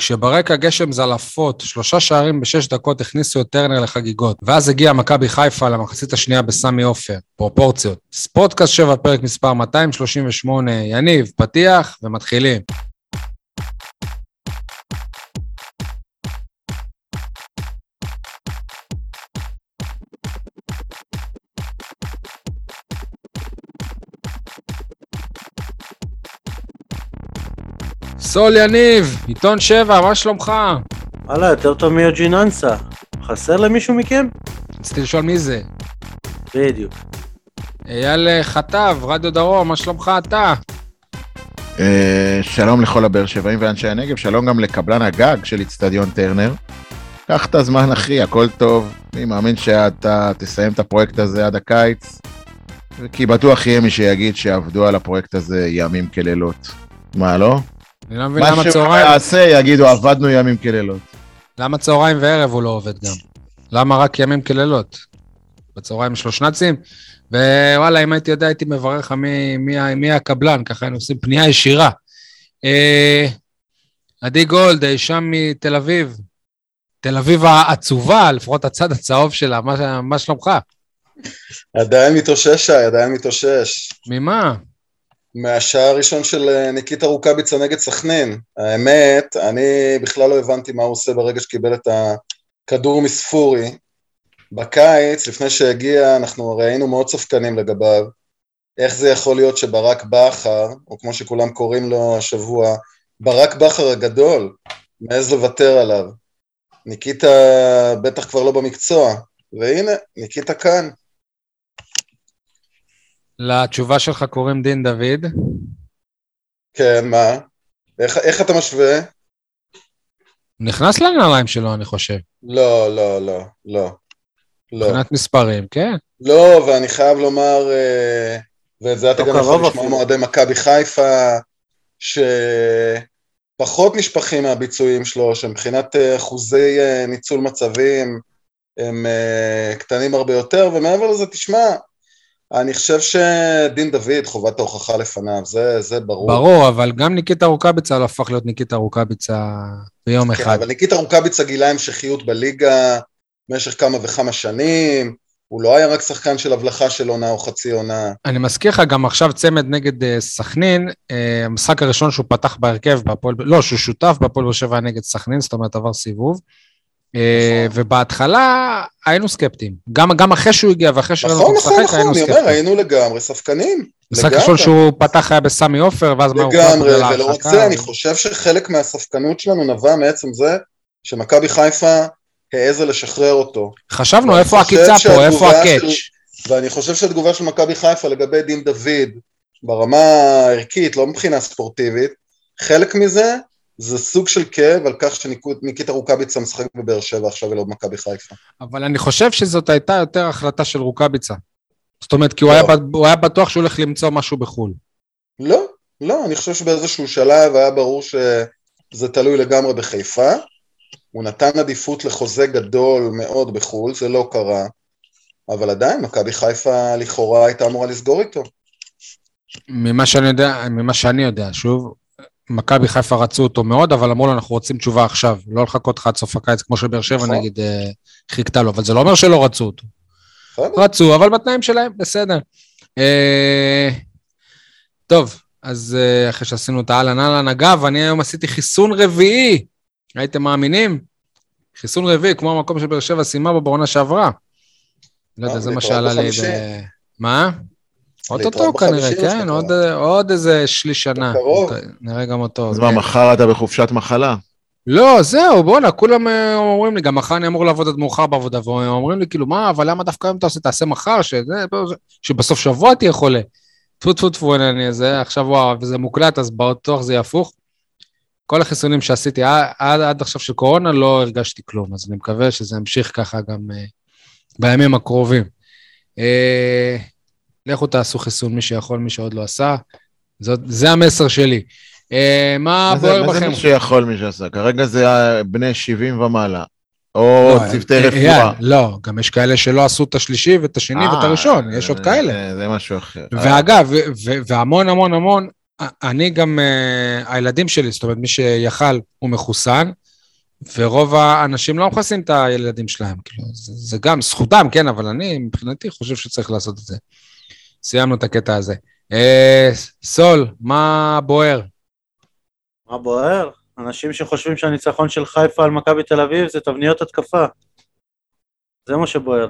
כשברקע גשם זלעפות, שלושה שערים בשש דקות הכניסו את טרנר לחגיגות, ואז הגיע מכבי חיפה למחצית השנייה בסמי עופר, פרופורציות. ספורטקאסט 7, פרק מספר 238, יניב, פתיח ומתחילים. סול יניב, עיתון 7, מה שלומך? וואלה, יותר טוב מיוג'יננסה. חסר למישהו מכם? רציתי לשאול מי זה. בדיוק. אייל חטב, רדיו דרום, מה שלומך אתה? אה, שלום לכל הבאר שבעים ואנשי הנגב, שלום גם לקבלן הגג של איצטדיון טרנר. קח את הזמן אחי, הכל טוב. אני מאמין שאתה תסיים את הפרויקט הזה עד הקיץ, כי בטוח יהיה מי שיגיד שעבדו על הפרויקט הזה ימים כלילות. מה, לא? אני לא מבין מה למה שהוא צהריים... יעשה, יגידו עבדנו ימים כלילות. למה צהריים וערב הוא לא עובד גם? למה רק ימים כלילות? בצהריים יש לו שנ"צים? ווואלה, אם הייתי יודע, הייתי מברך לך מי, מי, מי הקבלן, ככה היינו עושים פנייה ישירה. אה, עדי גולד, אי שם מתל אביב. תל אביב העצובה, לפחות הצד הצהוב שלה, מה, מה שלומך? עדיין מתאושש, שי, עדיין מתאושש. ממה? מהשעה הראשון של אה, ניקיטה רוקאביצה נגד סכנין. האמת, אני בכלל לא הבנתי מה הוא עושה ברגע שקיבל את הכדור מספורי. בקיץ, לפני שהגיע, אנחנו הרי היינו מאוד ספקנים לגביו. איך זה יכול להיות שברק בכר, או כמו שכולם קוראים לו השבוע, ברק בכר הגדול, מעז לוותר עליו. ניקיטה בטח כבר לא במקצוע, והנה, ניקיטה כאן. לתשובה שלך קוראים דין דוד. כן, מה? איך, איך אתה משווה? הוא נכנס לנעליים שלו, אני חושב. לא, לא, לא, לא. לא, מבחינת מספרים, כן. לא, ואני חייב לומר, אה, ואת זה אתה לא גם יכול לשמוע. מאוהדי מכבי חיפה, שפחות נשפכים מהביצועים שלו, שמבחינת אה, אחוזי אה, ניצול מצבים הם קטנים הרבה יותר, ומעבר לזה, תשמע, אני חושב שדין דוד, חובת ההוכחה לפניו, זה, זה ברור. ברור, אבל גם ניקיטה רוקאביצה לא הפך להיות ניקיטה רוקאביצה ביום כן, אחד. אבל ניקיטה רוקאביצה גילה המשכיות בליגה במשך כמה וכמה שנים, הוא לא היה רק שחקן של הבלחה של עונה או חצי עונה. אני מזכיר לך גם עכשיו צמד נגד אה, סכנין, אה, המשחק הראשון שהוא פתח בהרכב בהפועל, לא, שהוא שותף בהפועל באר שבע נגד סכנין, זאת אומרת עבר סיבוב. אה, נכון. ובהתחלה היינו סקפטיים. גם, גם אחרי שהוא הגיע ואחרי שראינו נכון, אותו נכון, משחק, נכון, היינו אני אומר, סקפטיים. היינו לגמרי ספקנים. המשחק לגמרי. הראשון שהוא פתח היה בסמי עופר, ואז מה הוא לגמרי, ולא רק. זה, אני חושב שחלק מהספקנות שלנו נבע מעצם זה שמכבי חיפה העזה לשחרר אותו. חשבנו, איפה הקיצה פה, איפה הקאץ'? ואני חושב שהתגובה של מכבי חיפה לגבי דין דוד, ברמה הערכית, לא מבחינה ספורטיבית, חלק מזה זה סוג של כאב על כך שניקיטה רוקאביצה משחק בבאר שבע עכשיו ולא במכבי חיפה. אבל אני חושב שזאת הייתה יותר החלטה של רוקאביצה. זאת אומרת, כי הוא לא. היה, ב- הוא היה בטוח שהוא הולך למצוא משהו בחו"ל. לא, לא, אני חושב שבאיזשהו שלב היה ברור שזה תלוי לגמרי בחיפה. הוא נתן עדיפות לחוזה גדול מאוד בחו"ל, זה לא קרה, אבל עדיין מכבי חיפה לכאורה הייתה אמורה לסגור איתו. ממה שאני יודע, ממה שאני יודע, שוב, מכבי חיפה רצו אותו מאוד, אבל אמרו לו, אנחנו רוצים תשובה עכשיו, לא לחכות לך עד סוף הקיץ, כמו שבאר שבע נכון. נגיד אה, חיכתה לו, אבל זה לא אומר שלא רצו אותו. בסדר? רצו, אבל בתנאים שלהם, בסדר. אה, טוב, אז אה, אחרי שעשינו את האהלן אהלן, אגב, אני היום עשיתי חיסון רביעי, הייתם מאמינים? חיסון רביעי, כמו המקום שבאר שבע סיימה בו בעונה שעברה. לא יודע, אה, זה מה שעלה לי. ב... מה? אוטוטו כנראה, כן. עוד, עוד איזה שליש שנה. נראה גם אותו. אז. מה, מחר אתה בחופשת מחלה? לא, זהו, בואנה, כולם אה, אומרים לי, גם מחר אני אמור לעבוד עד מאוחר בעבודה, ואומרים לי, כאילו, מה, אבל למה דווקא היום אתה עושה, תעשה מחר, שזה, שבסוף שבוע תהיה חולה. טפו טפו טפו, הנה, אני זה, עכשיו וואו, וזה מוקלט, אז בטוח זה יהיה הפוך. כל החיסונים שעשיתי עד, עד, עד עכשיו של קורונה, לא הרגשתי כלום, אז אני מקווה שזה ימשיך ככה גם אה, בימים הקרובים. אה, לכו תעשו חיסון, מי שיכול, מי שעוד לא עשה. זאת, זה המסר שלי. אה, מה בוער מה זה בכם? מי שיכול מי שעשה? כרגע זה בני 70 ומעלה. או לא, צוותי אה, רפואה. אייל, לא, גם יש כאלה שלא עשו את השלישי ואת השני ואת אה, הראשון, יש עוד זה- כאלה. זה- זה משהו אחר. ואגב, והמון המון המון אני גם, uh, הילדים שלי, זאת אומרת, מי שיכל הוא מחוסן, ורוב האנשים לא מחסנים את הילדים שלהם. כאילו, זה, זה גם זכותם, כן, אבל אני, מבחינתי, חושב שצריך לעשות את זה. סיימנו את הקטע הזה. Uh, סול, מה בוער? מה בוער? אנשים שחושבים שהניצחון של חיפה על מכבי תל אביב זה תבניות התקפה. זה מה שבוער.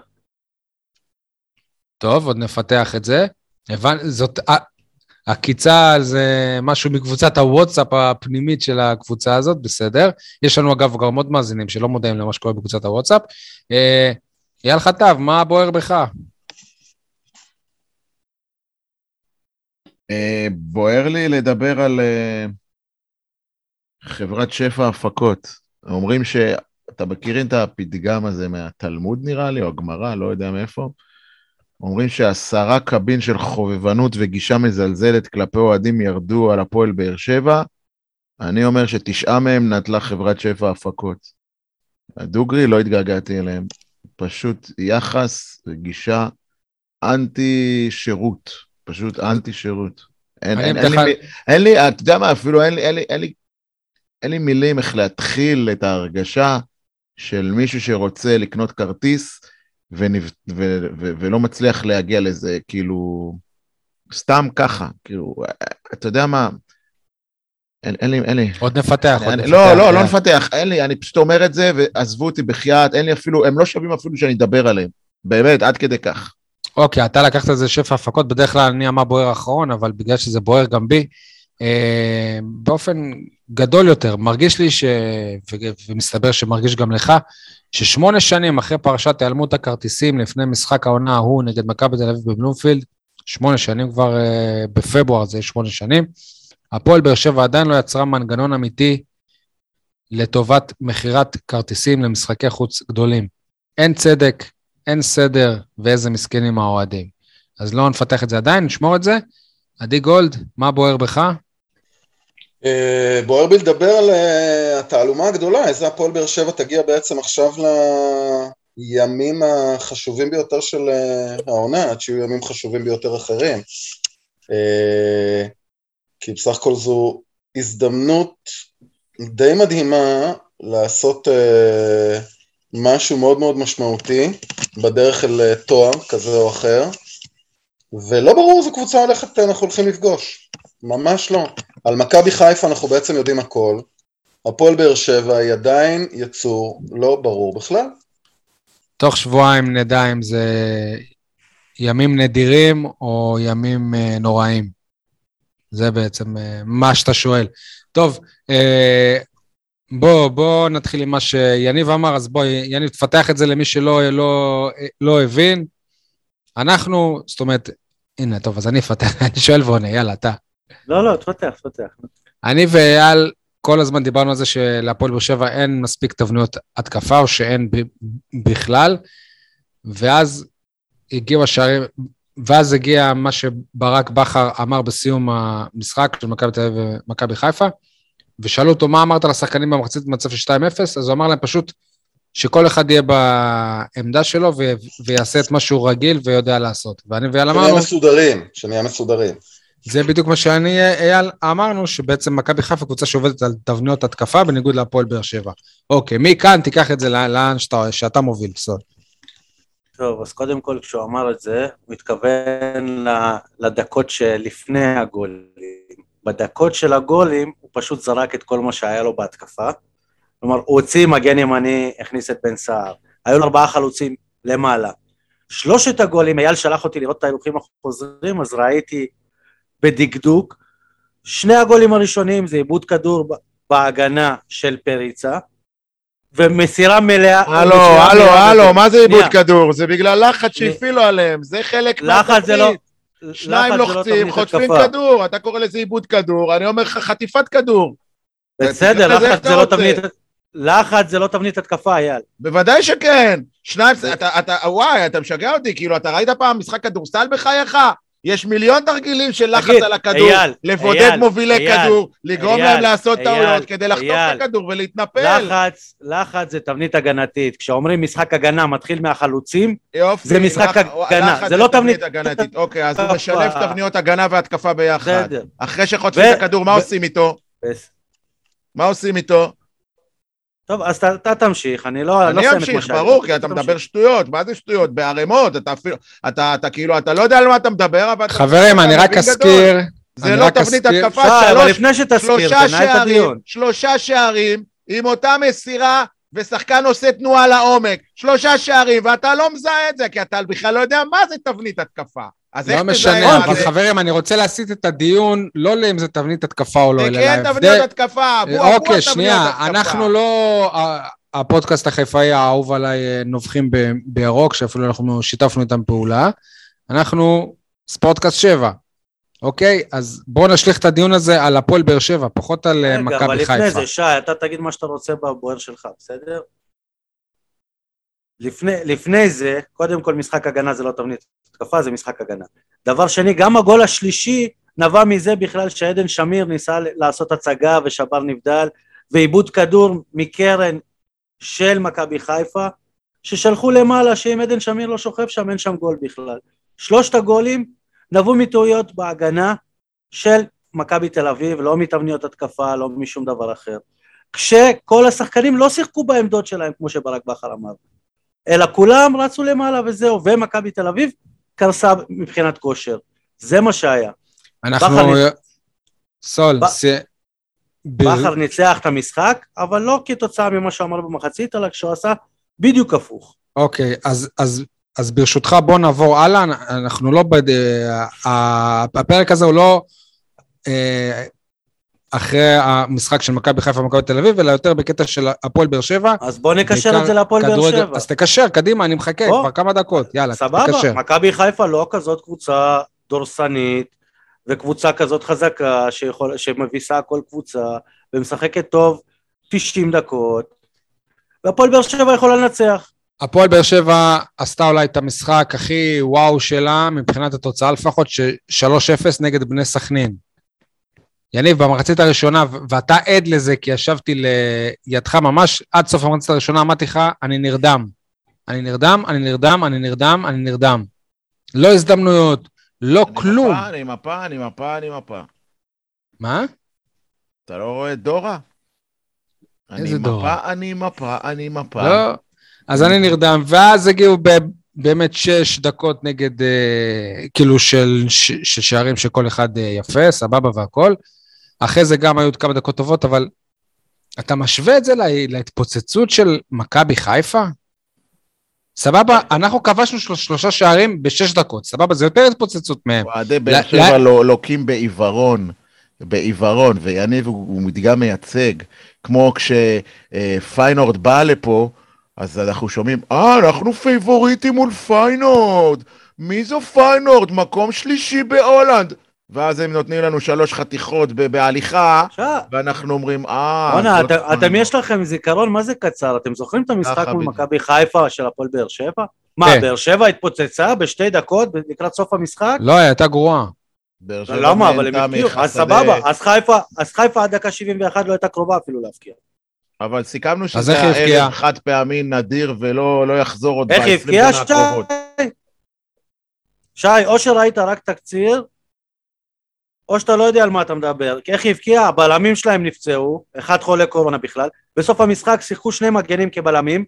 טוב, עוד נפתח את זה. הבנ... זאת, עקיצה זה משהו מקבוצת הוואטסאפ הפנימית של הקבוצה הזאת, בסדר. יש לנו אגב גם עוד מאזינים שלא מודעים למה שקורה בקבוצת הוואטסאפ. אה, אייל חטב, מה בוער בך? בוער לי לדבר על אה, חברת שפע הפקות. אומרים שאתה מכירים את הפתגם הזה מהתלמוד נראה לי, או הגמרא, לא יודע מאיפה. אומרים שעשרה קבין של חובבנות וגישה מזלזלת כלפי אוהדים ירדו על הפועל באר שבע, אני אומר שתשעה מהם נטלה חברת שפע הפקות. הדוגרי, לא התגעגעתי אליהם. פשוט יחס וגישה אנטי שירות. פשוט אנטי שירות. אין, אין, אין, לי, אין לי, אתה יודע מה, אפילו אין לי, אין לי, אין לי, אין לי מילים איך להתחיל את ההרגשה של מישהו שרוצה לקנות כרטיס, ונב... ו... ו... ולא מצליח להגיע לזה, כאילו, סתם ככה, כאילו, אתה יודע מה, אין, אין לי, אין לי. עוד נפתח, אני, עוד נפתח. לא, לא, לא נפתח, אין לי, אני פשוט אומר את זה, ועזבו אותי בחייאת, אין לי אפילו, הם לא שווים אפילו שאני אדבר עליהם, באמת, עד כדי כך. אוקיי, אתה לקחת את זה שפע הפקות, בדרך כלל אני אמר בוער אחרון, אבל בגלל שזה בוער גם בי, אה, באופן גדול יותר, מרגיש לי ש... ומסתבר שמרגיש גם לך, ששמונה שנים אחרי פרשת היעלמות הכרטיסים לפני משחק העונה ההוא נגד מכבי תל אביב בבלומפילד, שמונה שנים כבר uh, בפברואר זה שמונה שנים, הפועל באר שבע עדיין לא יצרה מנגנון אמיתי לטובת מכירת כרטיסים למשחקי חוץ גדולים. אין צדק, אין סדר, ואיזה מסכנים האוהדים. אז לא נפתח את זה עדיין, נשמור את זה. עדי גולד, מה בוער בך? אה, בוער בי לדבר על אה, התעלומה הגדולה, איזה הפועל באר שבע תגיע בעצם עכשיו לימים החשובים ביותר של אה, העונה, עד שיהיו ימים חשובים ביותר אחרים. כי בסך הכל זו הזדמנות די מדהימה לעשות משהו מאוד מאוד משמעותי בדרך אל תואר כזה או אחר, ולא ברור איזו קבוצה הולכת אנחנו הולכים לפגוש, ממש לא. על מכבי חיפה אנחנו בעצם יודעים הכל, הפועל באר שבע היא עדיין יצור לא ברור בכלל. תוך שבועיים נדע אם זה ימים נדירים או ימים uh, נוראים. זה בעצם מה שאתה שואל. טוב, בוא, בוא נתחיל עם מה שיניב אמר, אז בוא, יניב, תפתח את זה למי שלא לא, לא הבין. אנחנו, זאת אומרת, הנה, טוב, אז אני אפתח, אני שואל ועונה, יאללה, אתה. לא, לא, תפתח, תפתח. אני ואייל כל הזמן דיברנו על זה שלהפועל באר שבע אין מספיק תבניות התקפה, או שאין בכלל, ואז הגיעו השערים, ואז הגיע מה שברק בכר אמר בסיום המשחק של מכבי תל אביב ומכבי חיפה, ושאלו אותו, מה אמרת לשחקנים במחצית במצב של 2-0? אז הוא אמר להם פשוט שכל אחד יהיה בעמדה שלו ו- ויעשה את מה שהוא רגיל ויודע לעשות. ואני ואייל אמרנו... שנהיה מסודרים, שנהיה מסודרים. זה בדיוק מה שאני, אייל, אמרנו, שבעצם מכבי חיפה קבוצה שעובדת על תבניות התקפה בניגוד להפועל באר שבע. אוקיי, מכאן תיקח את זה לאן שאתה, שאתה מוביל, סול. טוב, אז קודם כל, כשהוא אמר את זה, הוא התכוון לדקות שלפני הגולים. בדקות של הגולים, הוא פשוט זרק את כל מה שהיה לו בהתקפה. כלומר, הוא הוציא מגן ימני, הכניס את בן סער. היו לו ארבעה חלוצים למעלה. שלושת הגולים, אייל שלח אותי לראות את ההילוכים החוזרים, אז ראיתי בדקדוק. שני הגולים הראשונים זה עיבוד כדור בהגנה של פריצה, ומסירה מלאה... הלו, הלו, הלו, מה זה עיבוד כדור? זה בגלל לחץ שהפעילו עליהם, זה חלק לחץ זה לא... שניים לא לוחצים, חוטפים כדור, אתה קורא לזה עיבוד כדור, אני אומר לך חטיפת כדור. בסדר, לחץ זה לא תבנית... לחץ זה לא תבנית התקפה, אייל. בוודאי שכן. שניים, אתה, אתה, וואי, אתה משגע אותי, כאילו, אתה ראית פעם משחק כדורסל בחייך? יש מיליון תרגילים של לחץ תגיד, על הכדור, אייל, לבודד אייל, מובילי אייל, כדור, לגרום אייל, להם לעשות אייל, טעויות כדי לחטוף אייל. את הכדור ולהתנפל. לחץ, לחץ זה תבנית הגנתית. כשאומרים משחק הגנה מתחיל מהחלוצים, יופי, זה משחק לח- הגנה, לחץ זה לא תבנית- הגנתית. אוקיי, אז הוא. משלב תבניות הגנה והתקפה ביחד. אחרי שחוטפים את הכדור, מה עושים איתו? מה עושים איתו? טוב, אז אתה- תמשיך, אני לא אני לא אמשיך. ברור, כי אתה. מדבר שטויות, מה זה שטויות? בערימות, אתה אפילו, אתה אתה כאילו, אתה לא יודע על מה אתה מדבר, אבל אתה... חברים, אני רק. אזכיר, זה לא תבנית התקפה, אבל שלוש שלושה שערים. שלושה שערים, עם אותה מסירה, ושחקן עושה תנועה לעומק. שלושה שערים, ואתה לא מזהה את זה, כי אתה בכלל לא יודע מה זה תבנית התקפה. אז איך לא משנה, אבל זה? חברים, אני רוצה להסיט את הדיון, לא לאם זה תבנית התקפה או לא, זה אלא כן תבניות להבדל... התקפה, אבו אבו אוקיי, תבניות שנייה, התקפה. אנחנו לא... הפודקאסט החיפאי האהוב עליי אה, נובחים ב- בירוק, שאפילו אנחנו שיתפנו איתם פעולה. אנחנו ספורטקאסט 7, אוקיי? אז בואו נשליך את הדיון הזה על הפועל באר שבע, פחות על אה, רגע, אבל מכבי לפני חיפה. זה, שי, אתה תגיד מה שאתה רוצה בבוער שלך, בסדר? לפני, לפני זה, קודם כל משחק הגנה זה לא תבנית התקפה, זה משחק הגנה. דבר שני, גם הגול השלישי נבע מזה בכלל שעדן שמיר ניסה לעשות הצגה ושבר נבדל, ועיבוד כדור מקרן של מכבי חיפה, ששלחו למעלה שאם עדן שמיר לא שוכב שם, אין שם גול בכלל. שלושת הגולים נבעו מטעויות בהגנה של מכבי תל אביב, לא מתבניות התקפה, לא משום דבר אחר. כשכל השחקנים לא שיחקו בעמדות שלהם, כמו שברק בכר אמר, אלא כולם רצו למעלה וזהו, ומכבי תל אביב קרסה מבחינת כושר. זה מה שהיה. אנחנו... ניצ- סול, ב- ס- בכר ניצח את המשחק, אבל לא כתוצאה ממה שהוא אמר במחצית, אלא כשהוא עשה בדיוק הפוך. אוקיי, אז, אז, אז ברשותך בוא נעבור הלאה, אנחנו לא, בד... ה- הפרק הזה הוא לא אה, אחרי המשחק של מכבי חיפה ומכבי תל אביב, אלא יותר בקטע של הפועל באר שבע. אז בוא נקשר את זה להפועל באר שבע. אז תקשר, קדימה, אני מחכה בוא. כבר כמה דקות, יאללה, סבבה, תקשר. מכבי חיפה לא כזאת קבוצה דורסנית, וקבוצה כזאת חזקה שיכול, שמביסה כל קבוצה, ומשחקת טוב 90 דקות, והפועל באר שבע יכולה לנצח. הפועל באר שבע עשתה אולי את המשחק הכי וואו שלה, מבחינת התוצאה לפחות, ש-3-0 נגד בני סכנין. יניב, במחצית הראשונה, ואתה עד לזה, כי ישבתי לידך ממש עד סוף המחצית הראשונה, אמרתי לך, אני נרדם. אני נרדם, אני נרדם, אני נרדם, אני נרדם. לא הזדמנויות, לא אני כלום. מפה, אני מפה, אני מפה, אני מפה. מה? אתה לא רואה את דורה? איזה אני דורה? מפה, אני מפה, אני מפה. לא. אז אני נרדם, ואז הגיעו ב- באמת שש דקות נגד, אה, כאילו של, ש, של שערים שכל אחד אה, יפה, סבבה והכל. אחרי זה גם היו עוד כמה דקות טובות, אבל אתה משווה את זה לה, להתפוצצות של מכבי חיפה? סבבה, אנחנו כבשנו של, שלושה שערים בשש דקות, סבבה? זה יותר התפוצצות מהם. אוהדי באר שבע לא- לא- לוקים בעיוורון, בעיוורון, ויניב הוא הוא מדגם מייצג, כמו כשפיינורד בא לפה, אז אנחנו שומעים, אה, אנחנו פייבוריטים מול פיינורד, מי זו פיינורד? מקום שלישי בהולנד. ואז הם נותנים לנו שלוש חתיכות ב- בהליכה, ואנחנו אומרים, אה, בואנה, זאת אתם- אתם פיינורד." יש לכם זיכרון, מה זה קצר? אתם זוכרים את המשחק מול. מכבי חיפה של הפועל באר שבע? מה, כן. באר שבע התפוצצה בשתי דקות לקראת סוף המשחק? לא, היא הייתה גרועה. למה? אבל הם הבקיעו. אז סבבה, אז חיפה, עד דקה 71 לא הייתה קרובה אפילו להבקיע. אבל סיכמנו שזה איך היה? ערב חד פעמי נדיר ולא לא יחזור עוד איך היא ב-20 הבקיעה, שנה שי? הקרובות. שי, או שראית רק תקציר, או שאתה לא יודע על מה אתה מדבר. כי איך היא הבקיעה? הבלמים שלהם נפצעו, אחד חולה קורונה בכלל, בסוף המשחק שיחקו שני מגנים כבלמים,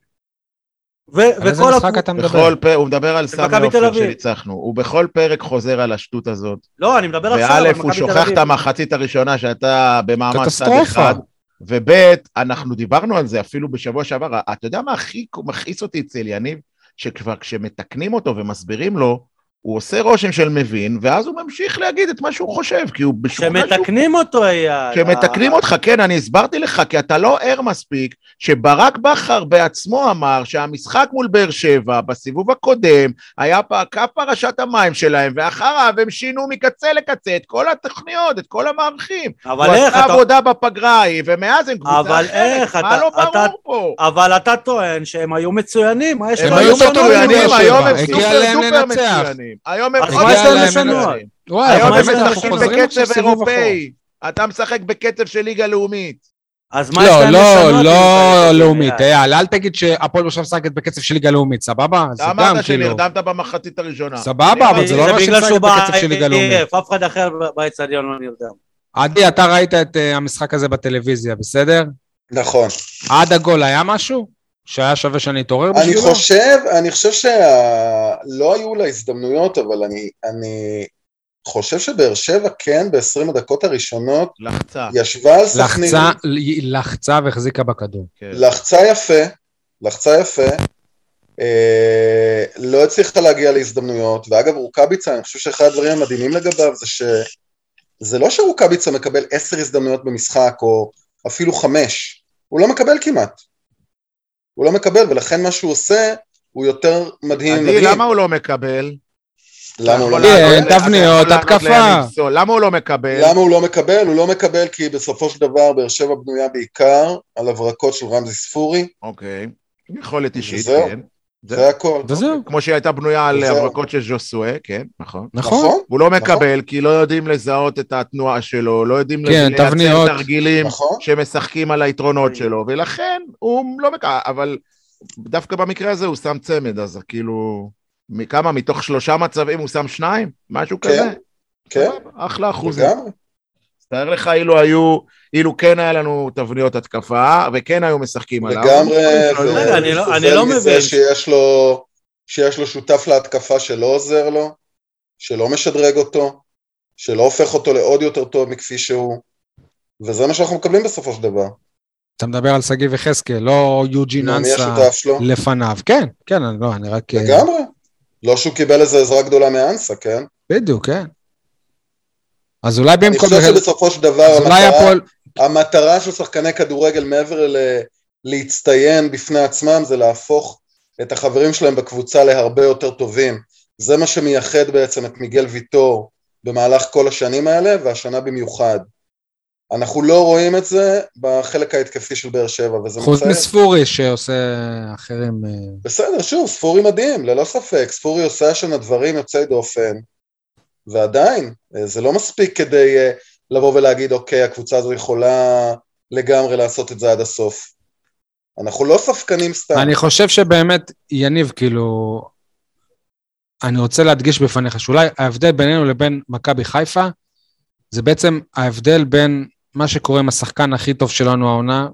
ו- על איזה וכל משחק הקבוצה... אתה מדבר? בכל פרק, הוא מדבר על סמי תל עופר. שניצחנו, הוא בכל פרק חוזר על השטות הזאת, לא, אני מדבר עכשיו על וא' מכבי הוא תל שוכח. את המחצית הראשונה שאתה במעמד צד. אחד, וב' אנחנו דיברנו על זה אפילו בשבוע שעבר, אתה יודע מה הכי מכעיס אותי אצל יניב? שכבר כשמתקנים אותו ומסבירים לו, הוא עושה רושם של מבין, ואז הוא ממשיך להגיד את מה שהוא חושב, כי הוא בשוכנע שהוא שמתקנים אותו, אייל. כשמתקנים אותך, כן, אני הסברתי לך, כי אתה לא ער מספיק, שברק בכר בעצמו אמר שהמשחק מול באר שבע, בסיבוב הקודם, היה קו פרשת המים שלהם, ואחריו הם שינו מקצה לקצה את כל התוכניות, את כל המערכים. אבל הוא איך עשה אתה... עבודה בפגרה ההיא, ומאז הם קבוצה אבל אחרת, איך מה אתה- לא אתה- ברור פה? אבל אתה טוען שהם היו מצוינים, מה יש הם לך היו? מצוינים, היום הם סופר להם דופר לנצח. מצוינים. היום הם מנצחים. לשנות? היום הם משחקים חוזרים בקצב. אירופאי. אתה משחק בקצב של ליגה לאומית. אז מה יש לא, להם לא, לשנות? לא אם זה- לאומית, אייל, אל תגיד שהפועל עכשיו משחקת בקצב של ליגה לאומית, סבבה? זה אתה גם אמרת כאילו... שנרדמת במחצית הראשונה. סבבה, אבל זה לא אומר שמשחקת בקצב של ליגה לאומית. עייף, אף אחד אחר באצטדיון לא נרדם. עדי, אתה ראית את אה, המשחק הזה בטלוויזיה, בסדר? נכון. עד הגול היה משהו? שהיה שווה שאני אתעורר אני בשבילו? חושב, אני חושב שלא היו לה הזדמנויות, אבל אני, אני חושב שבאר שבע כן, ב-20 הדקות הראשונות, לחצה. ישבה על סכנין, לחצה, לחצה והחזיקה בכדור. כן. לחצה יפה, לחצה יפה, אה, לא הצליחה להגיע להזדמנויות, ואגב רוקאביצה, אני חושב שאחד הדברים המדהימים לגביו זה שזה לא שרוקאביצה מקבל עשר הזדמנויות במשחק, או אפילו חמש, הוא לא מקבל כמעט. הוא לא מקבל, ולכן מה שהוא עושה הוא יותר מדהים עדי, מדהים. למה הוא לא מקבל? למה הוא לא כן, אתה תבניות, התקפה. למה הוא לא מקבל? למה הוא לא מקבל? הוא לא מקבל כי בסופו של דבר באר שבע בנויה בעיקר על הברקות של רמזי ספורי, אוקיי. יכולת אישית. כן. זה הכל. וזהו, כמו שהיא הייתה בנויה על. הברקות של ז'וסואה, כן, נכון. נכון. הוא לא מקבל כי לא יודעים לזהות את התנועה שלו, לא יודעים כן, לייצר. תרגילים נכון? שמשחקים על היתרונות שלו, ולכן הוא לא מקבל, אבל דווקא במקרה הזה הוא שם צמד, אז כאילו, מכמה, מתוך שלושה מצבים הוא שם שניים? משהו כן, כזה? כן, אחלה אחוזים. לגמרי. תאר לך אילו היו, אילו כן היה לנו תבניות התקפה, וכן היו משחקים עליו. לגמרי, לא. אני לא- לא מבין. שיש לו, שיש לו שותף להתקפה שלא עוזר לו, שלא משדרג אותו, שלא הופך אותו לעוד יותר טוב מכפי שהוא, וזה מה שאנחנו מקבלים בסופו של דבר. אתה מדבר על שגיב יחזקאל, לא יוג'ין מי אנסה? לפניו. כן, כן, אני לא, אני רק... אה, לגמרי. לא שהוא קיבל איזה עזרה גדולה מאנסה, כן? בדיוק, כן. אז אולי אני במקום... חושב שבסופו של דבר המטרה, הפועל... המטרה של שחקני כדורגל מעבר ל... להצטיין בפני עצמם זה להפוך את החברים שלהם בקבוצה להרבה יותר טובים. זה מה שמייחד בעצם את מיגל ויטור במהלך כל השנים האלה, והשנה במיוחד. אנחנו לא רואים את זה בחלק ההתקפי של באר שבע, וזה חוץ מצער. מספורי שעושה אחרים... אה, בסדר, שוב, ספורי מדהים, ללא ספק. ספורי עושה השנה דברים יוצאי דופן, ועדיין, אה, זה לא מספיק כדי אה, לבוא ולהגיד, אוקיי, הקבוצה הזו יכולה לגמרי לעשות את זה עד הסוף. אנחנו לא ספקנים סתם. אני חושב שבאמת, יניב, כאילו... אני רוצה להדגיש בפניך שאולי ההבדל בינינו לבין מכבי חיפה, זה בעצם ההבדל בין מה שקורה עם השחקן הכי טוב שלנו העונה,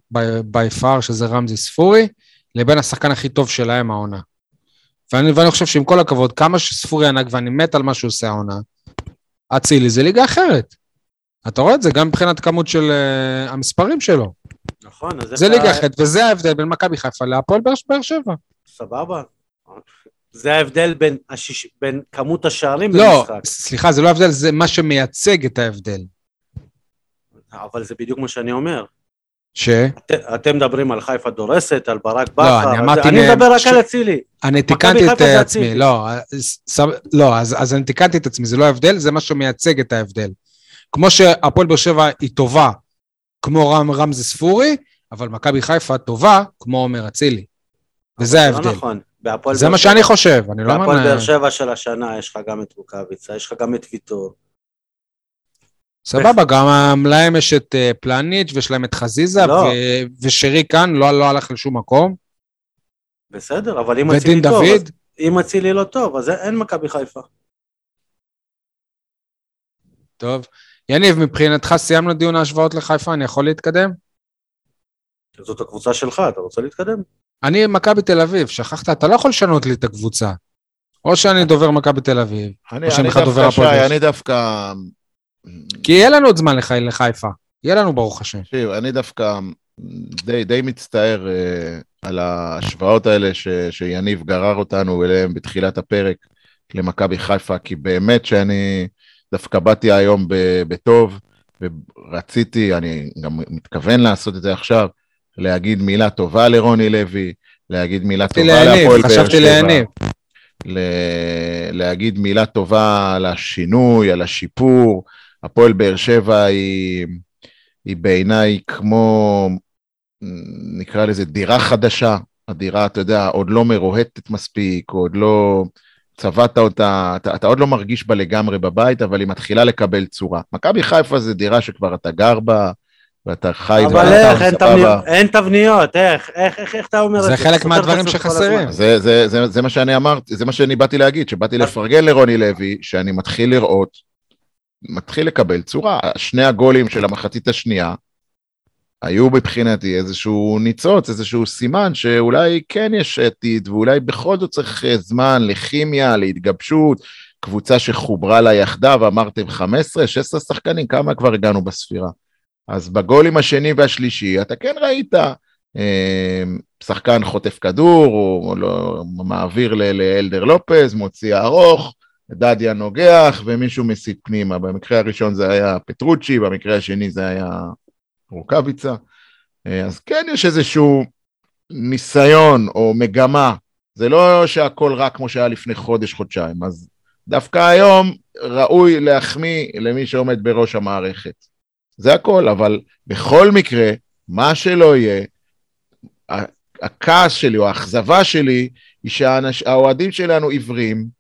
בי פאר, שזה רמזי ספורי, לבין השחקן הכי טוב שלהם העונה. ואני, ואני חושב שעם כל הכבוד, כמה שספורי ענק, ואני מת על מה שהוא עושה העונה, אצילי זה ליגה אחרת. אתה רואה את זה גם מבחינת כמות של uh, המספרים שלו. נכון, אז זה אתה- ליגה אחרת, וזה ההבדל בין מכבי חיפה להפועל באר שבע. סבבה. זה ההבדל בין, השיש... בין כמות השערים לא, במשחק. סליחה, זה לא ההבדל, זה מה שמייצג את ההבדל. אבל זה בדיוק מה שאני אומר. ש? את, אתם מדברים על חיפה דורסת, על ברק בכר. אני אז אמרתי אני מדבר רק ש- על אצילי. אני תיקנתי את עצמי. לא, סב- לא, אז אז אני תיקנתי את עצמי, זה לא ההבדל, זה מה שמייצג את ההבדל. כמו שהפועל באר שבע היא טובה, כמו רם רמזי ספורי, אבל מכבי חיפה טובה, כמו עומר אצילי. וזה זה ההבדל. לא נכון. בהפועל זה מה שאני חושב, אני לא בהפועל אומר... באר שבע של השנה יש לך גם את רוקאביצה, יש לך גם את ויטור. סבבה, גם להם יש את אה, פלניץ' ויש להם את חזיזה, לא. ו- ושרי כאן לא לא הלך לשום מקום, בסדר, אבל אם אצילי טוב, אז- דוד, אם אצילי לא טוב, אז אין מכבי חיפה. טוב. יניב, מבחינתך סיימנו דיון ההשוואות לחיפה, אני יכול להתקדם? זאת הקבוצה שלך, אתה רוצה להתקדם? אני מכבי תל אביב, שכחת? אתה לא יכול לשנות לי את הקבוצה. או שאני דובר מכבי תל אביב, אני או שאני אני בכלל דובר דווקא, הפועל אני דווקא... כי יהיה לנו עוד זמן לח... לחיפה. יהיה לנו, ברוך השם. תקשיב, אני דווקא די, די מצטער אה, על ההשוואות האלה ש, שיניב גרר אותנו אליהם בתחילת הפרק למכבי חיפה, כי באמת שאני דווקא באתי היום ב, בטוב, ורציתי, אני גם מתכוון לעשות את זה עכשיו, להגיד מילה טובה לרוני לוי, להגיד מילה חשבתי טובה להפועל באר חשבתי שבע. ליניב. ל- להגיד מילה טובה על השינוי, על השיפור. הפועל באר שבע היא, היא בעיניי כמו, נקרא לזה דירה חדשה. הדירה, אתה יודע, עוד לא מרוהטת מספיק, עוד לא... צבעת אותה, אתה, אתה עוד לא מרגיש בה לגמרי בבית, אבל היא מתחילה לקבל צורה. מכבי חיפה זה דירה שכבר אתה גר בה, ואתה חי אבל איך, אין, תבניות, אין תבניות, איך, איך, איך, איך אתה אומר את זה? זה חלק מהדברים שחסרים. זה, זה, זה, זה מה שאני אמרתי, זה מה שאני באתי להגיד, שבאתי לפרגן לרוני לוי, שאני מתחיל לראות, מתחיל לקבל צורה. שני הגולים של המחצית השנייה, היו מבחינתי איזשהו ניצוץ, איזשהו סימן שאולי כן יש עתיד, ואולי בכל זאת צריך זמן לכימיה, להתגבשות, קבוצה שחוברה לה יחדיו, אמרתם 15, 16 שחקנים, כמה כבר הגענו בספירה? אז בגולים השני והשלישי אתה כן ראית אה, שחקן חוטף כדור, או לא, מעביר לאלדר לופז, מוציא ארוך, דדיה נוגח ומישהו מסית פנימה. במקרה הראשון זה היה פטרוצ'י, במקרה השני זה היה רוקאביצה. אה, אז כן יש איזשהו ניסיון או מגמה, זה לא שהכל רק כמו שהיה לפני חודש, חודשיים, אז דווקא היום ראוי להחמיא למי שעומד בראש המערכת. זה הכל, אבל בכל מקרה, מה שלא יהיה, הכעס שלי או האכזבה שלי היא שהאוהדים שלנו עיוורים,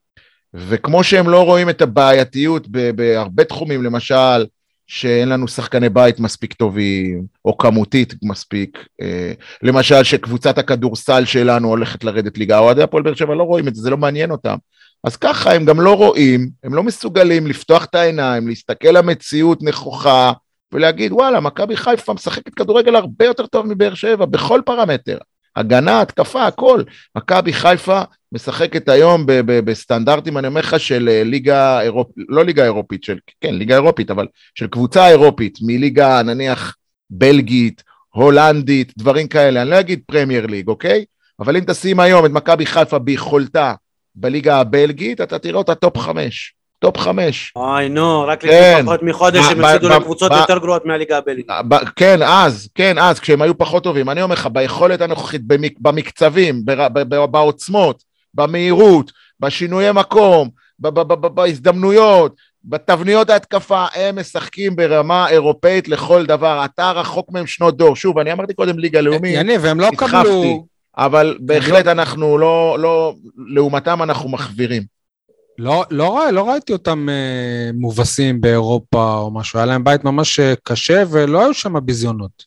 וכמו שהם לא רואים את הבעייתיות בהרבה תחומים, למשל, שאין לנו שחקני בית מספיק טובים, או כמותית מספיק, אה, למשל שקבוצת הכדורסל שלנו הולכת לרדת ליגה, אוהדי הפועל באר שבע לא רואים את זה, זה לא מעניין אותם. אז ככה הם גם לא רואים, הם לא מסוגלים לפתוח את העיניים, להסתכל למציאות נכוחה, ולהגיד וואלה, מכבי חיפה משחקת כדורגל הרבה יותר טוב מבאר שבע, בכל פרמטר. הגנה, התקפה, הכל. מכבי חיפה משחקת היום ב- ב- בסטנדרטים, אני אומר לך, של אה, ליגה אירופית, לא ליגה אירופית, של, כן, ליגה אירופית, אבל של קבוצה אירופית, מליגה נניח בלגית, הולנדית, דברים כאלה, אני לא אגיד פרמייר ליג, אוקיי? אבל אם תשים היום את מכבי חיפה ביכולתה בליגה הבלגית, אתה תראה אותה טופ חמש. טופ חמש. אוי נו, רק לפני כן. פחות מחודש הם הפסידו לקבוצות יותר גרועות מהליגה הבלגית. כן, אז, כן, אז, כשהם היו פחות טובים. אני אומר לך, ביכולת הנוכחית, במקצבים, בעוצמות, במהירות, בשינויי מקום, בהזדמנויות, בתבניות ההתקפה, הם משחקים ברמה אירופאית לכל דבר. אתה רחוק מהם שנות דור. שוב, אני אמרתי קודם ליגה לאומית, יניב, הם לא קבלו... אבל בהחלט לא- אנחנו לא, לא, לעומתם אנחנו מחווירים. לא, לא, לא ראיתי אותם אה, מובסים באירופה או משהו, היה להם בית ממש אה, קשה ולא היו שם ביזיונות.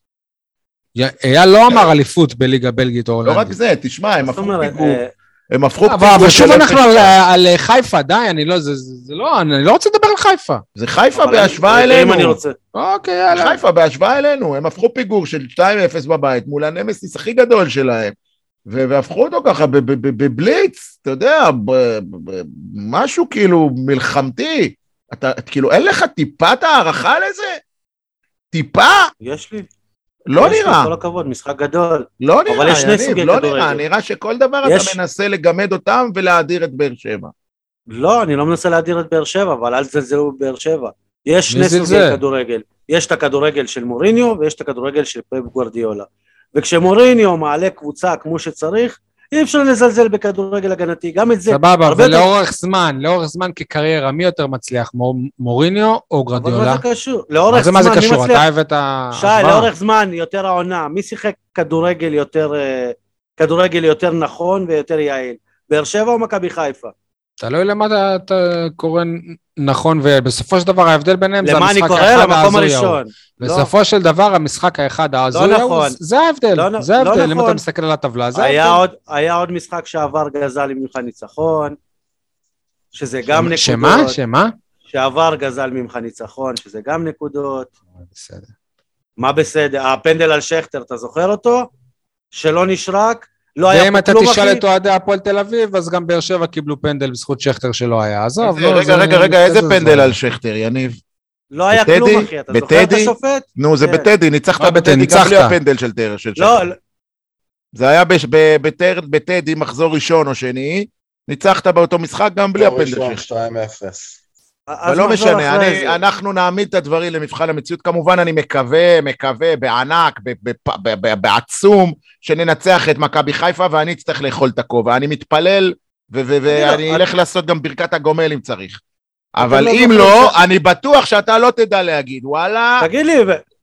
אייל לא אמר אליפות בליגה בלגית או הולנדית. לא רק זה, תשמע, הם הפכו פיגור. אה, הם הפכו פיגור אבל שוב אנחנו על, על חיפה, די, אני לא, זה לא, אני לא רוצה לדבר על חיפה. זה חיפה בהשוואה אלינו. אם אני רוצה. אוקיי, יאללה. חיפה בהשוואה אלינו, הם הפכו פיגור של 2-0 בבית מול הנמסיס הכי גדול שלהם. והפכו אותו ככה בבליץ, אתה יודע, משהו כאילו מלחמתי. אתה, כאילו, אין לך טיפת הערכה לזה? טיפה? יש לי. לא יש נראה. לי, כל הכבוד, משחק גדול. לא נראה, אבל יש שני סוגי לא כדורגל. נראה, נראה שכל דבר יש... אתה מנסה לגמד אותם ולהדיר את באר שבע. לא, אני לא מנסה להדיר את באר שבע, אבל אל תזלזלו בבאר שבע. יש שני סוגי כדורגל. יש את הכדורגל של מוריניו ויש את הכדורגל של פפ גוורדיולה. וכשמוריניו מעלה קבוצה כמו שצריך, אי אפשר לזלזל בכדורגל הגנתי, גם את זה... סבבה, ולאורך יותר... זמן, לאורך זמן כקריירה, מי יותר מצליח, מוריניו או גרדיולה? אבל מה זה קשור? לאורך זמן, מי מצליח? מה זה קשור? אתה הבאת... שי, לאורך זמן, יותר העונה, מי שיחק כדורגל יותר, אה, כדורגל יותר נכון ויותר יעיל? באר שבע או מכבי חיפה? תלוי למה אתה קורא נכון, ובסופו של דבר ההבדל ביניהם זה המשחק האחד ההזוי. למה אני קורא? למקום הראשון. בסופו לא. של דבר המשחק האחד ההזוי לא נכון. זה ההבדל, לא, זה ההבדל, לא אם נכון. אתה מסתכל על הטבלה, זה היה ההבדל. עוד, היה עוד משחק שעבר גזל ממך ניצחון, שזה גם נקודות. שמה? שמה? שעבר גזל ממך ניצחון, שזה גם נקודות. בסדר. מה בסדר? הפנדל על שכטר, אתה זוכר אותו? שלא נשרק? לא היה ואם אתה תשאל את אוהדי הפועל תל אביב, אז גם באר שבע קיבלו פנדל בזכות שכטר שלא היה. עזוב, לא, רגע, רגע, רגע, איזה פנדל על שכטר, יניב? לא היה כלום, אחי, אתה זוכר את השופט? נו, זה כן. בטדי, ניצחת בטדי גם בלי הפנדל של לא, שכטר. זה היה בטדי, מחזור ראשון או שני, ניצחת באותו משחק גם בלי הפנדל של שכטר. אבל לא משנה, אני, אנחנו נעמיד את הדברים למבחן המציאות. כמובן, אני מקווה, מקווה, בענק, בעצום, שננצח את מכבי חיפה ואני אצטרך לאכול את הכובע. אני מתפלל, ואני אלך לעשות גם ברכת הגומל אם צריך. אבל לא אם לא, אני בטוח שאתה לא תדע להגיד, וואלה... תגיד לי,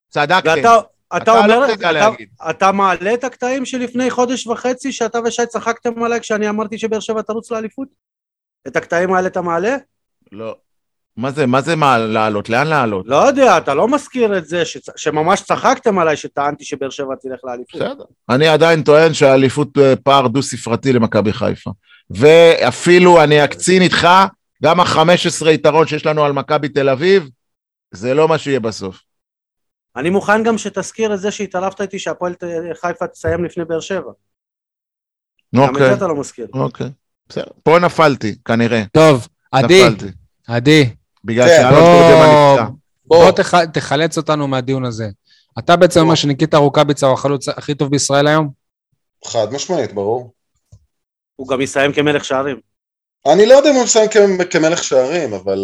צדקתם. אתה לא אומר, אתה מעלה את הקטעים שלפני חודש וחצי שאתה ושי צחקתם עליי כשאני אמרתי שבאר שבע תרוץ לאליפות? את הקטעים האלה אתה מעלה? לא. מה זה, מה זה מה, לעלות? לאן לעלות? לא יודע, אתה לא מזכיר את זה שצ- שממש צחקתם עליי שטענתי שבאר שבע תלך לאליפות. בסדר. אני עדיין טוען שהאליפות אה, פער דו-ספרתי למכבי חיפה. ואפילו אני אקצין איתך, גם ה-15 יתרון שיש לנו על מכבי תל אביב, זה לא מה שיהיה בסוף. אני מוכן גם שתזכיר את זה שהתערבת איתי שהפועל חיפה תסיים לפני באר שבע. גם את אוקיי, זה אתה לא מזכיר. אוקיי. בסדר. פה נפלתי, כנראה. טוב, עדי, נפלתי. עדי, בגלל כן, שאלון תורג'מן נפצע. בוא תח- תחלץ אותנו מהדיון הזה. אתה בעצם אומר שניקיטה רוקאביצה הוא החלוץ הכי טוב בישראל היום? חד משמעית, ברור. הוא גם יסיים כמלך שערים. אני לא יודע אם הוא מסיים כ- כמלך שערים, אבל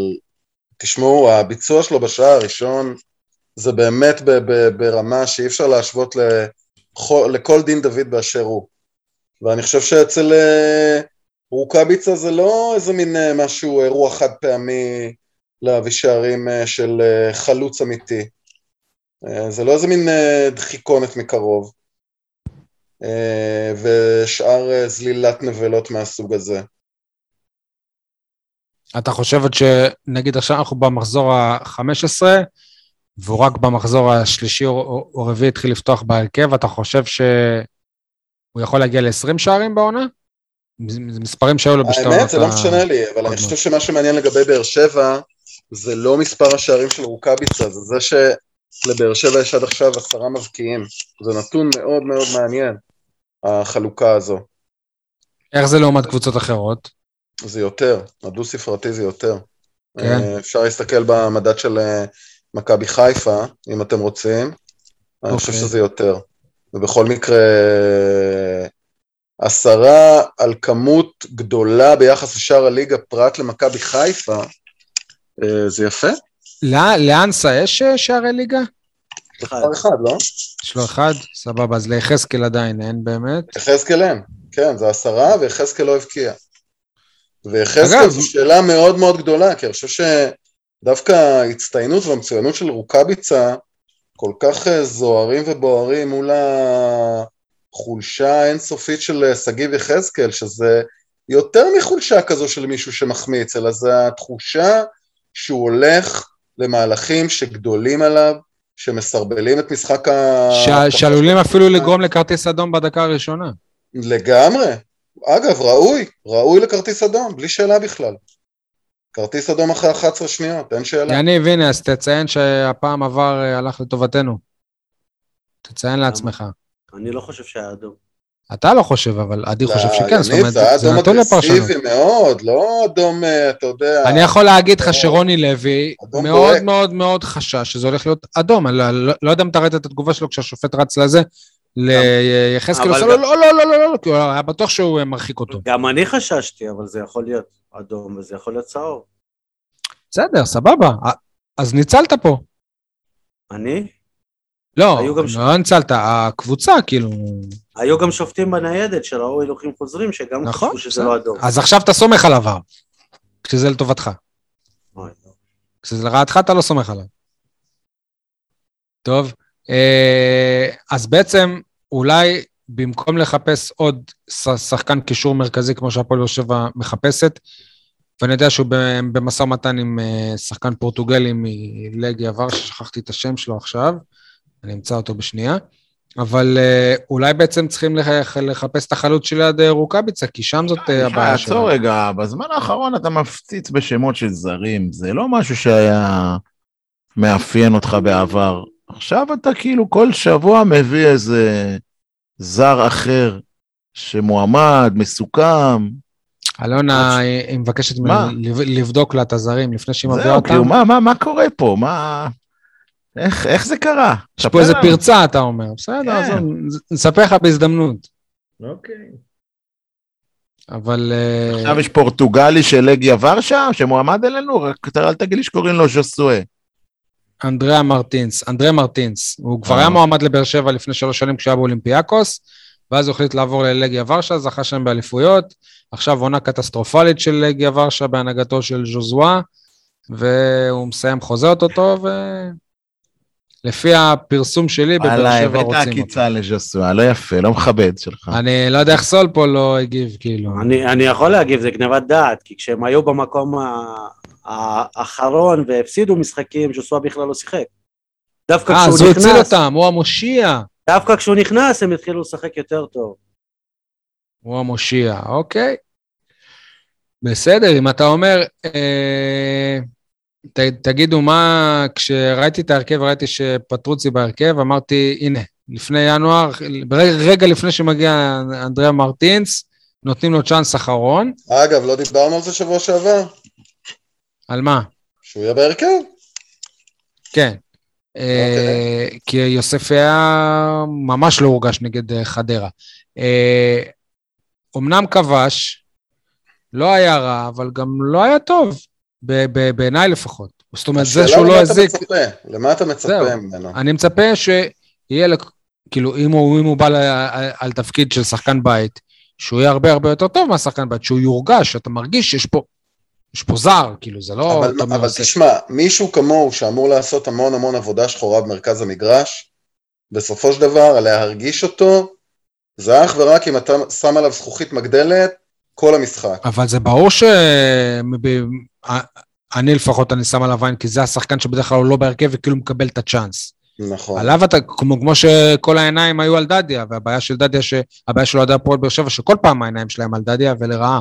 תשמעו, הביצוע שלו בשער הראשון זה באמת ב- ב- ברמה שאי אפשר להשוות לכל, לכל דין דוד באשר הוא. ואני חושב שאצל אה, רוקאביצה זה לא איזה מין אה, משהו, אירוע חד פעמי להביא שערים אה, של אה, חלוץ אמיתי. אה, זה לא איזה מין דחיקונת מקרוב. ושאר זלילת נבלות מהסוג הזה. אתה חושב עוד שנגיד עכשיו אנחנו במחזור ה-15, והוא רק במחזור השלישי או, רביעי התחיל לפתוח בהרכב, אתה חושב שהוא יכול להגיע ל-20 שערים בעונה? זה מספרים שהיו לו בשתי האמת, זה לא משנה לי, אבל אני. חושב שמה שמעניין לגבי באר שבע, זה לא מספר השערים של רוקאביצה, זה זה שלבאר שבע יש עד עכשיו עשרה מבקיעים. זה נתון מאוד מאוד מעניין, החלוקה הזו. איך זה לעומת קבוצות אחרות? זה יותר, הדו-ספרתי זה יותר. כן. אה, אפשר להסתכל במדד של אה, מכבי חיפה, אם אתם רוצים. אני חושב אוקיי. שזה יותר. ובכל מקרה, עשרה על כמות גדולה ביחס לשאר הליגה פרט למכבי חיפה, אה, זה יפה. לא- לאנסה יש אה, שערי ליגה? מספר אחד, לא? יש לו אחד? סבבה, אז ליחזקאל עדיין אין באמת. יחזקאל אין. כן, זה עשרה, ויחזקאל לא הבקיע. ויחזקאל זו שאלה מאוד מאוד גדולה, כי אני חושב שדווקא ההצטיינות והמצוינות של רוקאביצה כל כך אה, זוהרים ובוערים מול החולשה האינסופית של אה, שגיב יחזקאל, שזה יותר מחולשה כזו של מישהו שמחמיץ, אלא זה התחושה שהוא הולך למהלכים שגדולים עליו, שמסרבלים את משחק ה... ש- שעלולים אפילו לגרום לכרטיס אדום בדקה הראשונה. לגמרי. אגב, ראוי, ראוי לכרטיס אדום, בלי שאלה בכלל. כרטיס אדום אחרי 11 שניות, אין שאלה. יניב, הנה, אז תציין שהפעם עבר אה, הלך לטובתנו. תציין לעצמך. אני לא חושב שהיה אדום. אתה לא חושב, אבל עדי חושב שכן, זאת אומרת, זה אדום נתון לפרשנות. אגרסיבי מאוד, לא אדום, אה, אתה יודע... אני יכול להגיד לך שרוני לוי אדום מאוד. מאוד מאוד חשש שזה הולך להיות אדום. אני לא- לא לא יודע אם אתה ראית את התגובה שלו כשהשופט רץ לזה, ליחזקאל, אבל עושה גם- לו לא, לא, לא, לא, לא, לא, כי הוא היה בטוח שהוא אה, מרחיק אותו. גם אני חששתי, אבל זה יכול להיות אדום וזה יכול להיות צהוב. בסדר, סבבה. אה, אז ניצלת פה. אני? לא, לא ניצלת, הקבוצה, כאילו... היו גם שופטים בניידת שראו הילוכים חוזרים, שגם נכון, חשבו שזה. לא אדום. אז עכשיו אתה סומך עליו, כשזה לטובתך. לא. כשזה לרעתך אתה לא סומך עליו. טוב, אה, אז בעצם אולי במקום לחפש עוד שחקן קישור מרכזי כמו שהפועל באר שבע מחפשת, ואני יודע שהוא במשא ומתן עם אה, שחקן פורטוגלי מלגי עבר, ששכחתי את השם שלו עכשיו, אני אמצא אותו בשנייה, אבל אה, אולי בעצם צריכים לח- לחפש את החלוץ שליד אה, רוקאביצה, כי שם זאת אה, הבעיה שלנו. עצור רגע, בזמן האחרון אתה מפציץ בשמות של זרים, זה לא משהו שהיה מאפיין אותך בעבר. עכשיו אתה כאילו כל שבוע מביא איזה זר אחר שמועמד, מסוכם. אלונה, היא מבקשת? ממני לבדוק לה את הזרים לפני שהיא מביאה זהו, אותם. כאילו, מה, מה, מה קורה פה? מה... איך, איך זה קרה? יש פה איזה. פרצה, אתה אומר. בסדר, כן. נ- נספר לך בהזדמנות. אוקיי. אבל... אה, עכשיו יש פורטוגלי של לגיה ורשה, שמועמד אלינו, רק אתה- אל תגיד לי שקוראים לו ז'וסואה. אנדריאה מרטינס, אנדרי מרטינס, הוא כבר אה. היה מועמד לבאר שבע לפני שלוש שנים כשהיה באולימפיאקוס, ואז הוא החליט לעבור ללגיה ורשה, זכה שם באליפויות, עכשיו עונה קטסטרופלית של לגיה ורשה בהנהגתו של ז'וזואה, והוא מסיים חוזה אוטוטו, לפי הפרסום שלי, בבאר וואלה, שבע הבאת רוצים אותו. עקיצה לז'סואה, לא יפה, לא מכבד שלך. אני לא יודע איך סול פה לא הגיב, כאילו. אני, אני יכול להגיב, זה גנבת דעת, כי כשהם היו במקום האחרון והפסידו משחקים, ז'וסווה בכלל לא שיחק. דווקא אה, אז כשהוא הוא הציל נכנס, אותם, הוא המושיע. דווקא כשהוא נכנס הם התחילו לשחק יותר טוב. הוא המושיע, אוקיי. בסדר, אם אתה אומר, אה, ת, תגידו מה, כשראיתי את ההרכב, ראיתי שפטרוצי בהרכב, אמרתי, הנה, לפני ינואר, ברגע, רגע לפני שמגיע אנדריאה מרטינס, נותנים לו צ'אנס אחרון. אגב, לא דיברנו על זה שבוע שעבר? על מה? שהוא יהיה בהרכב? כן. אה, כי יוסף היה ממש לא הורגש נגד אה, חדרה. אה, אמנם כבש, לא היה רע, אבל גם לא היה טוב, בעיניי לפחות. זאת אומרת, זה שהוא לא השאלה הזיק, למה אתה מצפה? למה אתה מצפה. ממנו? אני מצפה שיהיה, כאילו, אם הוא, אם הוא בא על, תפקיד של שחקן בית, שהוא יהיה הרבה הרבה יותר טוב מהשחקן בית, שהוא יורגש, אתה מרגיש שיש פה, יש פה זר, כאילו, זה לא... אבל, אבל עושה- תשמע, מישהו כמוהו שאמור לעשות המון המון עבודה שחורה במרכז המגרש, בסופו של דבר, להרגיש אותו, זה אך ורק אם אתה שם עליו זכוכית מגדלת כל המשחק. אבל זה ברור ש... אני לפחות, אני שם עליו עין, כי זה השחקן שבדרך כלל הוא לא בהרכב וכאילו מקבל את הצ'אנס. נכון. עליו אתה, כמו, כמו שכל העיניים היו על דדיה, והבעיה של דדיה, ש... הבעיה של אוהדי הפועל באר שבע, שכל פעם העיניים שלהם על דדיה ולרעה,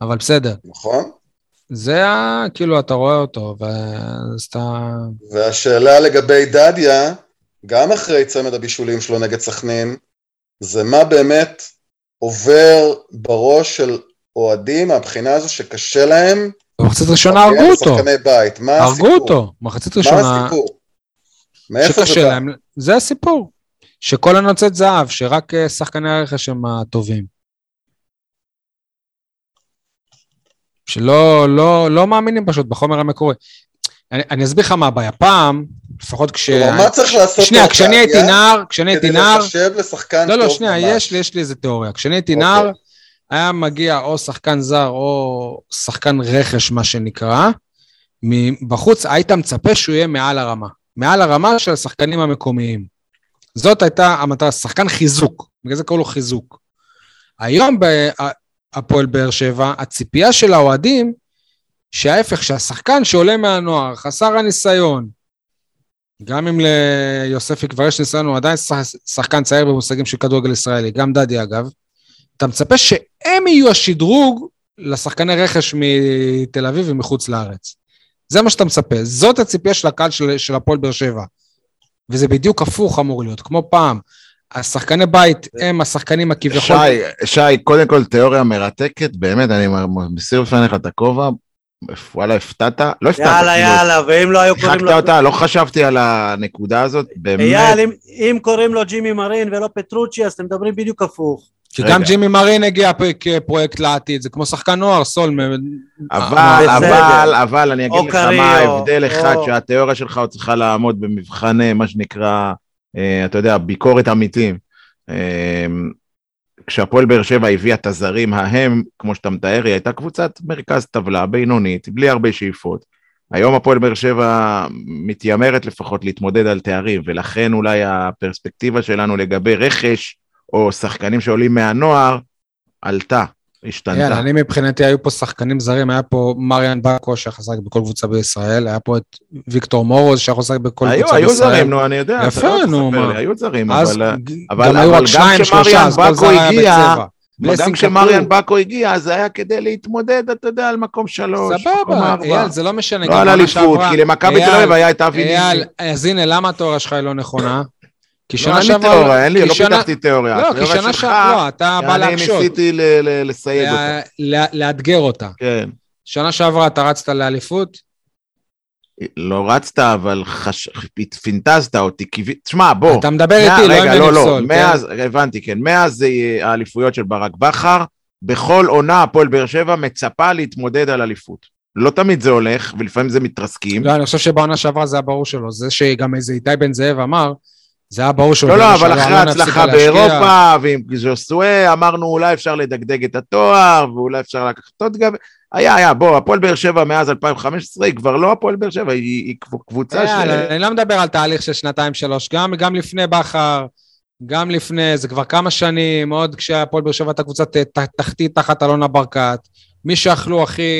אבל בסדר. נכון. זה ה... כאילו, אתה רואה אותו, ואז אתה... והשאלה לגבי דדיה, גם אחרי צמד הבישולים שלו נגד סכנין, זה מה באמת עובר בראש של אוהדים מהבחינה הזו שקשה להם במחצית ראשונה הרגו אותו, שחקני בית. מה הרגו הסיפור? אותו, מחצית מה ראשונה, הסיפור? מאיפה זה? להם, זה הסיפור. שכל הנוצאת זהב, שרק אה, שחקני הרכש הם הטובים. שלא לא, לא מאמינים פשוט בחומר המקורי. אני, אני אסביר לך מה הבעיה. פעם, לפחות כש... כלומר, מה צריך לעשות שנייה, כשאני הייתי נער, כשאני הייתי כדי נער, לחשב לשחקן לא, לא, שנייה? יש לי, יש לי איזה תיאוריה. כשאני הייתי אוקיי. נער, היה מגיע או שחקן זר או שחקן רכש, מה שנקרא, מבחוץ היית מצפה שהוא יהיה מעל הרמה. מעל הרמה של השחקנים המקומיים. זאת הייתה המטרה, שחקן חיזוק, בגלל זה קראו לו חיזוק. היום בהפועל באר שבע, הציפייה של האוהדים, שההפך, שהשחקן שעולה מהנוער, חסר הניסיון, גם אם ליוספי כבר יש ניסיון, הוא עדיין שח- שחקן צעיר במושגים של כדורגל ישראלי, גם דדי אגב, אתה מצפה שהם יהיו השדרוג לשחקני רכש מתל אביב ומחוץ לארץ. זה מה שאתה מצפה, זאת הציפייה של הקהל של, של הפועל באר שבע. וזה בדיוק הפוך אמור להיות, כמו פעם. השחקני בית הם השחקנים הכביכול... שי, שי, קודם כל תיאוריה מרתקת, באמת, אני מסיר בפניך את הכובע, וואלה, הפתעת, לא הפתעת, יאללה, כאילו, יאללה, ואם לא היו קוראים לו... אותה, לא חשבתי על הנקודה הזאת, באמת, אייל, אם- אם קוראים לו ג'ימי מרין ולא פטרוצ'י, אז אתם מדברים בדיוק הפוך. כי רגע. גם ג'ימי מרין הגיע כפרויקט לעתיד, זה כמו שחקן נוער, סול. אבל, בסדר. אבל, אבל, אני אגיד לך מה ההבדל אחד, או- שהתיאוריה שלך עוד צריכה לעמוד במבחני, מה שנקרא, אה, אתה יודע, ביקורת עמיתים. אה, כשהפועל באר שבע הביאה את הזרים ההם, כמו שאתה מתאר, היא הייתה קבוצת מרכז טבלה בינונית, בלי הרבה שאיפות. היום הפועל באר שבע מתיימרת לפחות להתמודד על תארים, ולכן אולי הפרספקטיבה שלנו לגבי רכש, או שחקנים שעולים מהנוער, עלתה, השתנתה. כן, אני מבחינתי, היו פה שחקנים זרים, היה פה מריאן בקו לשחק בכל קבוצה בישראל, היה פה את ויקטור מורוז לשחק בכל היו, קבוצה היו בישראל. זרים, נו, אני יודע. יפה, לא נו, מה. היו זרים, אז אבל... אבל- גם היו אבל רק גם שניים, שלושה, אז כל זר היה בצבע. גם כשמריאן בקו הגיע, זה היה כדי להתמודד, אתה יודע, על מקום שלוש, סבבה. אייל, זה לא משנה. לא על אליפות, כי למכבי תל אייל, אביב היה את אבי אייל, ניסי. אז הנה, למה התיאוריה שלך היא לא נכונה? כי לא, שנה לי שעברה... תיאוריה, אין לי, כי לא שנה- פיתחתי תיאוריה. לא, כי שנה שעברה, לא, אתה בא אני להקשות. ניסיתי ל- ל- לסייג אותה. לה- לה- לאתגר אותה. כן. שנה שעברה אתה רצת לאליפות, לא רצת, אבל חש- פינטזת אותי, קיווי- תשמע, בוא. אתה מדבר איתי, לא עם רגע, לא, לא, סול. כן? מאז, הבנתי, כן, מאז יהיה האליפויות של ברק בכר, בכל עונה הפועל באר שבע מצפה להתמודד על אליפות. לא תמיד זה הולך, ולפעמים זה מתרסקים. לא, אני חושב שבעונה שעברה זה היה ברור שלא. זה שגם איזה איתי בן זאב אמר, זה היה ברור שהוא... לא, לא, אבל אחרי ההצלחה. באירופה, ועם ז'וסואה, אמרנו אולי אפשר לדגדג את התואר, ואולי אפשר לקחת עוד גם... היה, היה, בוא, הפועל באר שבע מאז 2015 היא כבר לא הפועל באר שבע, היא, היא קבוצה ש... אה, אני לא מדבר על תהליך של שנתיים-שלוש, גם, גם לפני בכר, גם לפני, זה כבר כמה שנים, עוד כשהפועל באר שבע הייתה קבוצת ת- תחתית תחת אלונה ברקת, מי שאכלו הכי,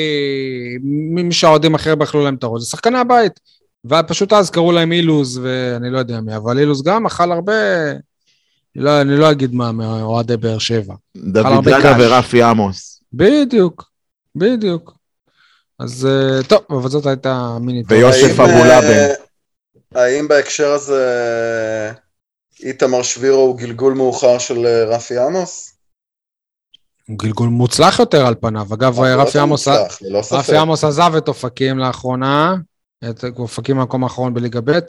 מי שהאוהדים הכי הרבה אכלו להם את הראש, זה שחקני הבית. ופשוט אז קראו להם אילוז, ואני לא יודע מי, אבל אילוז גם אכל הרבה, לא, אני לא אגיד מה, מאוהדי באר שבע. דוד קש. ורפי עמוס. בדיוק, בדיוק. אז אה, טוב, אבל זאת הייתה מיני... ויוסף אבולאבן. אה, האם בהקשר הזה איתמר שבירו הוא גלגול מאוחר של אה, רפי עמוס? הוא גלגול מוצלח יותר על פניו. אגב, ספק. רפי עמוס עזב את אופקים לאחרונה, את אופקים במקום האחרון בליגה ב',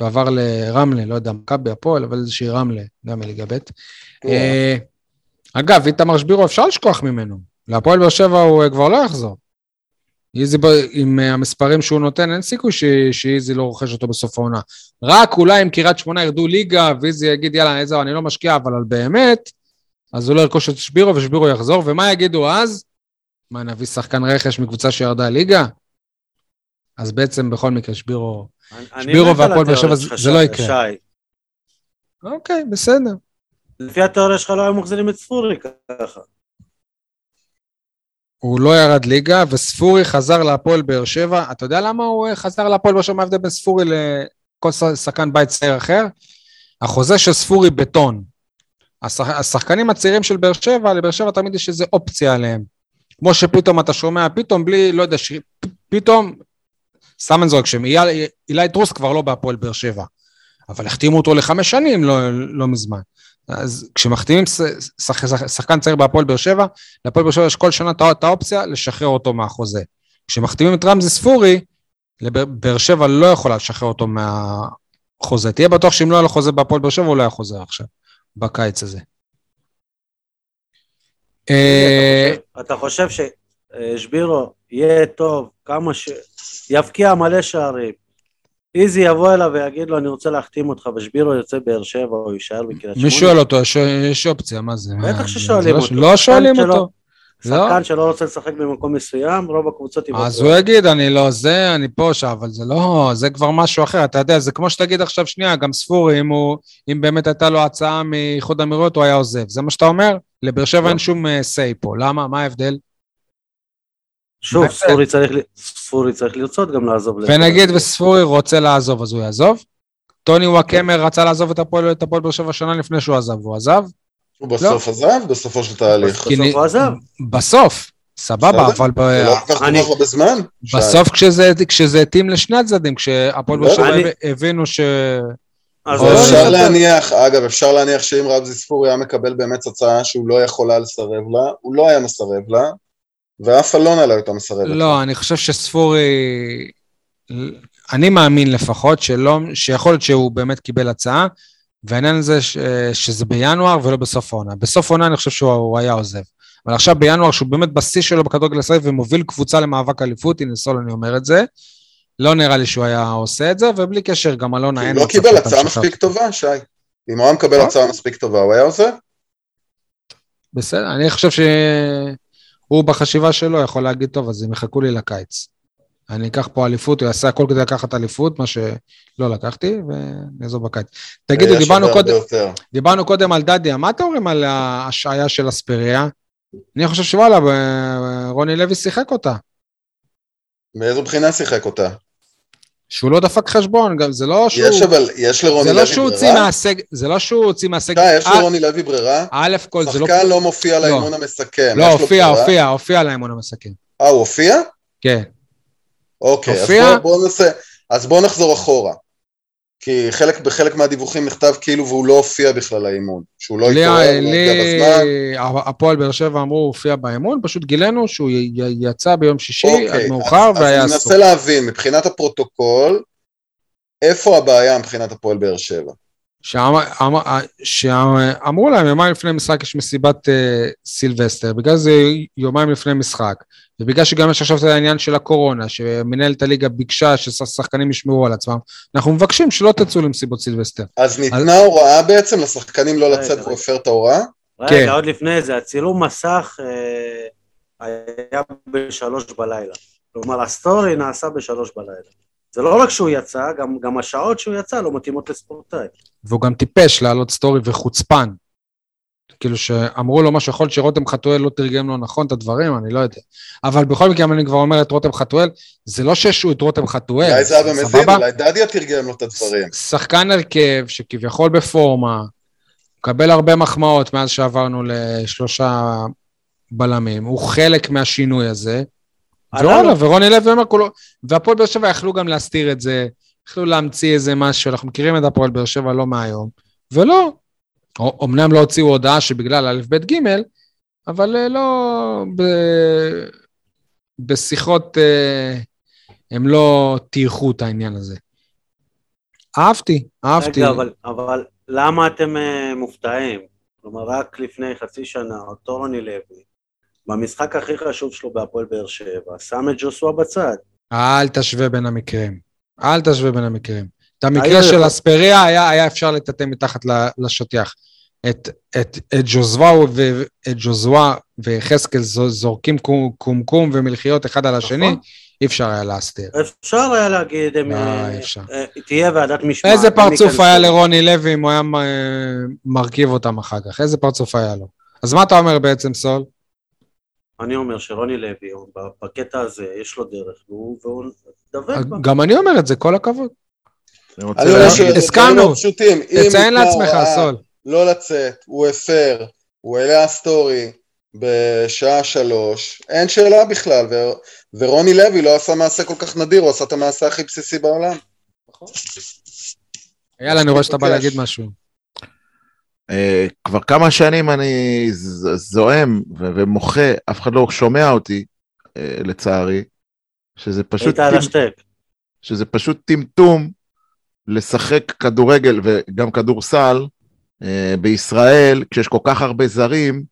ועבר לרמלה, לא יודע, מכבי הפועל, אבל איזושהי רמלה, גם בליגה ב'. אה, אגב, איתמר שבירו, אפשר לשכוח ממנו. להפועל באר שבע הוא אה, כבר לא יחזור. איזי, עם אה, המספרים שהוא נותן, אין סיכוי ש- שאיזי לא רוכש אותו בסוף העונה. רק אולי אם קריית שמונה ירדו ליגה, ואיזי יגיד, יאללה, איזה, אני לא משקיע, אבל על באמת, אז הוא לא ירכוש את שבירו, ושבירו יחזור, ומה יגידו אז? מה, נביא שחקן רכש מקבוצה שירדה ליגה? אז בעצם בכל מקרה שבירו... שבירו והפועל באר שבע, זה לא יקרה. אוקיי, בסדר. לפי התיאוריה שלך לא היו מחזירים את ספורי ככה. הוא לא ירד ליגה, וספורי חזר להפועל באר שבע. אתה יודע למה הוא אה, חזר להפועל באר שבע? מה ההבדל בין ספורי לכל שחקן בית צעיר אחר? החוזה של ספורי בטון. השח... השחקנים הצעירים של באר שבע, לבאר שבע תמיד יש איזו אופציה עליהם. כמו שפתאום אתה שומע, פתאום בלי, לא יודע, ש... פתאום, סתם אני זורק שם, איל- אילי טרוס כבר לא בהפועל באר שבע. אבל החתימו אותו לחמש שנים לא, לא מזמן. אז כשמחתימים. שחקן צעיר בהפועל באר שבע, להפועל באר שבע יש כל שנה את הא- את האופציה לשחרר אותו מהחוזה. כשמחתימים את רמזי ספורי, באר שבע לא יכולה לשחרר אותו מהחוזה. תהיה בטוח שאם לא היה לו חוזה בהפועל באר שבע, הוא לא היה חוזר עכשיו, בקיץ הזה. אה, אתה חושב ששבירו יהיה טוב, כמה ש... יבקיע מלא שערים. איזי יבוא אליו ויגיד לו, אני רוצה להחתים אותך, ושבירו יוצא באר שבע, או יישאר בקריית מי שואל אותו, יש- יש אופציה, מה זה? בטח מה, ששואלים זה לא- אותו. לא שואלים אותו. לא. שחקן שלא רוצה לשחק במקום מסוים, רוב הקבוצות יבטאו. אז הוא יגיד, אני לא זה, אני פה, שם, אבל זה לא, זה כבר משהו אחר. אתה יודע, זה כמו שתגיד עכשיו, שנייה, גם ספורי, אם, הוא, אם באמת הייתה לו הצעה מאיחוד האמירויות, הוא היה עוזב. זה מה שאתה אומר? לבאר שבע לא. אין שום אה, say פה. למה? מה ההבדל? שוב. ספורי צריך, ספורי צריך לרצות גם לעזוב. ונגיד וספורי רוצה לעזוב, אז הוא יעזוב? טוני וואקמר רצה לעזוב את הפועל את הפועל באר שבע שנה לפני שהוא עזב, הוא עזב? הוא בסוף עזב, בסופו של תהליך. בסוף הוא עזב. בסוף, סבבה. אבל. זה לא כל כך הרבה זמן. בסוף כשזה, התאים לשני הצדדים, כשהפועל באר לא, שבע הבינו ש... לא אפשר להניח, אגב, אפשר להניח שאם רבזי ספורי היה מקבל באמת הצעה שהוא לא יכול היה לסרב לה, הוא לא היה מסרב לה, ואף אלונה לא הייתה מסרבת. לא, אני חושב שספורי... אני מאמין לפחות שלא, שיכול להיות שהוא באמת קיבל הצעה, והעניין הזה ש, שזה בינואר ולא בסוף העונה. בסוף העונה אני חושב שהוא הוא היה עוזב. אבל עכשיו בינואר, שהוא באמת בשיא שלו בכדורגל הישראלי ומוביל קבוצה למאבק אליפות, הנה סול אני אומר את זה, לא נראה לי שהוא היה עושה את זה, ובלי קשר, גם אלונה אין הוא לא קיבל הצעה מספיק. טובה, שי. אם הוא היה מקבל אה? הצעה מספיק טובה, הוא היה עוזב? בסדר, אני חושב שהוא בחשיבה שלו יכול להגיד, טוב, אז הם יחכו לי לקיץ. אני אקח פה אליפות, הוא יעשה הכל כדי לקחת אליפות, מה שלא לקחתי, ונעזוב בקיץ. תגידו, דיברנו קודם. דיברנו קודם על דדיה, מה אתם אומרים על ההשעיה של אספריה? אני חושב שוואלה, ב- רוני לוי שיחק אותה. מאיזו בחינה שיחק אותה? שהוא לא דפק חשבון, גם זה לא שהוא... יש אבל, יש לרוני לוי לא הוציא ברירה? מהסגל, זה לא שהוא הוציא מהסגל. שי, יש אה, לרוני לוי ברירה? א' כל זה לא... שחקן לא מופיע המסכם. לא, יש לו הופיע, ברירה? הופיע, הופיע לאימון המסכם. אה, הוא הופיע? כן. אוקיי, אז הופיע? בוא, נעשה, אז בוא נחזור אחורה. כי חלק, בחלק מהדיווחים נכתב כאילו והוא לא הופיע בכלל לאימון. שהוא לא התעורר, לא הגיע בזמן. הפועל באר שבע אמרו, הוא הופיע באימון, פשוט גילינו שהוא י- י- יצא ביום שישי אוקיי, עד מאוחר אז, והיה אז אני אסור. מנסה להבין, מבחינת הפרוטוקול, איפה הבעיה מבחינת הפועל באר שבע? שאמר- אמר- שאמרו להם, יומיים לפני משחק יש מסיבת אה, סילבסטר, בגלל זה יומיים לפני משחק, ובגלל שגם יש עכשיו את העניין של הקורונה, שמנהלת הליגה ביקשה ששחקנים ישמרו על עצמם, אנחנו מבקשים שלא תצאו למסיבות סילבסטר. אז ניתנה הוראה בעצם לשחקנים לא לצאת. והוא הפר את ההוראה? כן. רגע, עוד לפני זה, הצילום מסך אה, היה בשלוש בלילה. כלומר, הסטורי נעשה בשלוש בלילה. זה לא רק שהוא יצא, גם, גם השעות שהוא יצא לא מתאימות לספורטאי. והוא גם טיפש להעלות סטורי וחוצפן. כאילו שאמרו לו משהו, יכול להיות שרותם חתואל לא תרגם לו נכון את הדברים, אני לא יודע. אבל בכל מקרה, אם אני כבר אומר את רותם חתואל, זה לא שהשעו את רותם חתואל, אולי זה היה במזין, סבבה? אולי דדיה תרגם לו את הדברים. שחקן הרכב שכביכול בפורמה, מקבל הרבה מחמאות מאז שעברנו לשלושה בלמים, הוא חלק מהשינוי הזה. לו. ורוני לוי אומר כולו, והפועל באר שבע יכלו גם להסתיר את זה, יכלו להמציא איזה משהו, אנחנו מכירים את הפועל באר שבע לא מהיום, ולא. אמנם לא הוציאו הודעה שבגלל א', ב', ג', אבל אה, לא... ב... בשיחות אה, הם לא טייחו את העניין הזה. אהבתי, אהבתי. רגע, אבל, אבל למה אתם אה, מופתעים? כלומר, רק לפני חצי שנה, אותו רוני לוי, במשחק הכי חשוב שלו בהפועל באר שבע, שם את ג'וסווה בצד. אל תשווה בין המקרים. אל תשווה בין המקרים. את המקרה של אספריה היה, היה אפשר לטאטא מתחת לשטיח. את, את, את ג'וזווה ויחזקאל זו- זורקים קום- קומקום ומלחיות אחד על השני, נכון. אי אפשר היה להסתיר. אפשר היה להגיד, הם, אה, אי אפשר. אה, תהיה ועדת משמעת. איזה פרצוף. היה לרוני לוי אם הוא היה אה, מרכיב אותם אחר כך? איזה פרצוף היה לו? אז מה אתה אומר בעצם, סול? אני אומר שרוני לוי, בקטע הזה, יש לו דרך, והוא והוא דבק בה. גם אני אומר את זה, כל הכבוד. הסכמנו. לא תציין לעצמך, סול. לא לצאת, הוא הפר, הוא העלה סטורי בשעה שלוש, אין שאלה בכלל, ו- ורוני לוי לא עשה מעשה כל כך נדיר, הוא עשה את המעשה הכי בסיסי בעולם. יאללה, אני רואה שאתה בא מתבקש. להגיד משהו. אה, כבר כמה שנים אני זועם ומוחה, אף אחד לא שומע אותי, אה, לצערי, שזה פשוט, היית על טמ- השטק. שזה פשוט טמטום לשחק כדורגל וגם כדורסל אה, בישראל, כשיש כל כך הרבה זרים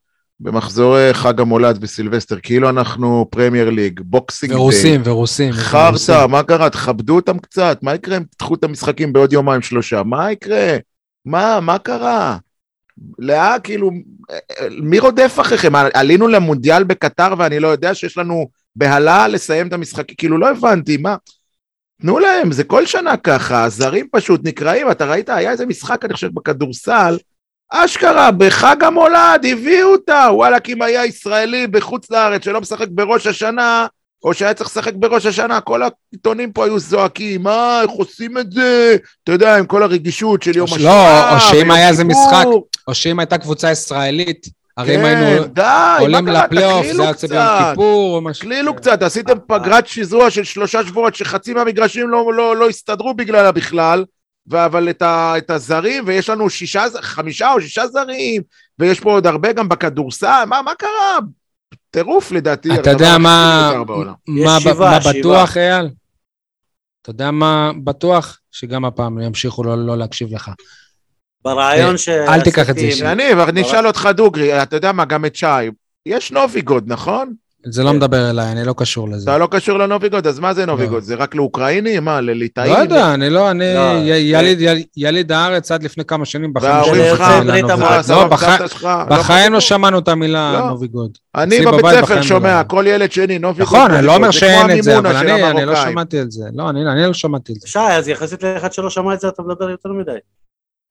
במחזורי חג המולד וסילבסטר, כאילו אנחנו פרמייר ליג, בוקסינג ורוסים, ורוסים. חרטא, ורוסים. מה קרה? תכבדו אותם קצת, מה יקרה אם תדחו את המשחקים בעוד יומיים שלושה? מה יקרה? מה, מה קרה? לאה, כאילו, מי רודף אחריכם? עלינו למונדיאל בקטר ואני לא יודע שיש לנו בהלה לסיים את המשחקים, כאילו לא הבנתי, מה? תנו להם, זה כל שנה ככה, הזרים פשוט נקראים, אתה ראית, היה איזה משחק, אני חושב, בכדורסל, אשכרה, בחג המולד, הביאו אותה, וואלכ, אם היה ישראלי בחוץ לארץ שלא משחק בראש השנה, או שהיה צריך לשחק בראש השנה, כל העיתונים פה היו זועקים, מה, איך עושים את זה? אתה יודע, עם כל הרגישות של יום השואה, לא, או שאם היה איזה. משחק, או שאם הייתה קבוצה ישראלית, הרי אם כן, היינו עולים? לפלייאוף, זה היה יוצא ביום קצת. כיפור או משהו. תקלילו קצת, עשיתם פגרת שזרוע של שלושה שבועות שחצי מהמגרשים לא, לא, לא הסתדרו בגללה בכלל, ו- אבל את, ה, את הזרים, ויש לנו שישה, חמישה או שישה זרים, ויש פה עוד הרבה גם בכדורסל, מה, מה קרה? טירוף לדעתי. אתה יודע מה. מה, שבעה, מה שבעה. בטוח, אייל? אתה יודע מה בטוח? שגם הפעם ימשיכו לא, לא להקשיב לך. ברעיון אה, ש... אל תיקח את זה אישית. יניב, אבל נשאל אותך דוגרי, אתה יודע מה, גם את שי, יש נוביגוד, נכון? זה לא כן. מדבר אליי, אני לא קשור לזה. אתה לא קשור לנוביגוד, אז מה זה נוביגוד? לא. זה רק לאוקראינים? מה, לליטאים? לא יודע, אני לא, אני לא, יליד- יל- יליד הארץ עד לפני כמה שנים, בחיים שלי לא בחיים לא. שמענו את המילה. נוביגוד. אני בבית ספר שומע. כל ילד שני, נוביגוד. נכון, אני לא. אומר שאין את זה, אבל אני אני לא. שמעתי את זה. לא, אני אני לא שמעתי את זה. שי, אז יחסית לאחד שלא שמע את זה, אתה מדבר יותר מדי.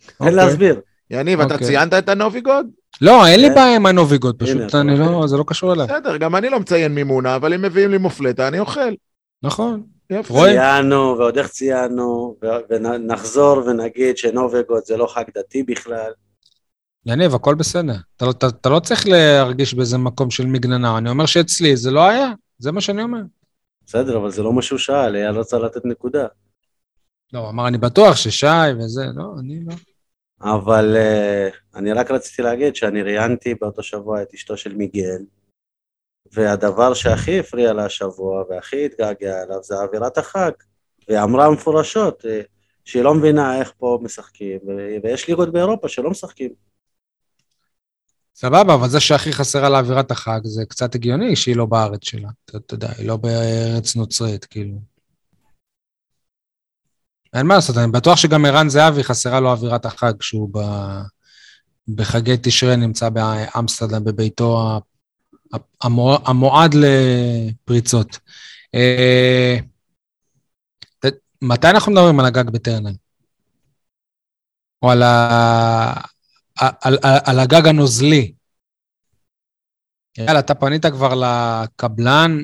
אוקיי. אין להסביר. יניב, אתה אוקיי. ציינת את הנוביגוד? לא, אין לי כן. בעיה עם הנוביגוד, פשוט אני. לא, זה לא קשור אליי. בסדר, גם אני לא מציין מימונה, אבל אם מביאים לי מופלטה, אני אוכל. נכון. ציינו, ועוד איך ציינו, ונחזור ונגיד שנוביגוד זה לא חג דתי בכלל. יניב, הכל בסדר. אתה לא- אתה- אתה לא צריך להרגיש באיזה מקום של מגננה. אני אומר שאצלי זה לא היה, זה מה שאני אומר. בסדר, אבל זה לא מה שהוא שאל, אייל רצה לתת נקודה. לא, הוא אמר, אני בטוח ששי וזה, לא, אני לא. אבל uh, אני רק רציתי להגיד שאני ראיינתי באותו שבוע את אשתו של מיגל, והדבר שהכי הפריע לה השבוע והכי התגעגע אליו זה אווירת החג. והיא אמרה מפורשות, אה, שהיא לא מבינה איך פה משחקים, ויש ליגות באירופה שלא משחקים. סבבה, אבל זה שהכי חסרה לה אווירת החג, זה קצת הגיוני שהיא לא בארץ שלה. אתה, אתה יודע, היא לא בארץ נוצרית, כאילו. אין מה לעשות, אני בטוח שגם ערן זהבי חסרה לו אווירת החג כשהוא ב... בחגי תשרי נמצא באמסטרדם, בביתו המועד לפריצות. אה, מתי אנחנו מדברים על הגג בטרנר? או על, ה... על, על הגג הנוזלי? יאללה, אתה פנית כבר לקבלן,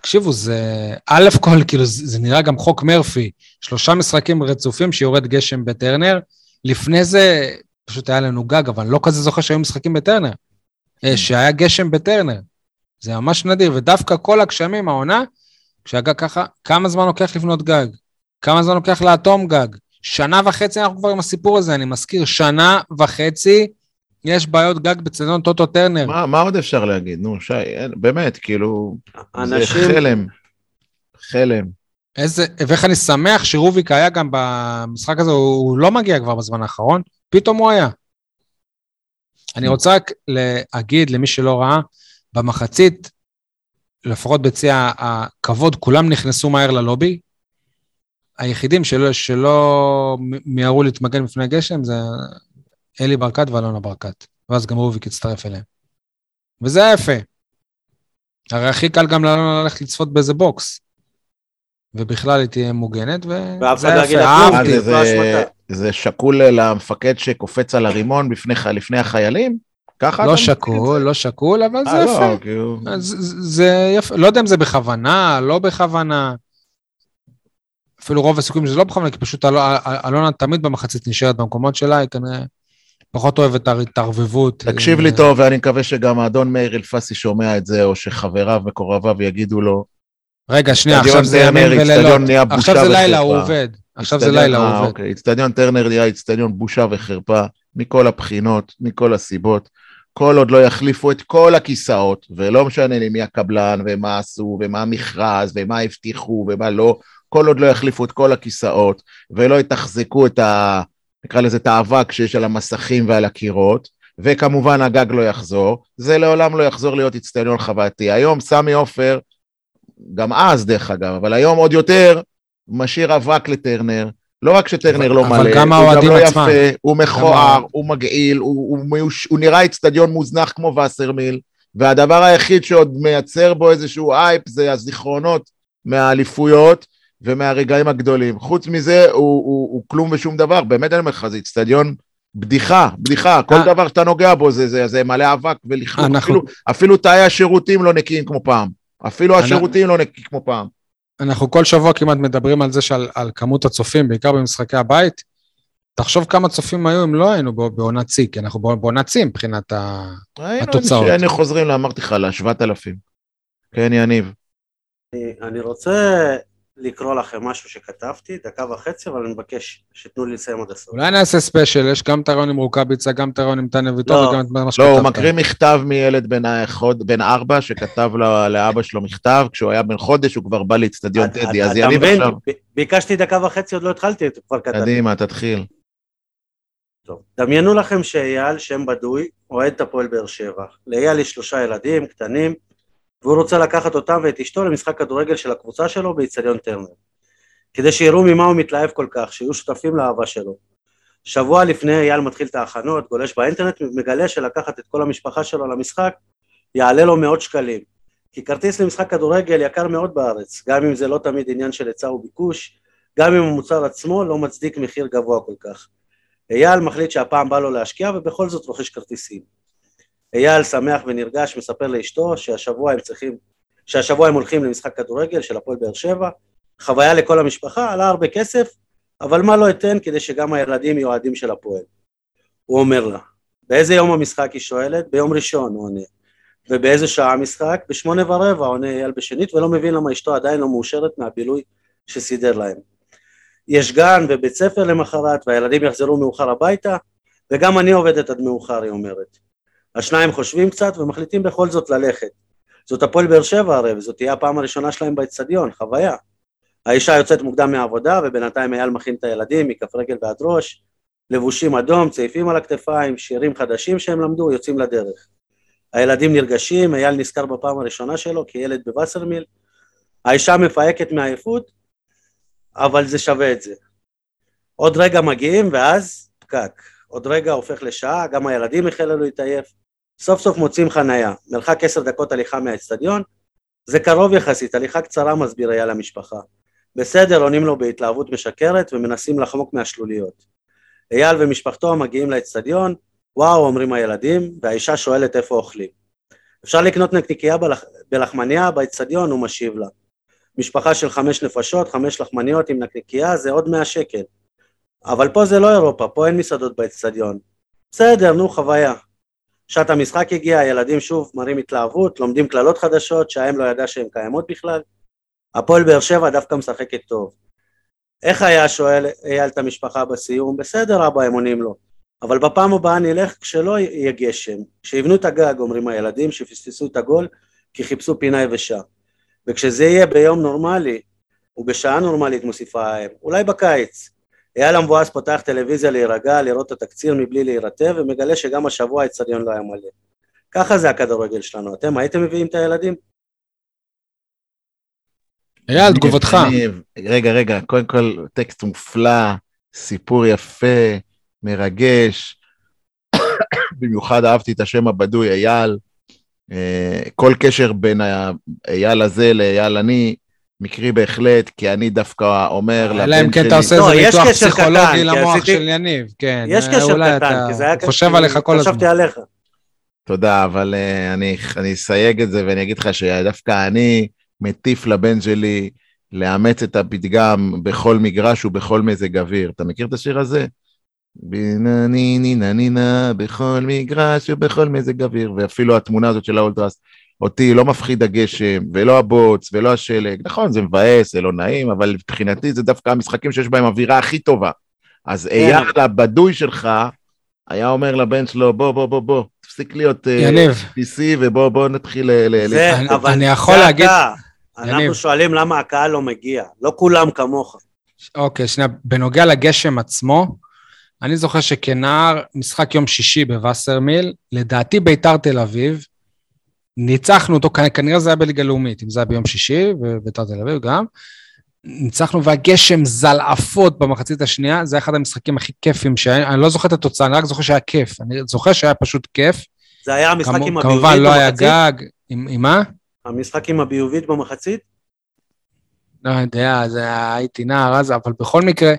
תקשיבו, זה... א' כל, כאילו, זה נראה גם חוק מרפי. שלושה משחקים רצופים שיורד גשם בטרנר. לפני זה פשוט היה לנו גג, אבל לא כזה זוכר שהיו משחקים בטרנר. אה, שהיה גשם בטרנר. זה ממש נדיר, ודווקא כל הגשמים, העונה, כשהגג ככה, כמה זמן לוקח לבנות גג? כמה זמן לוקח לאטום גג? שנה וחצי אנחנו כבר עם הסיפור הזה, אני מזכיר, שנה וחצי יש בעיות גג בצדון טוטו טרנר. מה, מה עוד אפשר להגיד? נו, שי, אין, באמת, כאילו, זה אנשים, חלם. חלם. איזה, ואיך אני שמח שרוביק היה גם במשחק הזה, הוא, הוא לא מגיע כבר בזמן האחרון, פתאום הוא היה. אני רוצה רק להגיד למי שלא ראה, במחצית, לפחות ביציע הכבוד, כולם נכנסו מהר ללובי. היחידים שלא, שלא מיהרו להתמגן בפני הגשם זה אלי ברקת ואלונה ברקת, ואז גם רוביק הצטרף אליהם. וזה היה יפה. הרי הכי קל גם לאלונה ללכת לצפות באיזה box. ובכלל היא תהיה מוגנת, וזה לא היה יפה, כלום, אהבתי. זה לא זה, שקול למפקד שקופץ על הרימון בפני, לפני החיילים? ככה לא שקול, זה? לא שקול, אבל זה אה, יפה. לא, כאילו... אז זה, זה יפה, לא יודע אם זה בכוונה, לא בכוונה. אפילו רוב הסיכויים שזה לא בכוונה, כי פשוט אל- אל- אלונה תמיד במחצית נשארת במקומות שלה, היא כנראה פחות אוהבת את ההתערבבות. תקשיב לי טוב, ואני מקווה שגם האדון מאיר אלפסי שומע את זה, או שחבריו מקורביו יגידו לו. רגע, שנייה, עכשיו זה ימים ולילות. עכשיו זה לילה, הוא. עובד. עכשיו זה לילה, הוא אה, עובד. אוקיי, אצטדיון טרנר נהיה אצטדיון בושה וחרפה, מכל הבחינות, מכל הסיבות. כל עוד לא יחליפו את כל הכיסאות, ולא משנה לי מי הקבלן, ומה עשו, ומה המכרז, ומה הבטיחו, ומה לא, כל עוד לא יחליפו את כל הכיסאות, ולא יתחזקו את ה... נקרא לזה את האבק שיש על המסכים ועל הקירות, וכמובן הגג לא יחזור, זה לעולם לא יחזור להיות אצטדיון חווייתי. היום סמי עופר, גם אז דרך אגב, אבל היום עוד יותר, משאיר אבק לטרנר, לא רק שטרנר לא אבל מלא, גם הוא גם לא עצמם. יפה, הוא מכוער. הוא מגעיל, הוא, הוא, מיוש, הוא נראה אצטדיון מוזנח כמו וסרמיל, והדבר היחיד שעוד מייצר בו איזשהו אייפ זה הזיכרונות מהאליפויות ומהרגעים הגדולים. חוץ מזה, הוא, הוא, הוא כלום ושום דבר, באמת אני אומר לך, זה אצטדיון בדיחה, בדיחה, כל אה. דבר שאתה נוגע בו זה, זה, זה מלא אבק ולכלוך, אנחנו- אפילו, אפילו תאי השירותים לא נקיים כמו פעם, אפילו אנחנו- השירותים לא נקיים כמו פעם. אנחנו כל שבוע כמעט מדברים על זה שעל על כמות הצופים, בעיקר במשחקי הבית. תחשוב כמה צופים היו אם לא היינו בע- בעונת שיא, כי אנחנו בע- בעונת שיא מבחינת התוצאות. היינו חוזרים, לה, אמרתי לך, לשבעת אלפים. כן, יניב. אני- אני רוצה לקרוא לכם משהו שכתבתי, דקה וחצי, אבל אני מבקש שתנו לי לסיים עד הסוף. אולי נעשה ספיישל, יש גם את הרעיון עם רוקאביצה, גם את הרעיון עם טניה ויטור לא. וגם את מה לא, שכתבת. הוא מקריא מכתב מילד בן, החוד, בן ארבע, שכתב לו, לאבא שלו מכתב, כשהוא היה בן חודש, הוא כבר בא לאצטדיון אתה- טדי, אז אתה יניב? עכשיו. ב- ביקשתי דקה וחצי, עוד לא התחלתי, כבר כתבתי. קדימה, תתחיל. טוב, דמיינו לכם שאייל, שם בדוי, אוהד את הפועל באר שבע. לאייל יש שלושה ילדים קטנים, והוא רוצה לקחת אותם ואת אשתו למשחק כדורגל של הקבוצה שלו באיצטדיון טרנר. כדי שיראו ממה הוא מתלהב כל כך, שיהיו שותפים לאהבה שלו. שבוע לפני אייל מתחיל את ההכנות, גולש באינטרנט, מגלה שלקחת את כל המשפחה שלו למשחק יעלה לו מאות שקלים. כי כרטיס למשחק כדורגל יקר מאוד בארץ, גם אם זה לא תמיד עניין של היצע וביקוש, גם אם המוצר עצמו לא מצדיק מחיר גבוה כל כך. אייל מחליט שהפעם בא לו להשקיע ובכל זאת רוכש כרטיסים. אייל שמח ונרגש מספר לאשתו שהשבוע הם צריכים, שהשבוע הם הולכים למשחק כדורגל של הפועל באר שבע, חוויה לכל המשפחה, עלה הרבה כסף, אבל מה לא אתן כדי שגם הילדים יהיו אוהדים של הפועל. הוא אומר לה, באיזה יום המשחק היא שואלת? ביום ראשון, הוא עונה. ובאיזה שעה המשחק? בשמונה ורבע, עונה אייל בשנית, ולא מבין למה אשתו עדיין לא מאושרת מהבילוי שסידר להם. יש גן ובית ספר למחרת, והילדים יחזרו מאוחר הביתה, וגם אני עובדת עד מאוחר, היא אומרת. השניים חושבים קצת ומחליטים בכל זאת ללכת. זאת הפועל באר שבע הרי, וזאת תהיה הפעם הראשונה שלהם באצטדיון, חוויה. האישה יוצאת מוקדם מהעבודה, ובינתיים אייל מכין את הילדים מכף רגל ועד ראש, לבושים אדום, צעיפים על הכתפיים, שירים חדשים שהם למדו, יוצאים לדרך. הילדים נרגשים, אייל נזכר בפעם הראשונה שלו כילד בווסרמיל, האישה מפהקת מעייפות, אבל זה שווה את זה. עוד רגע מגיעים ואז פקק. עוד רגע הופך לשעה, גם הילדים החלו להתעייף. סוף סוף מוצאים חנייה, מרחק עשר דקות הליכה מהאצטדיון, זה קרוב יחסית, הליכה קצרה מסביר היה למשפחה. בסדר, עונים לו בהתלהבות משקרת ומנסים לחמוק מהשלוליות. אייל ומשפחתו מגיעים לאצטדיון, וואו, אומרים הילדים, והאישה שואלת איפה אוכלים. אפשר לקנות נקניקייה בלח... בלחמניה באצטדיון, הוא משיב לה. משפחה של חמש נפשות, חמש לחמניות עם נקניקייה, זה עוד מאה שקל. אבל פה זה לא אירופה, פה אין מסעדות באצטדיון. בסדר, נו, חוויה. שעת המשחק הגיע, הילדים שוב מראים התלהבות, לומדים קללות חדשות שהאם לא ידע שהן קיימות בכלל. הפועל באר שבע דווקא משחקת טוב. איך היה שואל אייל את המשפחה בסיום? בסדר אבא, הם עונים לו. אבל בפעם הבאה נלך כשלא יהיה גשם. כשיבנו את הגג, אומרים הילדים, שפספסו את הגול, כי חיפשו פינה יבשה. וכשזה יהיה ביום נורמלי, ובשעה נורמלית מוסיפה האם, אולי בקיץ. אייל המבואס פותח טלוויזיה להירגע, לראות את התקציר מבלי להירטב, ומגלה שגם השבוע האצטדיון לא היה מלא. ככה זה הכדורגל שלנו. אתם הייתם מביאים את הילדים? אייל, תגובתך. רגע, רגע, קודם כל, טקסט מופלא, סיפור יפה, מרגש. במיוחד אהבתי את השם הבדוי, אייל. אה, כל קשר בין האייל הזה לאייל אני, מקרי בהחלט, כי אני דווקא אומר לבן שלי... אלא אם כן אתה עושה לא, איזה ניתוח פסיכולוגי למוח של יניב, כן. יש קשר קטן, כי זה היה... חושב עליך כל הזמן. חשבתי עליך. תודה, אבל אני, אני אסייג את זה ואני אגיד לך שדווקא אני מטיף לבן שלי לאמץ את הפתגם בכל מגרש ובכל מזג אוויר. אתה מכיר את השיר הזה? בינה נינה נינה בכל מגרש ובכל מזג אוויר, ואפילו התמונה הזאת של האולטרס, אותי לא מפחיד הגשם, ולא הבוץ, ולא השלג. נכון, זה מבאס, זה לא נעים, אבל מבחינתי זה דווקא המשחקים שיש בהם אווירה הכי טובה. אז כן. אייל הבדוי שלך היה אומר לבן שלו, בוא, בוא, בוא, בוא, תפסיק להיות אה. PC ובוא בוא נתחיל... זה, אבל אני יכול להגיד... אנחנו שואלים למה הקהל לא מגיע, לא כולם כמוך. אוקיי, שנייה, בנוגע לגשם עצמו, אני זוכר שכנער, משחק יום שישי בווסרמיל, לדעתי ביתר תל אביב, ניצחנו אותו, כנראה זה היה בליגה לאומית, אם זה היה ביום שישי, וביתר תל אביב גם. ניצחנו והגשם זלעפות במחצית השנייה, זה היה אחד המשחקים הכי כיפים שהיה, אני לא זוכר את התוצאה, אני רק זוכר שהיה כיף. אני זוכר שהיה פשוט כיף. זה היה המשחק עם הביובית במחצית? כמובן לא היה גג, עם, עם מה? המשחק עם הביובית במחצית? לא יודע, זה היה, הייתי נער אז, אבל בכל מקרה,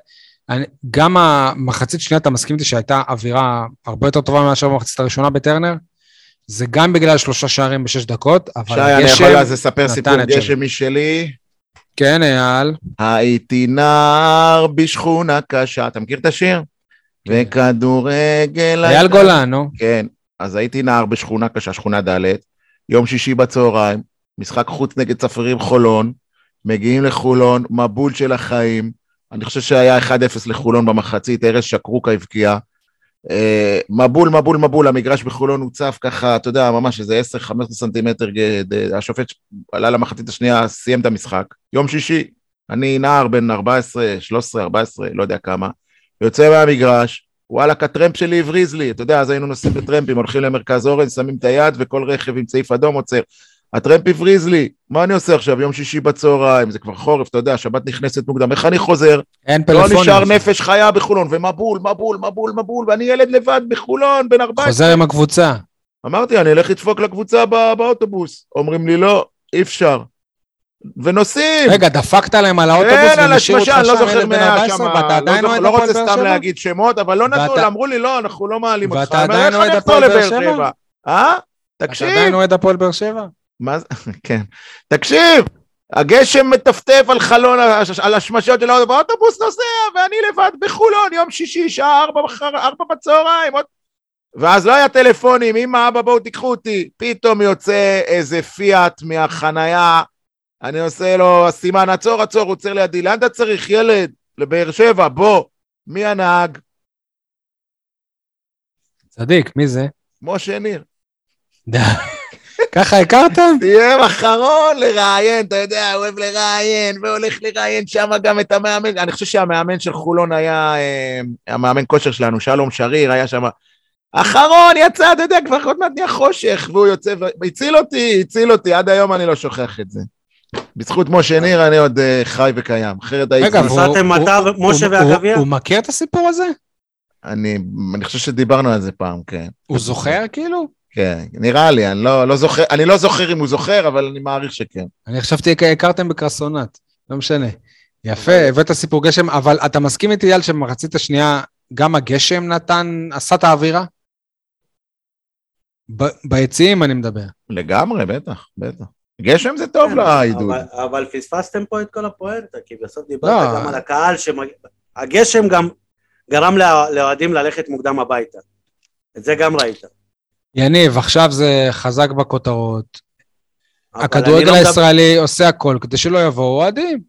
אני, גם המחצית שנייה, אתה מסכים איתי שהייתה אווירה הרבה יותר טובה מאשר במחצית הראשונה בטרנר? זה גם בגלל שלושה שערים בשש דקות, אבל שי, אני יכול אז לספר סיפור גשם משלי? כן, אייל. הייתי נער בשכונה קשה, אתה מכיר את השיר? כן. וכדורגל... אייל גולן, נו. כן, אז הייתי נער בשכונה קשה, שכונה ד', יום שישי בצהריים, משחק חוץ נגד צפרים חולון, מגיעים לחולון, מבול של החיים, אני חושב שהיה 1-0 לחולון במחצית, ארז שקרוקה הבקיע. אה, מבול, מבול, מבול, המגרש בחולון הוצף ככה, אתה יודע, ממש איזה 10-15 סנטימטר, השופט עלה למחצית השנייה, סיים את המשחק. יום שישי, אני נער בן 14, 13, 14, לא יודע כמה, יוצא מהמגרש, וואלכ, הטרמפ שלי הבריז לי, אתה יודע, אז היינו נוסעים בטרמפים, הולכים למרכז אורן, שמים את היד, וכל רכב עם צעיף אדום עוצר. הטרמפ הבריז לי, מה אני עושה עכשיו, יום שישי בצהריים, זה כבר חורף, אתה יודע, שבת נכנסת מוקדם, איך אני חוזר? אין פלאפונים. לא נשאר נפש חיה בחולון, ומבול, מבול, מבול, מבול, ואני ילד לבד בחולון, בן 14. חוזר עם הקבוצה. אמרתי, אני אלך לדפוק לקבוצה בא, באוטובוס. אומרים לי, לא, אי אפשר. ונוסעים. רגע, דפקת להם על האוטובוס כן, על השמשה, אני לא זוכר מי היה שם, לא, לא רוצה סתם להגיד שמות, אבל לא נתנו, אמרו לי, לא, אנחנו לא מעלים אותך. ואתה עדיין אוהד הפועל באר שבע? אה? תקשיב. אתה עדיין אוהד הפועל באר שבע? מה זה? כן. תקשיב, הגשם מטפטף על חלון, על השמשות של האוטובוס, האוטובוס נוסע, ואני לבד בחולון, יום שישי, שעה ארבע, ארבע בצהריים. עוד... ואז לא היה טלפונים, אמא, אבא, בואו תיקחו אותי. פתאום יוצא איזה פיאט מהחנייה, אני עושה לו סימן, עצור, עצור, הוא עוצר לידי, לאן אתה צריך, ילד? לבאר שבע, בוא. מי הנהג? צדיק, מי זה? משה ניר. ככה הכרתם? סיים אחרון לראיין, אתה יודע, אוהב לראיין, והולך לראיין שם גם את המאמן. אני חושב שהמאמן של חולון היה, אה, המאמן כושר שלנו, שלום שריר, היה שם. אחרון, יצא, אתה יודע, כבר עוד מעט נהיה חושך, והוא יוצא, והציל אותי, הציל אותי, עד היום אני לא שוכח את זה. בזכות משה ניר אני עוד אה, חי וקיים, אחרת הייתי... רגע, נסעתם הוא- אתה הוא- ומשה הוא- והגביע? הוא מכיר את הסיפור הזה? אני, אני חושב שדיברנו על זה פעם, כן. הוא זוכר כאילו? כן, נראה לי, אני לא, לא זוכר, אני לא זוכר אם הוא זוכר, אבל אני מעריך שכן. אני חשבתי הכרתם בקרסונת, לא משנה. יפה, הבאת סיפור גשם, אבל אתה מסכים איתי, אייל, שבמחצית השנייה גם הגשם נתן, עשה את האווירה? ב- ביציעים אני מדבר. לגמרי, בטח, בטח. גשם זה טוב כן, לעידוד. אבל- אבל פספסתם פה את כל הפואנטה, כי בסוף לא. דיברת גם על הקהל, שמג- הגשם גם גרם לא- לאוהדים ללכת מוקדם הביתה. את זה גם ראית. יניב, עכשיו זה חזק בכותרות. הכדורגל לא מדבר- הישראלי עושה הכל כדי שלא יבואו אוהדים.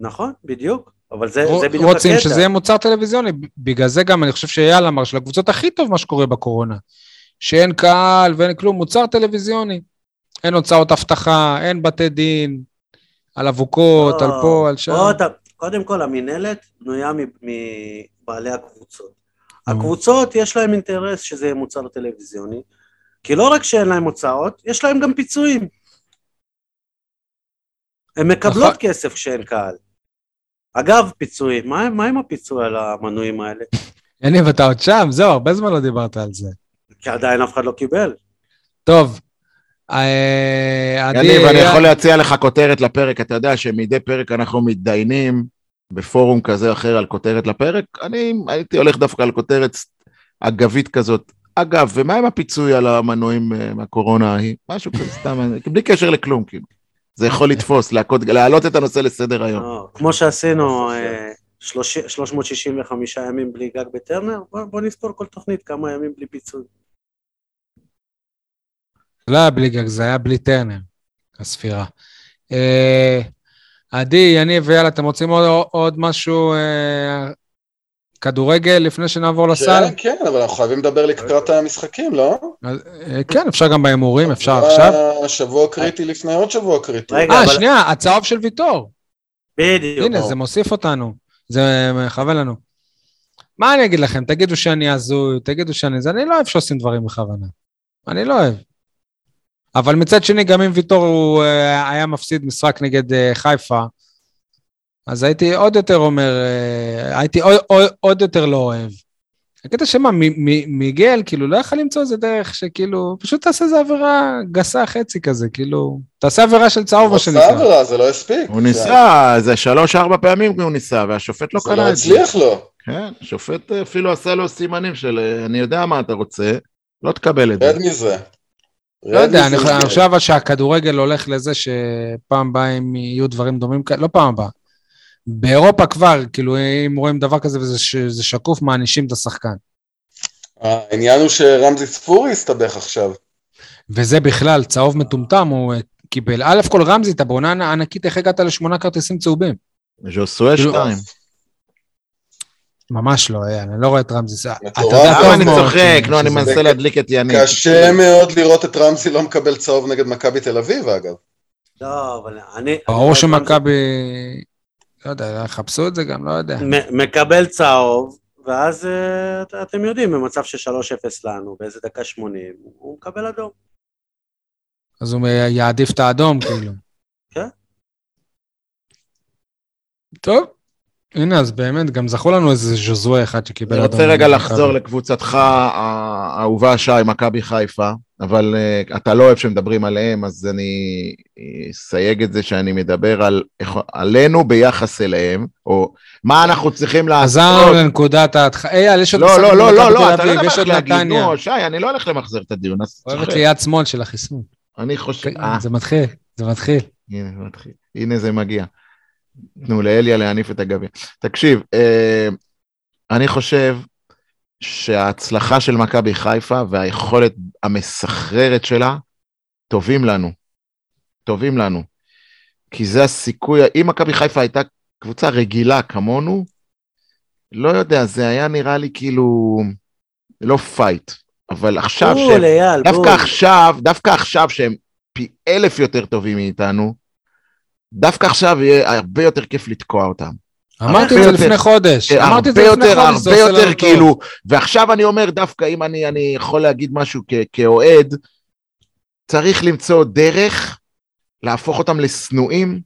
נכון, בדיוק. אבל זה רוצ- זה בדיוק רוצים הקטע. שזה יהיה מוצר טלוויזיוני. בגלל זה גם אני חושב שאייל אמר שלקבוצות הכי טוב מה שקורה בקורונה. שאין קהל ואין כלום, מוצר טלוויזיוני. אין הוצאות אבטחה, אין בתי דין, על אבוקות, לא, על פה, על שם. בוא, אתה- קודם כל, המינהלת בנויה מבעלי הקבוצות. הקבוצות, יש להם אינטרס שזה יהיה מוצר טלוויזיוני, כי לא רק שאין להם הוצאות, יש להם גם פיצויים. הן מקבלות נכון. כסף כשאין קהל. אגב, פיצויים, מה, מה עם הפיצוי על המנויים האלה? יניב, אתה עוד שם? זהו, הרבה זמן לא דיברת על זה. כי עדיין אף אחד לא קיבל. טוב. אה, יניב, אני אייל- יכול להציע לך כותרת לפרק, אתה יודע שמדי פרק אנחנו מתדיינים בפורום כזה או אחר על כותרת לפרק, אני הייתי הולך דווקא על כותרת אגבית כזאת. אגב, ומה עם הפיצוי על המנועים אה, מהקורונה ההיא? משהו כזה סתם, בלי קשר לכלום, כאילו. זה יכול לתפוס, להעלות את הנושא לסדר היום. לא, כמו שעשינו אה, 30 365 ימים בלי גג בטרנר, בוא, בוא נספור כל תוכנית כמה ימים בלי פיצוי. זה לא היה בלי גג, זה היה בלי טרנר, הספירה. אה, עדי, יניב ויאללה, אתם רוצים עוד, עוד משהו, אה, כדורגל, לפני שנעבור לסל? כן, כן, אבל אנחנו חייבים לדבר לקראת המשחקים, לא? אז, אה, כן, אפשר גם בהימורים, אפשר עכשיו. שבוע קריטי לפני עוד שבוע קריטי. רגע, אה, אבל- שנייה, הצהוב של ויטור. בדיוק. הנה, זה מוסיף אותנו. זה מכוון לנו. מה אני אגיד לכם? תגידו שאני הזוי, תגידו שאני זה, אני לא אוהב שעושים דברים בכוונה. אני לא אוהב. אבל מצד שני, גם אם ויטור הוא אה, היה מפסיד משחק נגד אה, חיפה, אז הייתי עוד יותר אומר, אה, הייתי עוד, עוד, עוד יותר לא אוהב. הקטע שמה, מ- מ- מיגל, כאילו, לא יכול למצוא איזה דרך שכאילו, פשוט תעשה איזה עבירה גסה חצי כזה, כאילו, תעשה עבירה של צהוב, הוא מה עשה שנקרא. עבירה, זה לא הספיק. הוא ניסה, זה שלוש-ארבע פעמים הוא ניסה, והשופט לא זה קלע לא את זה. הצליח לו. כן, השופט אפילו עשה לו סימנים של אה, אני יודע מה אתה רוצה, לא תקבל את זה. רד מזה. לא יודע, אני חושב- שהכדורגל הולך לזה שפעם הבאה אם יהיו דברים דומים כאלה, לא פעם הבאה. באירופה כבר, כאילו, אם רואים דבר כזה וזה ש- זה שקוף, מענישים את השחקן. העניין הוא שרמזי ספורי הסתבך עכשיו. וזה בכלל, צהוב מטומטם הוא אה, קיבל. א' כל רמזי, אתה בעונה ענקית, איך הגעת לשמונה כרטיסים צהובים? ז'וסואה כאילו- שתיים. ממש לא, אה, אני לא רואה את רמזי. אתה מטורף. יודע טוב אני צוחק? נו, אני מנסה להדליק את יניב. קשה מאוד לראות את רמזי לא מקבל צהוב נגד מכבי תל אביב, אגב. לא, אבל אני... ברור שמכבי, לא יודע, יחפשו את זה גם, לא יודע. מקבל צהוב, ואז אה, את- אתם יודעים, במצב של 3-0 לנו, באיזה דקה 80, הוא מקבל אדום. אז הוא יעדיף את האדום, כאילו. כן. טוב, הנה, אז באמת, גם זכו לנו איזה ז'וזואה אחד שקיבל אני אדום. רוצה רגע לחזור מכבי. לקבוצתך האהובה שי, מכבי חיפה, אבל אה, אתה לא אוהב שמדברים עליהם, אז אני אסייג את זה שאני מדבר על עלינו ביחס אליהם, או מה אנחנו צריכים לעשות. חזרנו לנקודת ההתחלה. אייל, יש עוד לא, לא, לא, לא, לא, אתה לא עוד להגיד. נו, שי, אני לא הולך למחזר את הדיון, אז אוהב את. ליד שמאל של החיסון. אני חושב, אה, זה מתחיל, זה מתחיל. הנה זה מתחיל, הנה זה מגיע. תנו לאליה להניף את הגביע. תקשיב, אה, אני חושב שההצלחה של מכבי חיפה והיכולת המסחררת שלה טובים לנו. טובים לנו. כי זה הסיכוי, אם מכבי חיפה הייתה קבוצה רגילה כמונו, לא יודע, זה היה נראה לי כאילו לא פייט. אבל עכשיו, בול, שהם, אייל, בול. דווקא עכשיו, דווקא עכשיו שהם פי אלף יותר טובים מאיתנו, דווקא עכשיו יהיה הרבה יותר כיף לתקוע אותם. אמרתי את זה יותר- לפני חודש. הרבה אמרתי את זה לפני חודש, הרבה יותר טוב. כאילו, ועכשיו אני אומר דווקא אם אני, אני יכול להגיד משהו כ- כאוהד, צריך למצוא דרך להפוך אותם לשנואים,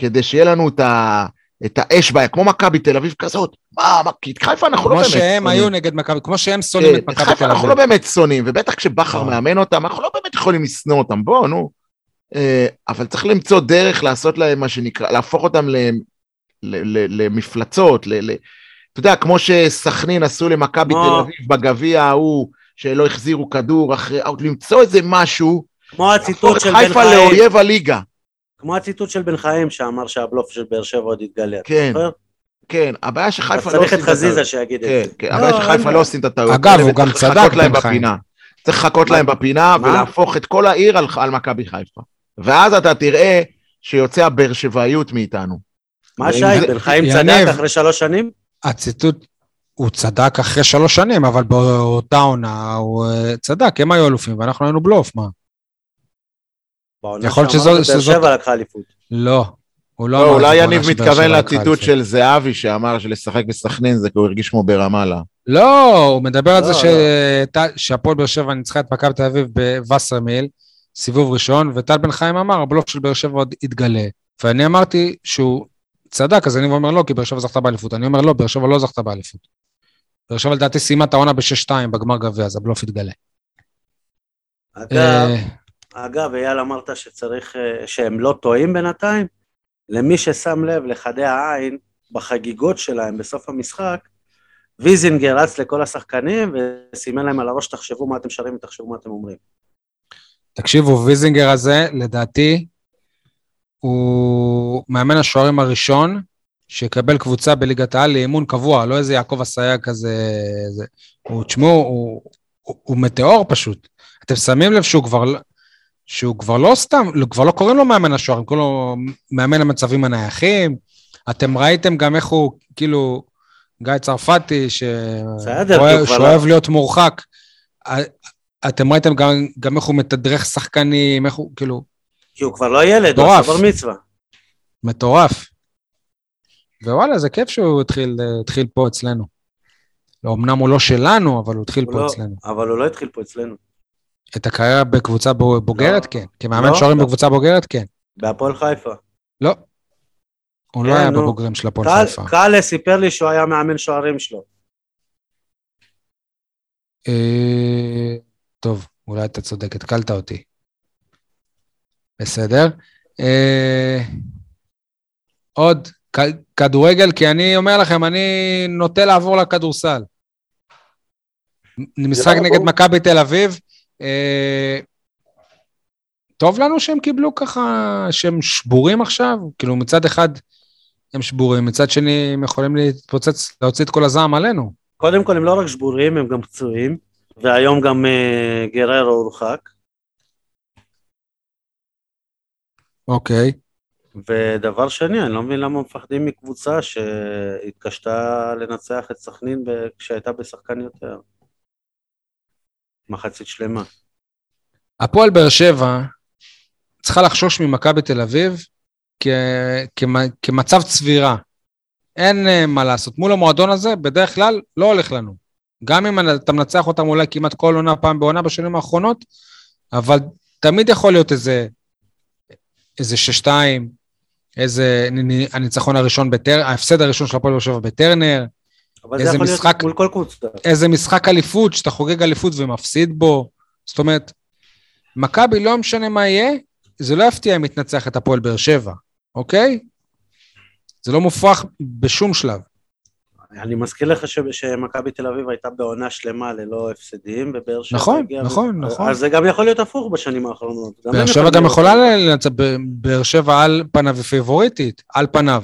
כדי שיהיה לנו את, ה, את האש בעיה, כמו מכבי תל אביב כזאת. מה, מה, כי את חיפה אנחנו לא כמו באמת שהם שונאים. היו נגד מכבי, כמו שהם שונאים את כן, את מכבי חיפה תל אנחנו לא אביב. באמת שונאים, ובטח כשבכר לא. מאמן אותם, אנחנו לא באמת יכולים לשנוא אותם, בוא, נו. אה, אבל צריך למצוא דרך לעשות להם מה שנקרא, להפוך אותם ל- ל- ל- למפלצות, ל- ל- אתה יודע, כמו שסכנין עשו למכבי תל אביב בגביע ההוא, שלא החזירו כדור אחרי, למצוא איזה משהו, כמו הציטוט את של בן חיפה חיים, לאויב הליגה. כמו הציטוט של בן חיים שאמר שהבלוף של באר שבע עוד יתגלה. אתה כן? כן, הבעיה שחיפה לא צריך עושים את את הטעות. חזיזה שיגיד כן, את זה. כן, לא, הבעיה אין שחיפה. לא עושים את הטעות. אגב, הוא גם צדק, לחכות להם בן חיים. בפינה. צריך לחכות? להם בפינה? ולהפוך את כל העיר על מכבי חיפה. ואז אתה תראה שיוצא הבאר שבעיות מאיתנו. מה שי, בן חיים. צדק אחרי שלוש שנים? הציטוט, הוא צדק אחרי שלוש שנים, אבל באותה עונה הוא אה, צדק, הם היו אלופים ואנחנו היינו בלוף, מה? יכול להיות שזו- באר שזאת- שבע לקחה אליפות. לא, הוא לא לא, אמר אולי זה יניב מתכוון לציטוט. של זהבי שאמר שלשחק בסכנין זה כי הוא הרגיש כמו ברמאללה. לא, הוא מדבר על זה לא, ש- לא. שהפועל באר שבע ניצחה את מכבי תל אביב בווסרמיל, סיבוב ראשון, וטל בן חיים אמר, הבלוף של באר שבע עוד יתגלה. ואני אמרתי שהוא צדק, אז אני אומר לא, כי באר שבע זכתה באליפות. אני אומר לא, באר שבע לא זכתה באליפות. באר שבע לדעתי סיימה את העונה ב-6-2 בגמר גביע, אז הבלוף יתגלה. אגב, אה, אגב, אייל אמרת שצריך, אה, שהם לא טועים בינתיים. למי ששם לב לחדי העין בחגיגות שלהם בסוף המשחק, ויזינגר רץ לכל השחקנים וסימן להם על הראש, תחשבו מה אתם שרים ותחשבו מה אתם אומרים. תקשיבו, ויזינגר הזה, לדעתי, הוא מאמן השוערים הראשון שיקבל קבוצה בליגת העל לאימון קבוע, לא איזה יעקב אסייג כזה. זה. הוא, תשמעו, הוא, הוא, הוא מטאור פשוט. אתם שמים לב שהוא כבר, לא- שהוא כבר לא סתם, כבר לא קוראים לו מאמן השוערים, קוראים לו מאמן המצבים הנייחים. אתם ראיתם גם איך הוא, כאילו, גיא צרפתי, ש... בסדר, שאוהב לא- להיות מורחק. אתם ראיתם גם, גם איך הוא מתדרך שחקנים, איך הוא, כאילו, כי הוא כבר לא ילד, הוא. עשה בר מצווה. מטורף. ווואלה, זה כיף שהוא התחיל, התחיל פה אצלנו. לא, אמנם הוא לא שלנו, אבל הוא התחיל הוא פה לא- אצלנו. אבל הוא לא התחיל פה אצלנו. את הקריירה בקבוצה בו- בוגרת, לא. כן. כמאמן לא, שוערים לא. בקבוצה בוגרת, כן. בהפועל חיפה. לא. הוא לא כן, היה נו. בבוגרים של הפועל חיפה. קאלה סיפר לי שהוא היה מאמן שוערים שלו. אה, טוב, אולי אתה צודק, התקלת אותי. בסדר. אה, עוד כ- כדורגל, כי אני אומר לכם, אני נוטה לעבור לכדורסל. משחק נגד. מכבי תל אביב. אה, טוב לנו שהם קיבלו ככה, שהם שבורים עכשיו? כאילו מצד אחד הם שבורים, מצד שני הם יכולים להתפוצץ, להוציא את כל הזעם עלינו. קודם כל הם לא רק שבורים, הם גם פצועים, והיום גם אה, גררו הורחק. אוקיי. ודבר שני, אני לא מבין למה מפחדים מקבוצה שהתקשתה לנצח את סכנין כשהייתה בשחקן יותר. מחצית שלמה. הפועל באר שבע צריכה לחשוש ממכבי תל אביב כ- כמ- כמצב צבירה. אין אה, מה לעשות. מול המועדון הזה, בדרך כלל לא הולך לנו. גם אם אתה מנצח אותם אולי כמעט כל עונה, פעם בעונה בשנים האחרונות, אבל תמיד יכול להיות איזה, איזה שש-שתיים, איזה הניצחון הראשון בטרנר, ההפסד הראשון של הפועל באר שבע בטרנר, איזה משחק- להיות מול כל קבוצה. איזה משחק אליפות, שאתה חוגג אליפות ומפסיד בו. זאת אומרת, מכבי, לא משנה מה יהיה, זה לא יפתיע אם יתנצח את הפועל באר שבע, אוקיי? זה לא מופרך בשום שלב. אני מזכיר לך ש- שמכבי תל אביב הייתה בעונה שלמה ללא הפסדים, ובאר שבע נכון, הגיעה- נכון, נכון. אז זה גם יכול להיות הפוך בשנים האחרונות. באר שבע גם יכולה לנצח, באר שבע על פניו היא פיבוריטית, על פניו.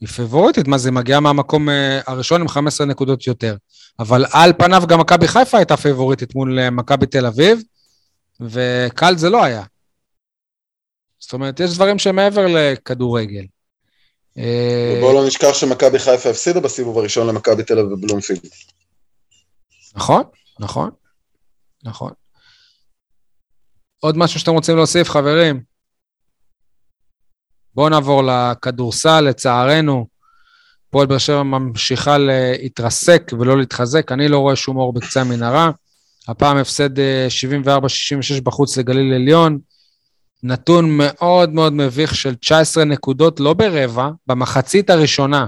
היא פיבוריטית, מה זה, מגיעה מהמקום אה, הראשון עם 15 נקודות יותר. אבל על פניו גם מכבי חיפה הייתה פיבוריטית מול אה, מכבי תל אביב, וקל זה לא היה. זאת אומרת, יש דברים שמעבר לכדורגל. אה, ובואו לא נשכח שמכבי חיפה הפסידה בסיבוב הראשון למכבי תל אביב בבלומפילד. נכון, נכון, נכון. עוד משהו שאתם רוצים להוסיף, חברים? בואו נעבור לכדורסל, לצערנו. הפועל באר שבע ממשיכה להתרסק ולא להתחזק, אני לא רואה שום אור בקצה המנהרה. הפעם הפסד 74-66 בחוץ לגליל עליון. נתון מאוד מאוד מביך של 19 נקודות, לא ברבע, במחצית הראשונה.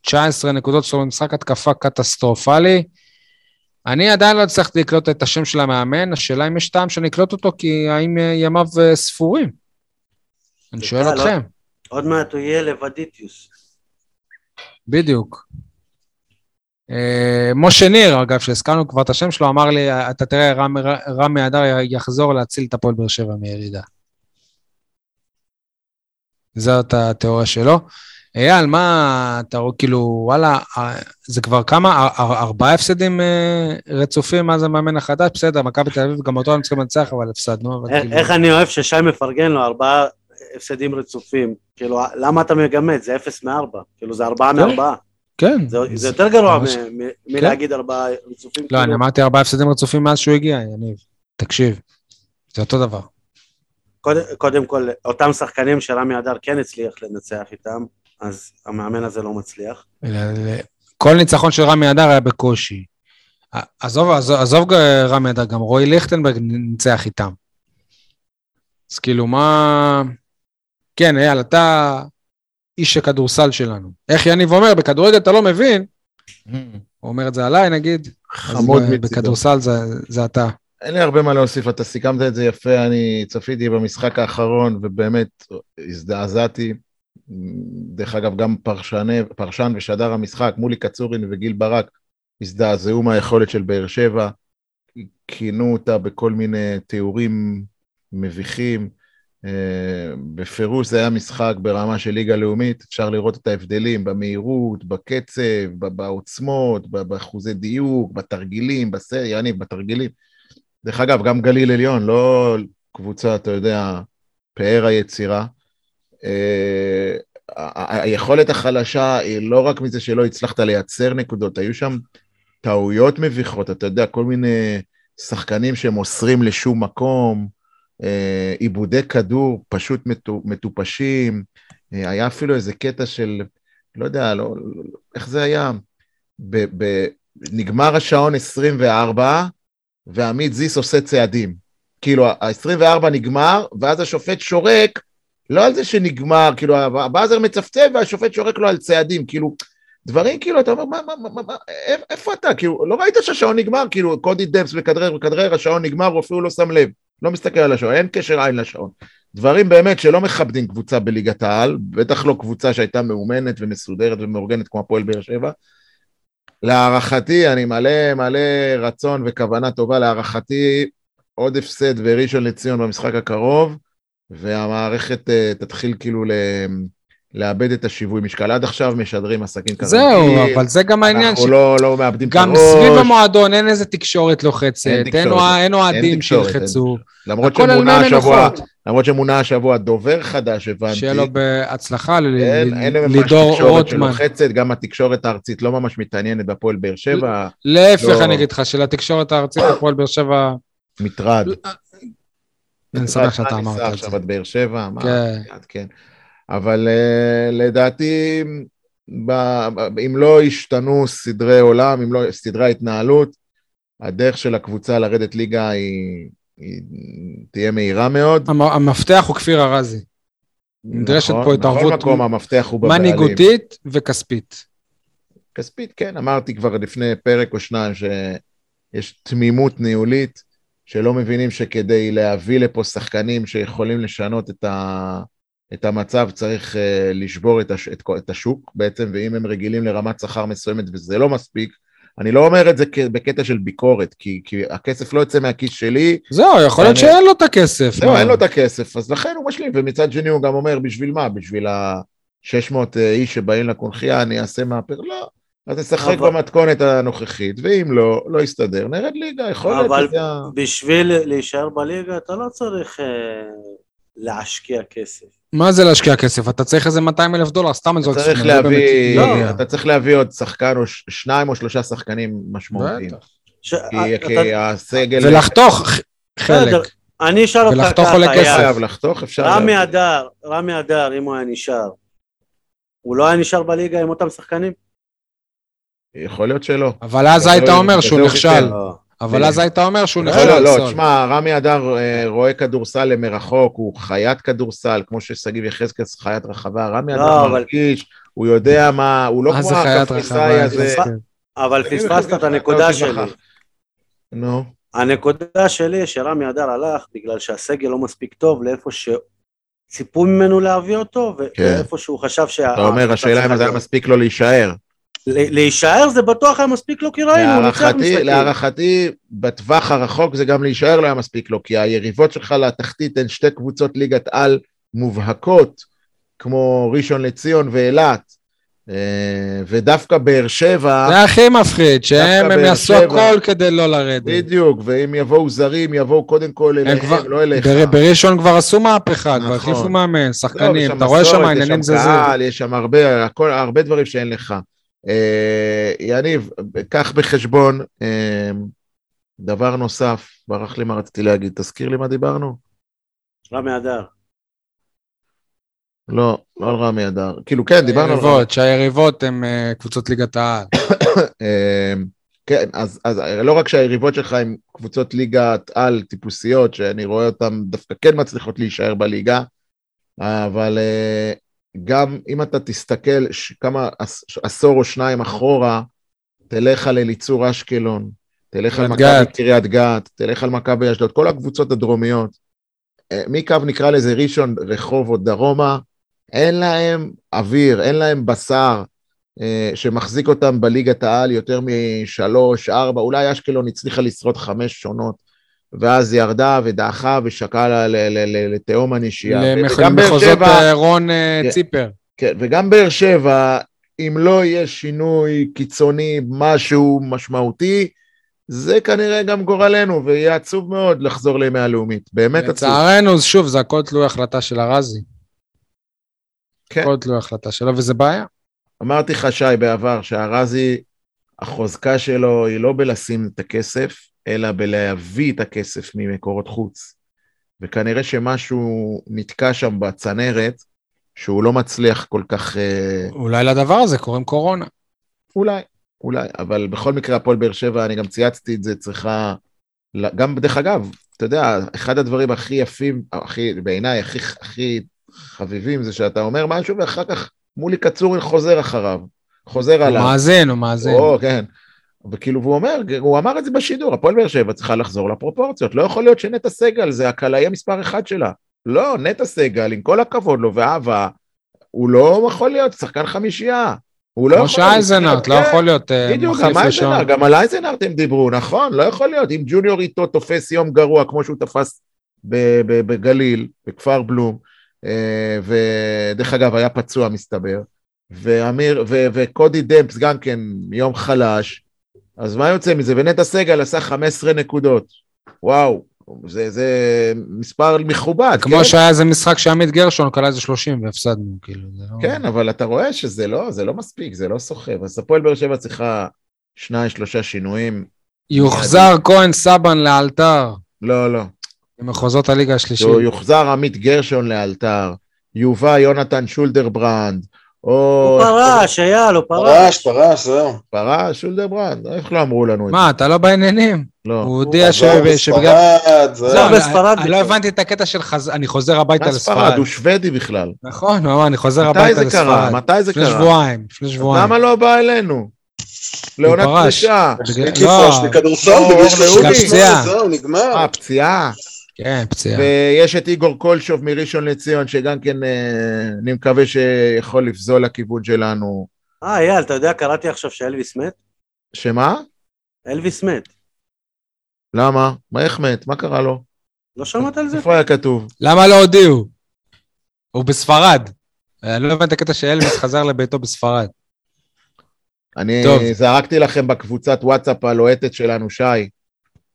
19 נקודות, זאת אומרת, משחק התקפה קטסטרופלי. אני עדיין לא הצלחתי לקלוט את השם של המאמן, השאלה אם יש טעם שאני אקלוט אותו, כי האם ימיו אה, ספורים? אני שואל לא- אתכם. עוד מעט הוא יהיה לבדיטיוס. בדיוק. אה, משה ניר, אגב, שהזכרנו כבר את השם שלו, אמר לי, אתה תראה, רמי אדר יחזור להציל את הפועל באר שבע מירידה. זאת התיאוריה שלו. אייל, מה אתה רואה, כאילו, וואלה, אה, זה כבר כמה, אר- ארבעה הפסדים אה, רצופים מאז המאמן החדש? בסדר, מכבי תל אביב, גם אותו הם צריכים לנצח, אבל הפסדנו. איך- כאילו- איך אני אוהב ששי מפרגן לו ארבעה הפסדים רצופים. כאילו, למה אתה מגמד? זה אפס מארבע. כאילו, זה ארבעה כן. מארבעה. כן. זה זה יותר גרוע ממש- מ- מ- מלהגיד ארבעה רצופים. לא, אני כאילו. אמרתי ארבעה הפסדים רצופים מאז שהוא הגיע, יניב. תקשיב, זה אותו דבר. קודם- קודם כל, אותם שחקנים שרמי אדר כן הצליח לנצח איתם, אז המאמן הזה לא מצליח. כל ניצחון של רמי אדר היה בקושי. עזוב, עזוב, עזוב רמי אדר, גם רועי ליכטנברג ניצח איתם. אז כאילו, מה... כן, אייל, אתה איש הכדורסל שלנו. איך יניב אומר, בכדורגל אתה לא מבין, הוא אומר את זה עליי, נגיד, חמוד מצידו. בכדורסל זה, זה אתה. אין לי הרבה מה להוסיף, אתה סיכמת את זה יפה, אני צפיתי במשחק האחרון ובאמת הזדעזעתי. דרך אגב, גם פרשני, פרשן ושדר המשחק, מולי קצורין וגיל ברק, הזדעזעו מהיכולת של באר שבע, כינו אותה בכל מיני תיאורים מביכים. אה, בפירוש זה היה משחק ברמה של ליגה לאומית, אפשר לראות את ההבדלים במהירות, בקצב, בעוצמות, באחוזי דיוק, בתרגילים, בסריה, יניב, בתרגילים. דרך אגב, גם גליל עליון, לא קבוצה, אתה יודע, פאר היצירה. אה, היכולת החלשה היא לא רק מזה שלא הצלחת לייצר נקודות, היו שם טעויות מביכות, אתה יודע, כל מיני שחקנים שמוסרים לשום מקום, אה, עיבודי כדור פשוט מטו- מטופשים, אה, היה אפילו איזה קטע של, לא יודע, לא, לא, איך זה היה? ב, ב, נגמר השעון 24, ועמית זיס עושה צעדים. כאילו, ה-24 נגמר, ואז השופט שורק, לא על זה שנגמר, כאילו, הבאזר מצפצף והשופט שורק לו על צעדים, כאילו, דברים כאילו, אתה אומר, מה, מה, מה, מה, איפ- איפה אתה? כאילו, לא ראית שהשעון נגמר? כאילו, קודי דפס מכדרר, מכדרר, השעון נגמר, הוא אפילו לא שם לב. לא מסתכל על השעון, אין קשר עין לשעון. דברים באמת שלא מכבדים קבוצה בליגת העל, בטח לא קבוצה שהייתה מאומנת ומסודרת ומאורגנת כמו הפועל באר שבע. להערכתי, אני מלא מלא רצון וכוונה טובה, להערכתי עוד הפסד בראשון לציון במשחק הקרוב, והמערכת uh, תתחיל כאילו ל... לאבד את השיווי משקל. עד עכשיו משדרים עסקים כרגיל. זהו, אבל זה גם העניין, אנחנו לא, לא מאבדים את גם הראש. סביב המועדון אין איזה תקשורת לוחצת, אין אוהדים שילחצו, למרות שמונה השבוע. למרות שמונה השבוע דובר חדש, הבנתי. שיהיה לו בהצלחה ל- אין, אין ממש לידור תקשורת רוטמן. שלוחצת, גם התקשורת הארצית לא ממש מתעניינת בהפועל באר שבע, להפך, לא. אני אגיד לך, שלתקשורת הארצית הפועל באר שבע, מטרד. אני שמח שאתה אמרת את עכשיו זה. עד באר שבע, כן. אבל uh, לדעתי, אם לא ישתנו סדרי עולם, אם לא, סדרי ההתנהלות, הדרך של הקבוצה לרדת ליגה היא, היא תהיה מהירה מאוד. המ- המפתח הוא כפיר ארזי, נדרשת נכון, פה התערבות מקום המפתח הוא בבעלים. מנהיגותית וכספית. כספית, כן, אמרתי כבר לפני פרק או שניים שיש תמימות ניהולית, שלא מבינים שכדי להביא לפה שחקנים שיכולים לשנות את, ה, את המצב צריך uh, לשבור את, הש, את, את השוק בעצם, ואם הם רגילים לרמת שכר מסוימת וזה לא מספיק, אני לא אומר את זה כ- בקטע של ביקורת, כי, כי הכסף לא יוצא מהכיס שלי, זהו, יכול להיות שאין לו את הכסף. זהו? אין לו את הכסף, אז לכן הוא משלים, ומצד שני הוא גם אומר, בשביל מה? בשביל ה-600 איש שבאים לקונכייה, אני אעשה מהפך? לא. אז נשחק אבל- במתכונת הנוכחית, ואם לא, לא יסתדר, נרד ליגה, יכול להיות אבל בשביל להישאר בליגה אתה לא צריך אה, להשקיע כסף. מה זה להשקיע כסף? אתה צריך איזה 200 אלף דולר, סתם אני זורק צריך סכום, לא להביא, לא. אתה צריך להביא עוד שחקן או ש- שניים או שלושה שחקנים משמעותיים. בטח. ש- כי- אתה- כי הסגל... ולחתוך. חלק. אני אשאל אותך ולחתוך ככה, עולה לא כסף. חייב לחתוך, אפשר... רמי. אדר, רמי אדר, אם הוא היה נשאר, הוא לא היה נשאר בליגה עם אותם שחקנים? יכול להיות שלא. אבל אז היית הוא- אומר שהוא הוא נכשל. לא. אבל אז היית אומר שהוא לא, נכשל. לא, לא, סול. תשמע, רמי אדר אה, רואה כדורסל למרחוק, הוא חיית כדורסל, כמו ששגיב יחזקאל חיית רחבה, רמי לא, אדר אבל- מרגיש, הוא יודע מה, הוא לא כמו הקפריסאי רחבה? הזה. אבל אני פספסת את הנקודה שלי. נו, הנקודה שלי שרמי אדר הלך בגלל שהסגל לא מספיק טוב לאיפה שציפו ממנו להביא אותו, כן. ואיפה שהוא חשב שה... אתה אומר, השאלה אם זה היה מספיק לו להישאר. ל- להישאר זה בטוח היה מספיק לו כי ראינו, הוא ניצח להערכתי, משחקים. להערכתי, בטווח הרחוק זה גם להישאר לא היה מספיק לו, כי היריבות שלך לתחתית הן שתי קבוצות ליגת על מובהקות, כמו ראשון לציון ואילת, אה, ודווקא באר שבע, זה הכי מפחיד, שהם יעשו. הכל כדי לא לרדת. בדיוק, ואם יבואו זרים, יבואו קודם כל הם אליהם, כבר- לא אליך. בר- בראשון כבר עשו מהפכה, כבר נכון. החליפו מאמן, לא, שחקנים, ויש אתה רואה שם מסורת, העניינים יש זה שם זה. קהל, יש שם הרבה, הכל, הרבה דברים שאין לך. אה, יניב, קח בחשבון, אה, דבר נוסף, ברח לי מה רציתי להגיד, תזכיר לי מה דיברנו? רמי אדר. לא, לא על רמי אדר. כאילו, כן, דיברנו על רמי. היריבות, שהיריבות הן אה, קבוצות ליגת העל. כן, אז, אז לא רק שהיריבות שלך הן קבוצות ליגת על טיפוסיות, שאני רואה אותן דווקא כן מצליחות להישאר בליגה, אבל גם אם אתה תסתכל כמה עש- עשור או שניים אחורה, תלך על אליצור אשקלון, תלך על מכבי. קריית גת, תלך על מכבי אשדוד, כל הקבוצות הדרומיות, אה, מקו נקרא לזה ראשון רחובות דרומה, אין להם אוויר, אין להם בשר, אה, שמחזיק אותם בליגת העל יותר משלוש, ארבע, אולי אשקלון הצליחה לשרוד חמש שונות, ואז ירדה ודעכה ושקעה לתהום הנשייה. למחוזות אה, רון אה, כן. ציפר. כן, וגם באר שבע, אם לא יהיה שינוי קיצוני, משהו משמעותי, זה כנראה גם גורלנו, ויהיה עצוב מאוד לחזור לימי הלאומית. באמת עצוב. לצערנו, שוב, זה הכל תלוי החלטה של ארזי. כן. הכל תלוי החלטה שלו, וזה בעיה. אמרתי לך, שי, בעבר, שהרזי, החוזקה שלו היא לא בלשים את הכסף, אלא בלהביא את הכסף ממקורות חוץ. וכנראה שמשהו נתקע שם בצנרת, שהוא לא מצליח כל כך... אה, אולי לדבר הזה קוראים קורונה. אולי, אולי, אבל בכל מקרה, הפועל באר שבע, אני גם צייצתי את זה, צריכה... גם, דרך אגב, אתה יודע, אחד הדברים הכי יפים, הכי, בעיניי, הכי, הכי חביבים, זה שאתה אומר משהו, ואחר כך מולי קצורין חוזר אחריו, חוזר הוא עליו. מאזין, הוא מאזין. או, כן. וכאילו, והוא אומר, הוא אמר את זה בשידור, הפועל באר שבע צריכה לחזור לפרופורציות. לא יכול להיות שנטע סגל זה הקלעי המספר אחד שלה. לא, נטע סגל, עם כל הכבוד לו ואהבה, הוא לא יכול להיות שחקן חמישייה. הוא לא כמו יכול להיות. שאייזנארט, לא כן, יכול להיות אה, בדיוק, מחליף גם אייזנארט, ראשון. גם על אייזנארט הם דיברו, נכון? לא יכול להיות. אם ג'וניור איתו תופס יום גרוע, כמו שהוא תפס בגליל, בכפר בלום, אה, ודרך אגב, היה פצוע מסתבר, ואמיר, וקודי דמפס גם כן יום חלש, אז מה יוצא מזה? ונטע סגל עשה 15 נקודות. וואו, זה, זה מספר מכובד, כמו כן? שהיה איזה משחק שעמית גרשון קלע איזה 30 והפסדנו, כאילו, לא... כן, אבל אתה רואה שזה לא, זה לא מספיק, זה לא סוחב. אז הפועל באר שבע צריכה שניים, שלושה שינויים. יוחזר כהן סבן לאלתר, לא, לא. במחוזות הליגה השלישית. יוחזר עמית גרשון לאלתר, יובא יונתן שולדרברנד, או... הוא פרש, אייל, הוא פרש. פרש, פרש, זהו. פרש, שולדרברנד, איך לא אמרו לנו את זה? מה, אתה לא בעניינים? לא. הוא הודיע שבגלל... בספרד, זהו. אני- בספרד אני לא. הבנתי את הקטע של חז... אני חוזר הביתה מה ספרד? לספרד. הוא שוודי בכלל. נכון, הוא אמר, אני חוזר מתי הביתה זה קרה? לספרד. מתי זה לפני קרה? שבועיים, לפני שבועיים. למה לא בא אלינו? לעונת. פרישה. לא, לא, בגיל אור 38, לאומי. פציעה. זהו, נגמר. אה, פציעה. כן, פציעה. ויש את איגור קולשוב מראשון לציון, שגם כן, אה, אני מקווה שיכול לפזול לכיוון שלנו. אה, אייל, אתה יודע, קראתי עכשיו שאלוויס מת? שמה? אלוויס מת. למה? מה איך מת? מה קרה לו? לא שמעת על זה? איפה היה כתוב? למה לא הודיעו? הוא בספרד. אני לא הבנתי את הקטע שאלוויס חזר לביתו בספרד. אני טוב. זרקתי לכם בקבוצת וואטסאפ הלוהטת שלנו, שי,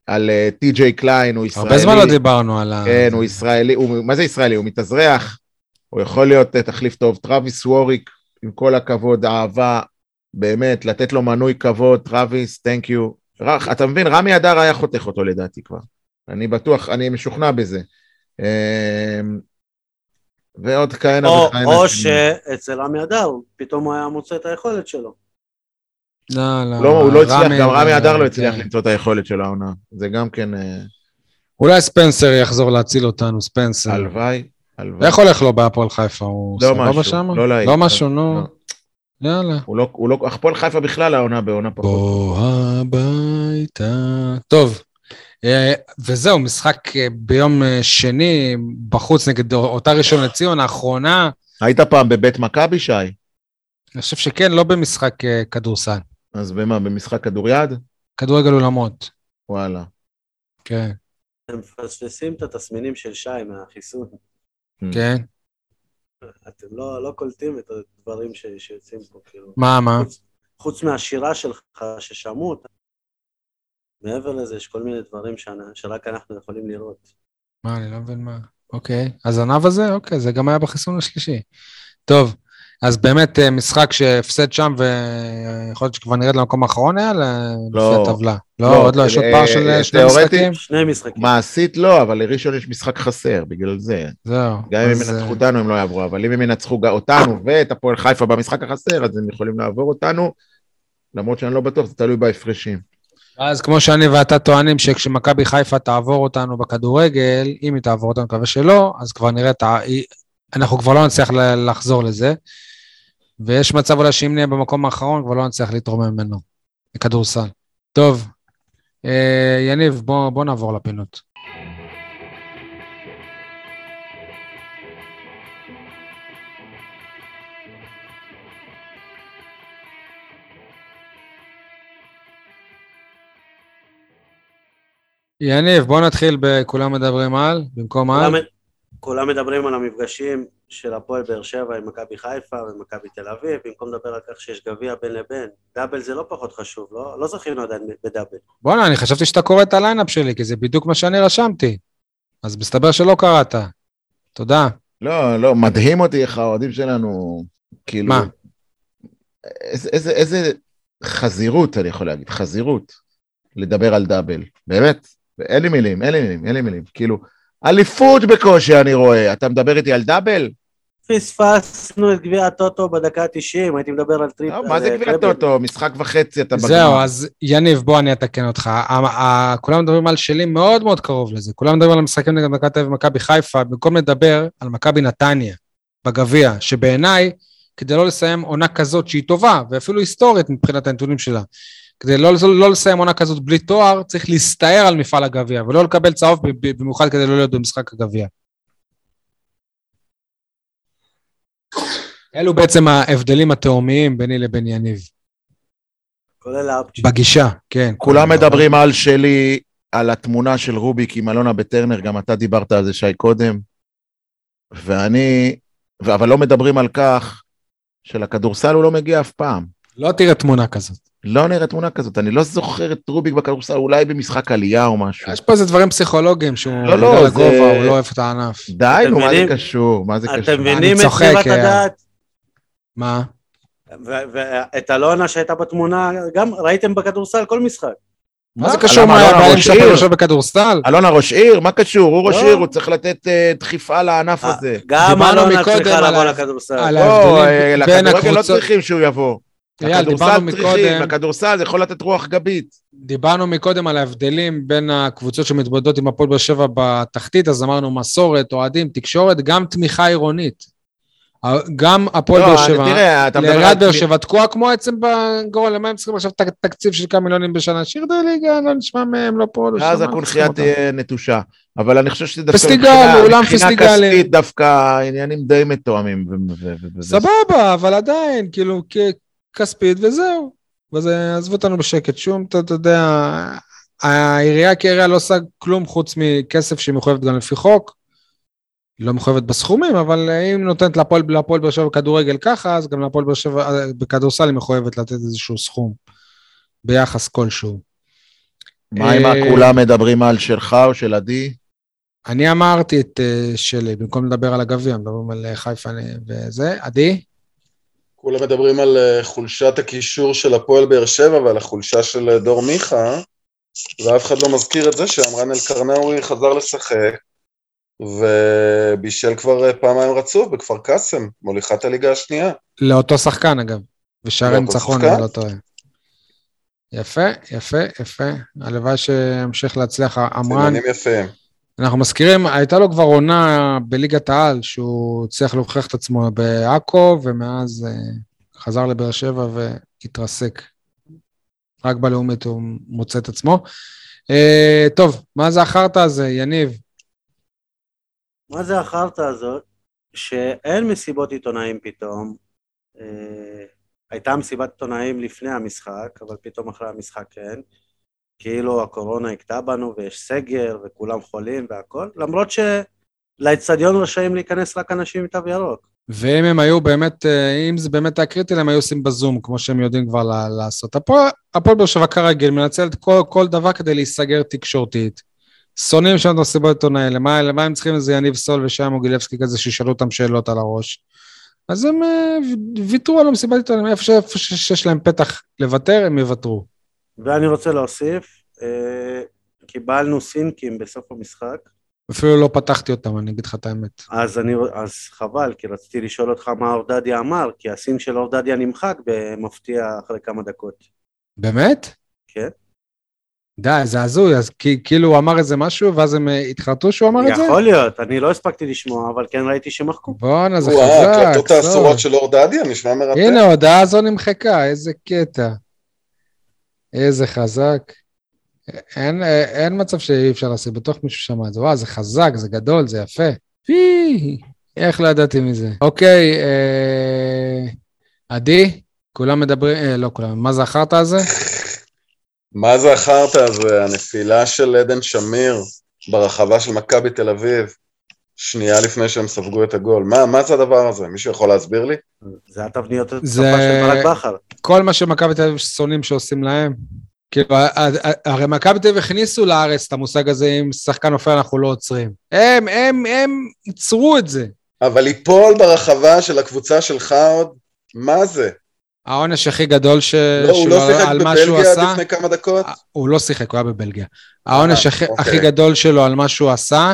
על אה, טי.ג'יי קליין, הוא ישראלי. הרבה זמן לא דיברנו על ה... כן, הוא ישראלי, הוא, מה זה ישראלי? הוא מתאזרח, הוא יכול להיות אה, תחליף טוב. טרוויס ווריק, עם כל הכבוד, אהבה, באמת, לתת לו מנוי כבוד, טרוויס, thank you. אתה מבין, רמי אדר היה חותך אותו לדעתי כבר. אני בטוח, אני משוכנע בזה. אה, ועוד כהנה וכהנה. או. שאצל רמי אדר, פתאום הוא היה מוצא את היכולת שלו. לא, לא. לא, הוא לא הצליח, גם רמי אדר לא כן. הצליח למצוא את היכולת של העונה. זה גם כן, אה, אולי ספנסר יחזור להציל אותנו, ספנסר. הלוואי, הלוואי. איך הולך לו בהפועל חיפה? הוא לא סבבה שם? לא להיט. לא משהו, נו. לא. יאללה. הוא לא, הוא לא, הפועל חיפה בכלל העונה בעונה פחות. בוא הביתה. טוב, אה, וזהו, משחק אה, ביום שני בחוץ נגד אותה ראשון לציון, האחרונה. היית פעם בבית מכבי, שי? אני חושב שכן, לא במשחק כדורסל. אז במה, במשחק כדוריד? כדורגל אולמות, וואלה. כן, הם מפספסים את התסמינים של שי מהחיסון. כן. אתם לא, לא קולטים את הדברים ש, שיוצאים פה, כאילו. מה, מה? חוץ, חוץ מהשירה שלך ששמעו אותה, מעבר לזה יש כל מיני דברים שאני, שרק אנחנו יכולים לראות. מה, אני לא מבין מה. אוקיי, הזנב הזה? אוקיי, זה גם היה בחיסון השלישי. טוב, אז באמת אה, משחק שהפסד שם, ויכול להיות שכבר נרד למקום האחרון היה, לא. לפי הטבלה. לא, לא, עוד לא, יש עוד אה, פער של אה, שני תיאורטית- משחקים? שני משחקים. מעשית לא, אבל לראשון יש משחק חסר, בגלל זה. זהו. גם אם הם ינצחו אה, אותנו הם לא יעברו, אבל אם הם ינצחו אותנו ואת הפועל חיפה במשחק החסר, אז הם יכולים לעבור אותנו, למרות שאני לא בטוח, זה תלוי בהפרשים. אז כמו שאני ואתה טוענים שכשמכבי חיפה תעבור אותנו בכדורגל, אם היא תעבור אותנו, מקווה שלא, אז כבר נראה את ה... היא- אנחנו כבר לא נצליח לחזור לזה. ויש מצב אולי שאם נהיה במקום האחרון, כבר לא נצליח להתרומם ממנו, בכדורסל. טוב, אה, יניב, בוא, בוא נעבור לפינות. יניב, בוא נתחיל בכולם מדברים על, במקום על. כולם, מדברים על המפגשים של הפועל באר שבע עם מכבי חיפה ומכבי תל אביב, במקום לדבר על כך שיש גביע בין לבין. דאבל זה לא פחות חשוב, לא, לא זכינו עדיין בדאבל. בואנה, אני חשבתי שאתה קורא את ה line-up שלי, כי זה בדיוק מה שאני רשמתי. אז מסתבר שלא קראת. תודה. לא, לא, מדהים אותי איך האוהדים שלנו, כאילו... מה? איזה, איזה, איזה חזירות, אני יכול להגיד, חזירות, לדבר על דאבל. באמת, אין לי מילים, אין לי מילים, אין לי מילים. כאילו, אליפות בקושי אני רואה, אתה מדבר איתי על דאבל? פספסנו את גביע הטוטו בדקה ה-90, הייתי מדבר על טריפל. לא, מה זה על גביע טראבל. טוטו? משחק וחצי אתה זהו, בגמר. אז יניב, בוא אני אתקן אותך. כולם מדברים על שלי מאוד מאוד קרוב לזה. כולם מדברים על המשחקים נגד מכבי תל אביב ומכבי חיפה, במקום לדבר על מכבי נתניה בגביע, שבעיניי, כדי לא לסיים עונה כזאת שהיא טובה, ואפילו היסטורית מבחינת הנתונים שלה, כדי לא, לא לסיים עונה כזאת בלי תואר, צריך להסתער על מפעל הגביע, ולא לקבל צהוב במיוחד כדי לא להיות במשחק הגביע. אלו בעצם ההבדלים התהומיים ביני לבין יניב. כולל האפצ'י. בגישה, כן. כולם מדברים על שלי, על התמונה של רוביק עם אלונה בטרנר, גם אתה דיברת על זה, שי, קודם. ואני, אבל לא מדברים על כך שלכדורסל הוא לא מגיע אף פעם. לא תראה תמונה כזאת. לא נראה תמונה כזאת, אני לא זוכר את רוביק בכדורסל, אולי במשחק עלייה או משהו. יש פה איזה דברים פסיכולוגיים שהוא לא, לא, זה- הגובה, הוא לא אוהב את הענף. די, נו, מה זה? קשור? מה זה קשור? אתם מבינים את סביבת אה. הדעת? מה? ואת אלונה שהייתה בתמונה, גם ראיתם בכדורסל כל משחק. מה זה מה? קשור מה הבעלים שלך עיר? יושב בכדורסל? אלונה ראש עיר? מה קשור? הוא ראש לא. עיר, הוא צריך לתת אה, דחיפה לענף הזה. גם אלונה צריכה לבוא לכדורסל. לא, אה, בין לכדורגל לא הקבוצות. צריכים שהוא יבוא. לכדורסל צריכים, מקודם, לכדורסל זה יכול לתת רוח גבית. דיברנו מקודם על ההבדלים בין הקבוצות שמתמודדות עם הפועל באר שבע בתחתית, אז אמרנו מסורת, אוהדים, תקשורת, גם תמיכה עירונית. גם הפועל לא, באר שבע. לעיריית באר שבע תקועה כמו עצם בגורל, למה הם צריכים עכשיו תקציב של כמה מיליונים בשנה? שירדו ליגה, לא נשמע מהם, לא פה, לא הקונכייה צריכים אותם. תהיה נטושה. אבל אני חושב שזה דווקא פסטיגל, מבחינה- אולם מבחינה פסטיגלים. כספית דווקא העניינים די מתואמים. סבבה, אבל עדיין, כאילו, כספית וזהו. וזה, עזבו אותנו בשקט. שום, אתה אתה יודע, העירייה כעירייה לא עושה כלום חוץ מכסף שהיא מחויבת גם לפי חוק. היא לא מחויבת בסכומים, אבל אם נותנת להפועל להפועל באר שבע בכדורגל ככה, אז גם להפועל באר שבע אה, בכדורסל היא מחויבת לתת איזשהו סכום ביחס כלשהו. מה עם אה, הכולם מדברים על שלך או של עדי? אני אמרתי את אה, שלי, במקום לדבר על הגביע, מדברים על חיפה וזה. עדי? כולם מדברים על אה, חולשת הקישור של הפועל באר שבע ועל החולשה של אה, דור מיכה. ואף אחד לא מזכיר את זה שעמרן אל-קרנאווי חזר לשחק, ובישל כבר פעמיים רצוף בכפר קאסם, מוליכת הליגה השנייה. לאותו שחקן אגב, ושערי לאותו ניצחון, שחקן? אני לא טועה. יפה, יפה, יפה. הלוואי שימשיך להצליח. עמרן, סימנים יפים. אנחנו מזכירים, הייתה לו כבר עונה בליגת העל, שהוא הצליח להוכיח את עצמו בעכו, ומאז אה, חזר לבאר שבע והתרסק. רק בלאומית הוא מוצא את עצמו. אה, טוב, מה זה החרטא הזה, יניב? מה זה החרטא הזאת? שאין מסיבות עיתונאים פתאום. אה, הייתה מסיבת עיתונאים לפני המשחק, אבל פתאום אחרי המשחק כן. כאילו הקורונה הכתה בנו ויש סגר וכולם חולים והכל, למרות שלאצטדיון רשאים להיכנס רק אנשים עם תו ירוק. ואם הם היו באמת, אה, אם זה באמת היה קריטי, הם היו עושים בזום, כמו שהם יודעים כבר לעשות. הפועל באר שבע כרגיל מנצלת כל, כל דבר כדי להיסגר תקשורתית. שונאים שם את המסיבות עיתונאים, למה, למה הם צריכים איזה יניב סול ושם מוגילבסקי כזה שישאלו אותם שאלות על הראש? אז הם אה, ויתרו על המסיבת עיתונאים, איפה, שיש להם פתח לוותר, הם יוותרו. ואני רוצה להוסיף, אה, קיבלנו סינקים בסוף המשחק, אפילו לא פתחתי אותם, אני אגיד לך את האמת. אז, אני, אז חבל, כי רציתי לשאול אותך מה אורדדיה אמר, כי הסינק של אורדדיה נמחק במפתיע אחרי כמה דקות. באמת? כן. די, זה הזוי, אז כי- כאילו הוא אמר איזה משהו, ואז הם אה, התחרטו שהוא אמר את זה? יכול להיות, אני לא הספקתי לשמוע, אבל כן ראיתי שמחקו. בואנה, זה וואו, חזק, ההקלטות סול. האסורות של אור דדיה, נשמע מרתק. הנה, ההודעה הזו נמחקה, איזה קטע. איזה חזק. אין, אין מצב שאי אפשר לעשות, בטוח מישהו שמע את זה. וואו, זה חזק, זה גדול, זה יפה. פי, איך לא ידעתי מזה. אוקיי, אה, עדי, כולם מדברים, אה, לא כולם, מה זה החרטא הזה? מה זה החרטא הזה? הנפילה של עדן שמיר ברחבה של מכבי תל אביב, שנייה לפני שהם ספגו את הגול. מה, מה זה הדבר הזה? מישהו יכול להסביר לי? זה התבניות התקפה זה- של ברק בכר. כל מה שמכבי תל אביב שונאים שעושים להם. כאילו, הרי מכבי תל אביב הכניסו לארץ את המושג הזה, אם שחקן נופל אנחנו לא עוצרים. הם, הם, הם ייצרו את זה. אבל ליפול ברחבה של הקבוצה שלך עוד, מה זה? העונש הכי גדול ש... לא, הוא שלו לא שיחק על מה שהוא בבלגיה עשה, עד לפני כמה דקות? הוא לא שיחק, הוא היה בבלגיה. העונש אה, הכי, אוקיי. הכי גדול שלו על מה שהוא עשה,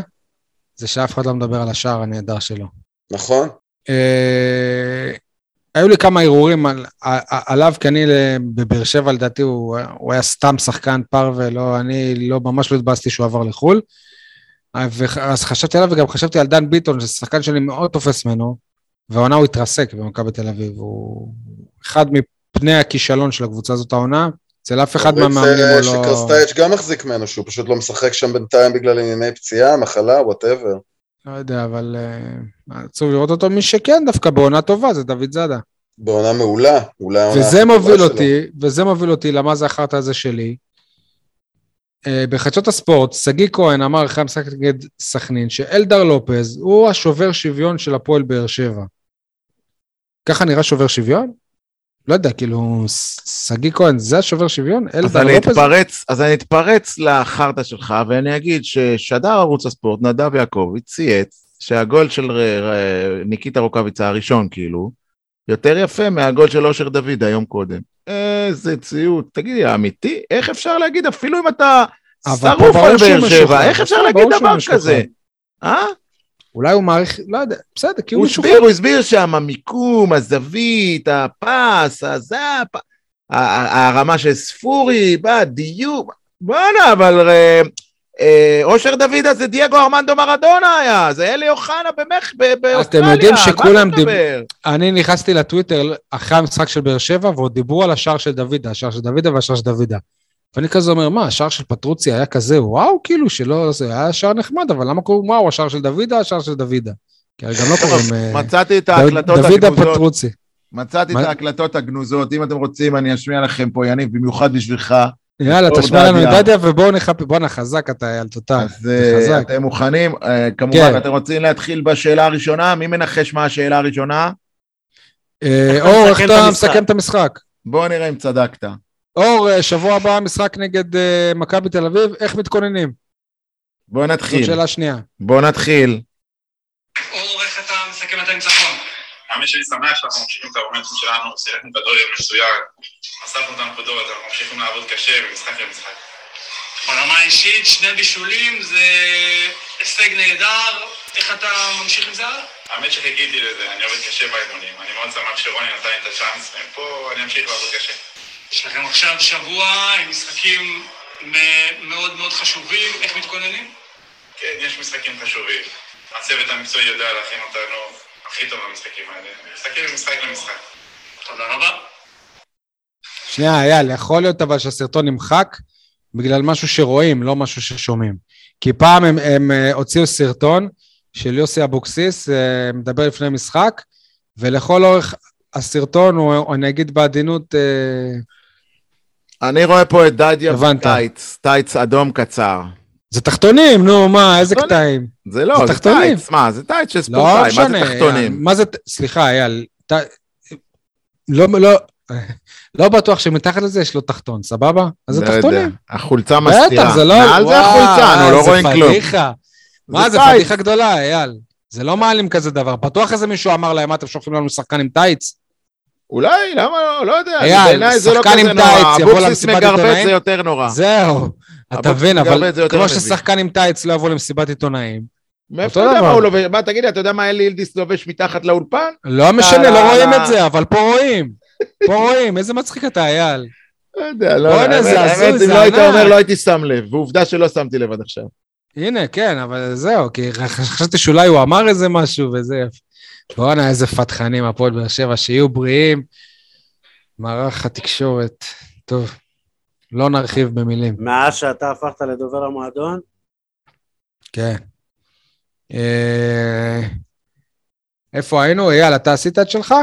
זה שאף אחד לא מדבר על השער הנהדר שלו. נכון? אה, היו לי כמה הרהורים על, על, עליו, כי אני בבאר שבע, לדעתי, הוא, הוא היה סתם שחקן פרווה, לא, אני לא, ממש לא התבאסתי שהוא עבר לחו"ל. אז חשבתי עליו, וגם חשבתי על דן ביטון, שזה שחקן שאני מאוד תופס ממנו, והעונה הוא התרסק במכבי תל אביב. הוא אחד מפני הכישלון של הקבוצה הזאת העונה. אצל אף אחד מהמאמנים הוא ש- לא... שקרסטאיץ' גם מחזיק ממנו, שהוא פשוט לא משחק שם בינתיים בגלל ענייני פציעה, מחלה, whatever. לא יודע, אבל אה, עצוב לראות אותו. מי שכן דווקא בעונה טובה זה דוד זאדה. בעונה מעולה, אולי העונה וזה מוביל. אותי, וזה מוביל אותי למה זה החרטא הזה שלי. אה, בחדשות הספורט, שגיא כהן אמר אחרי המשחק נגד סכנין, שאלדר לופז הוא השובר שוויון של הפועל באר שבע. ככה נראה שובר שוויון? לא יודע, כאילו, שגיא כהן זה השובר שוויון? אז אני לופז? אתפרץ, אז אני אתפרץ לחרטא שלך, ואני אגיד ששדר ערוץ הספורט, נדב יעקבי, צייץ שהגול של ר- ר- ניקיטה רוקאביצה הראשון, כאילו, יותר יפה מהגול של אושר דוד היום קודם. איזה ציוט, תגידי, אמיתי? איך אפשר להגיד, אפילו אם אתה שרוף על באר. שבע, איך אפשר להגיד דבר. כזה? אה? אולי הוא מעריך, לא יודע, בסדר, כי הוא הוא משוחרר. הסביר, הוא הסביר שם המיקום, הזווית, הפס, הזה, הרמה של ספורי, בא, דיוק, בואנה, אבל אה, אה, אושר דוידה זה דייגו ארמנדו מרדונה היה, זה אלי אוחנה במח, ב- באוסטרליה, יודעים על מה שכולם אתה דיב- מדבר? אני נכנסתי לטוויטר אחרי המשחק של באר שבע, ועוד דיברו על השער של דוידה, השער של דוידה והשער של דוידה. ואני כזה אומר, מה, השער של פטרוצי היה כזה, וואו, כאילו, שלא, זה היה שער נחמד, אבל למה קוראים, וואו, השער של דוידה, השער של דוידה. כי הרי גם לא קוראים... אה, מצאתי את ההקלטות דוידה הגנוזות, פטרוצי. מצאתי את? ההקלטות הגנוזות, אם אתם רוצים אני אשמיע לכם פה, יניב, במיוחד בשבילך. יאללה, תשמע לנו את דדיה. ובואו נחפש, בואנה, חזק אתה, אייל, תותח. אז אה, חזק. אתם מוכנים? אה, כן. כמובן, אתם רוצים להתחיל בשאלה הראשונה? מי מנחש מה השאלה הראשונה? אה, איך אתה אור, איך מסכם את אתה המשחק? מסכם את המשחק? בואו נראה אם צדקת. אור, אה, שבוע הבא משחק נגד אה, מכבי תל אביב, איך מתכוננים? בואו זאת נתחיל. שאלה שנייה. בואו נתחיל. אור, איך אתה מסכם את הניצחון? האמת שאני שמח שאנחנו ממשיכים את המומנטום שלנו, שיחקנו כדורגל מצוין, אספנו את הנקודות, אנחנו ממשיכים לעבוד קשה ממשחק למשחק. ברמה האישית, שני בישולים זה הישג נהדר. איך אתה ממשיך עם זה הלאה? האמת שחיכיתי לזה, אני עובד קשה באימונים. אני מאוד שמח שרוני נתן לי את הצ'אנס, ומפה אני אמשיך לעבוד קשה. יש לכם עכשיו שבוע עם משחקים מ- מאוד מאוד חשובים, איך מתכוננים? כן, יש משחקים חשובים. הצוות המקצועי יודע להכין אותנו הכי טוב במשחקים האלה. מסתכל ממשחק למשחק. תודה רבה. שנייה, אייל, יכול להיות אבל שהסרטון נמחק בגלל משהו שרואים, לא משהו ששומעים. כי פעם הם, הם אה, הוציאו סרטון של יוסי אבוקסיס, אה, מדבר לפני משחק, ולכל אורך הסרטון, הוא, אני אגיד בעדינות, אה, אני רואה פה את דדיה. בטייץ, טייץ אדום קצר. זה תחתונים, נו, מה, איזה. קטעים? זה לא, זה. טייץ, מה, זה טייץ של לא ספורטאי, מה זה תחתונים? מה זה, סליחה, אייל, לא, לא, לא בטוח שמתחת לזה יש לו תחתון, סבבה? אז זה לא. תחתונים. החולצה בטח, מסתירה. זה לא... מעל זה החולצה, נו, לא רואים כלום. מה זה. פדיחה גדולה, אייל. זה לא מעלים כזה דבר. בטוח איזה מישהו אמר להם, מה אתם שולחים לנו שחקן עם טייץ? אולי, למה לא? לא יודע. אייל, בעיניי זה לא שחקן עם. טייץ יבוא אבוקסיס למסיבת מגרבט עיתונאים? זה יותר נורא. זהו. אתה מבין, מגרבט אבל זה כמו. ששחקן עם טייץ לא יבוא למסיבת עיתונאים, מאיפה אתה יודע. מה הוא לובש? מה, תגיד לי, אתה יודע מה אלי ילדיס לובש מתחת לאולפן? לא משנה, לא, לא רואים לא. את זה, אבל פה רואים. פה רואים, איזה מצחיק אתה, אייל. לא יודע, לא יודע. זה האמת, הזוי, אם זה לא היית ענק. אומר, לא הייתי שם לב. ועובדה שלא שמתי לב עד עכשיו. הנה, כן, אבל זהו, כי חשבתי שאולי הוא אמר איזה משהו וזה... בואנה, איזה פתחנים, הפועל באר שבע, שיהיו בריאים. מערך התקשורת. טוב, לא נרחיב במילים. מאז שאתה הפכת לדובר המועדון, כן. אה, איפה היינו? אייל, אתה עשית את שלך?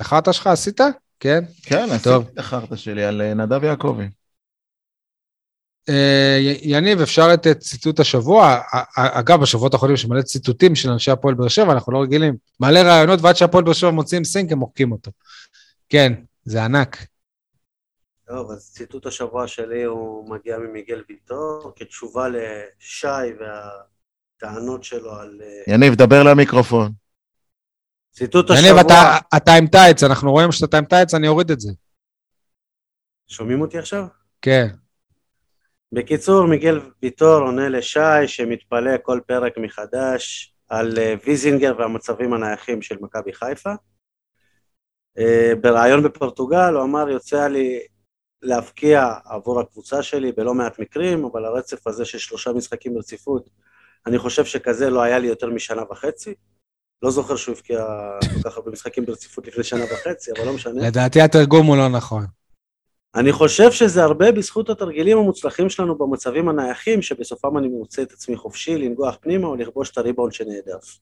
החרטא שלך עשית? כן. כן, טוב. עשיתי את החרטא שלי על אה, נדב יעקבי. אה, יניב, אפשר את אה, ציטוט השבוע? א- א- אגב, בשבועות האחרונים יש מלא ציטוטים של אנשי הפועל באר שבע, אנחנו לא רגילים. מלא רעיונות, ועד שהפועל באר שבע מוציאים סינק, הם מוחקים אותו. כן, זה ענק. טוב, אז ציטוט השבוע שלי הוא מגיע ממיגל ויטור, כתשובה לשי והטענות שלו על... אה, יניב, דבר למיקרופון. ציטוט יניב, השבוע... אתה- אתה עם טייץ, אנחנו רואים שאתה עם טייץ, אני אוריד את זה. שומעים אותי עכשיו? כן. בקיצור, מיגל ויטור עונה לשי שמתפלא כל פרק מחדש על אה, ויזינגר והמצבים הנייחים של מכבי חיפה. אה, בריאיון בפורטוגל הוא אמר, יוצא לי להבקיע עבור הקבוצה שלי בלא מעט מקרים, אבל הרצף הזה של שלושה משחקים ברציפות, אני חושב שכזה לא היה לי יותר משנה וחצי. לא זוכר שהוא הבקיע כל כך הרבה משחקים ברציפות לפני שנה וחצי, אבל לא משנה. לדעתי התרגום הוא לא נכון. אני חושב שזה הרבה בזכות התרגילים המוצלחים שלנו במצבים הנייחים, שבסופם אני מוצא את עצמי חופשי לנגוח פנימה או לכבוש את הריבאונד שנעדף.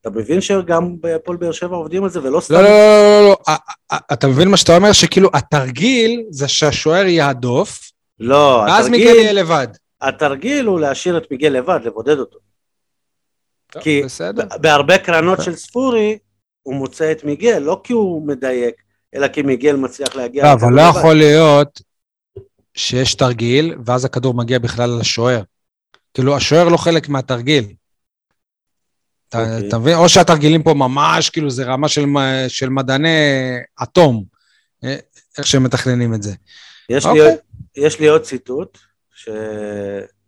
אתה מבין שגם בהפועל באר שבע עובדים על זה, ולא סתם... לא, לא, לא, לא, לא. א- א- אתה מבין מה שאתה אומר? שכאילו התרגיל זה שהשוער יהדוף, לא, ואז מיגל התרגיל, יהיה לבד. התרגיל הוא להשאיר את מיגל לבד, לבודד אותו. כי בסדר. בהרבה קרנות של ספורי, הוא מוצא את מיגל, לא כי הוא מדייק, אלא כי מיגל מצליח להגיע... לא, אבל לא. יכול להיות שיש תרגיל, ואז הכדור מגיע בכלל לשוער. כאילו, השוער לא חלק מהתרגיל. אתה אוקיי. מבין? או שהתרגילים פה ממש, כאילו, זה רמה של של מדעני אטום, אה, איך שהם מתכננים את זה. יש, אוקיי. לי, עוד- יש לי עוד ציטוט,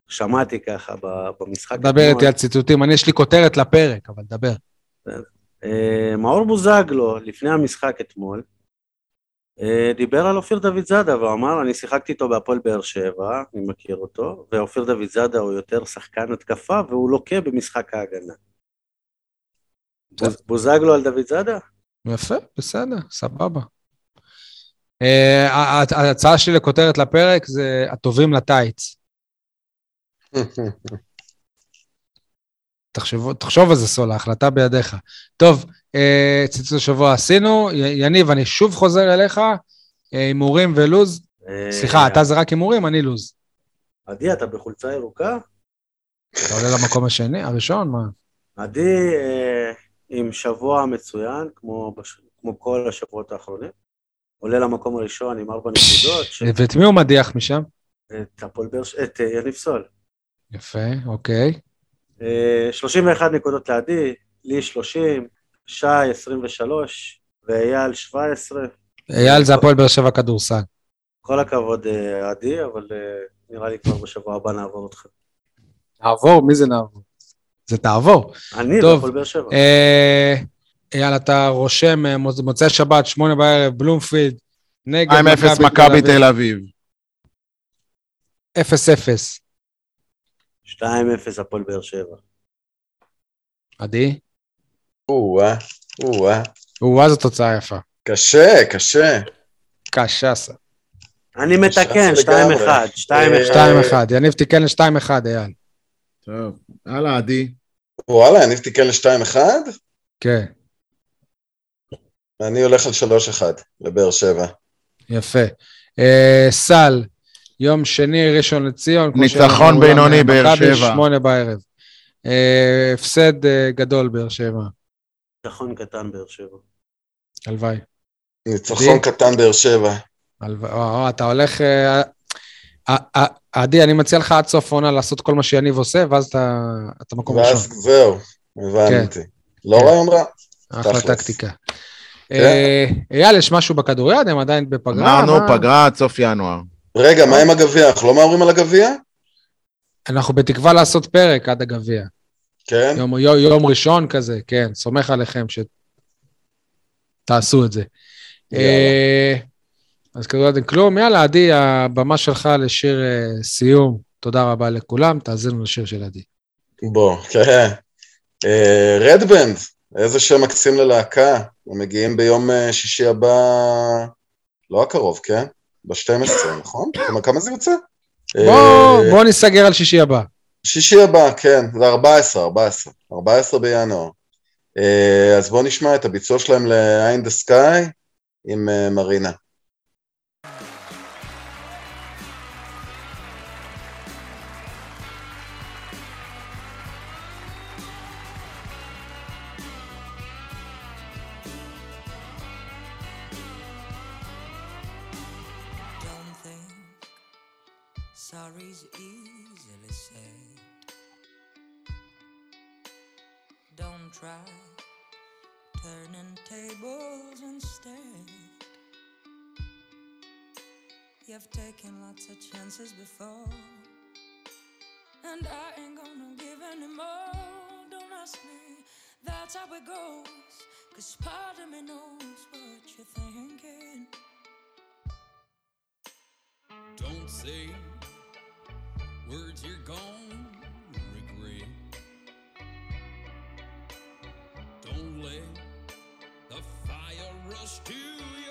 ששמעתי ככה במשחק. דבר. איתי על ציטוטים, אני יש לי כותרת לפרק, אבל דבר. אה, מאור בוזגלו, לפני המשחק אתמול, דיבר על אופיר דוד זאדה, והוא אמר, אני שיחקתי איתו בהפועל באר שבע, אני מכיר אותו, ואופיר דוד זאדה הוא יותר שחקן התקפה, והוא לוקה במשחק ההגנה. בוז- בוזגלו על דוד זאדה? יפה, בסדר, סבבה. אה, ההצעה שלי לכותרת לפרק זה הטובים לטייץ. תחשוב על זה, סול, ההחלטה בידיך. טוב, אה, ציטוט השבוע עשינו. יניב, אני שוב חוזר אליך, אה, הימורים ולוז. אה, סליחה, אתה זה רק הימורים, אני לוז. עדי, אתה בחולצה ירוקה? אתה עולה למקום השני, הראשון, מה? עדי אה, עם שבוע מצוין, כמו, בש... כמו כל השבועות האחרונים. עולה למקום הראשון עם ארבע נקודות, ש... ואת מי הוא מדיח משם? את הפועל באר שבע, את אה, יניב סול. יפה, אוקיי. אה, 31 נקודות לעדי, לי 30, שי 23 ואייל 17. אייל זה הפועל באר שבע כדורסל. כל הכבוד, אה, עדי, אבל אה, נראה לי כבר בשבוע הבא נעבור אתכם. נעבור? מי זה נעבור? זה תעבור. אני טוב. והפועל באר שבע. אה, אייל, אתה רושם מוצ- מוצאי שבת, שמונה בערב, בלומפילד, נגד 2-0 מכבי תל אביב. 0-0. 2-0 הפועל באר שבע. עדי? או-אה, או-אה. או, זו תוצאה יפה. קשה, קשה. קשה. ס- אני מתקן, ש"ס לגמרי. 2-1, 2-1. 2-1. יניב תיקן ל-2-1, אייל. טוב, הלאה, עדי. וואלה, יניב תיקן ל-2-1? כן, אני הולך על 3-1 לבאר שבע. יפה. אה, סל, יום שני, ראשון לציון. ניצחון בינוני, באר מכבי, שבע. שמונה בערב. אה, הפסד אה, גדול, באר שבע. ניצחון קטן באר שבע. הלוואי. ניצחון? קטן באר שבע. הלוואי. או, או, אתה הולך... אה, אה, אה, עדי, אני מציע לך עד סוף העונה לעשות כל מה שיניב עושה, ואז אתה, אתה מקום ואז ראשון. זהו, הבנתי. לא כן. רעיון רע. אחלה. טקטיקה. אה, אייל, יש משהו בכדוריד? הם עדיין בפגרה? אמרנו, מה? פגרה עד סוף ינואר. רגע, מה עם הגביע? אנחנו לא מהמרים על הגביע? אנחנו בתקווה לעשות פרק עד הגביע. כן? יום, יום, יום ראשון כזה, כן, סומך עליכם שתעשו את זה. אה, אז כדורגל כלום, יאללה, עדי, הבמה שלך לשיר אה, סיום. תודה רבה לכולם, תאזינו לשיר של עדי. בוא, כן. רדבנד, איזה שם מקסים ללהקה. הם מגיעים ביום אה, שישי הבא, לא הקרוב, כן? ב-12, נכון? כלומר, כמה זה יוצא? בוא, אה, בוא ניסגר על שישי הבא. שישי הבא, כן, זה 14, 14, 14 בינואר. אה, אז בואו נשמע את הביצוע שלהם ל-Eye in the Sky עם אה, מרינה. You've taken lots of chances before, and I ain't gonna give any more. Don't ask me, that's how it goes. Cause part of me knows what you're thinking. Don't say words you're gone regret. Don't let the fire rush to your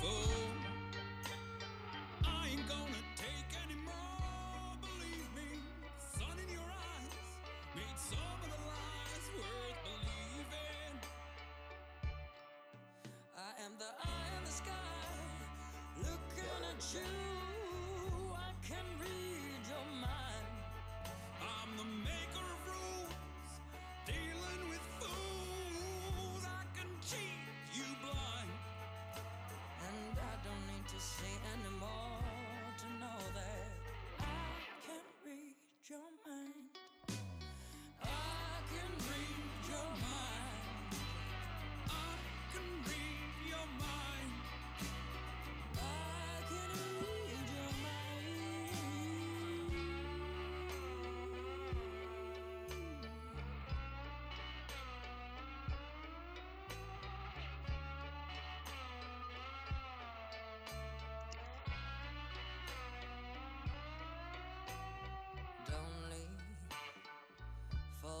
before. I ain't gonna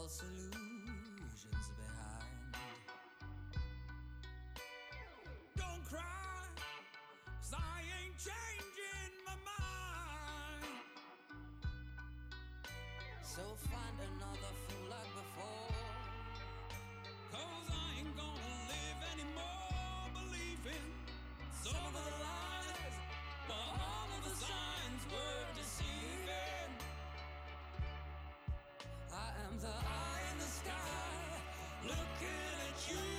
false illusions behind. Don't cry, 'cause I ain't changing my mind. So find another fool like before. Cause I ain't gonna live anymore believing some of the lies, but all of the signs were you.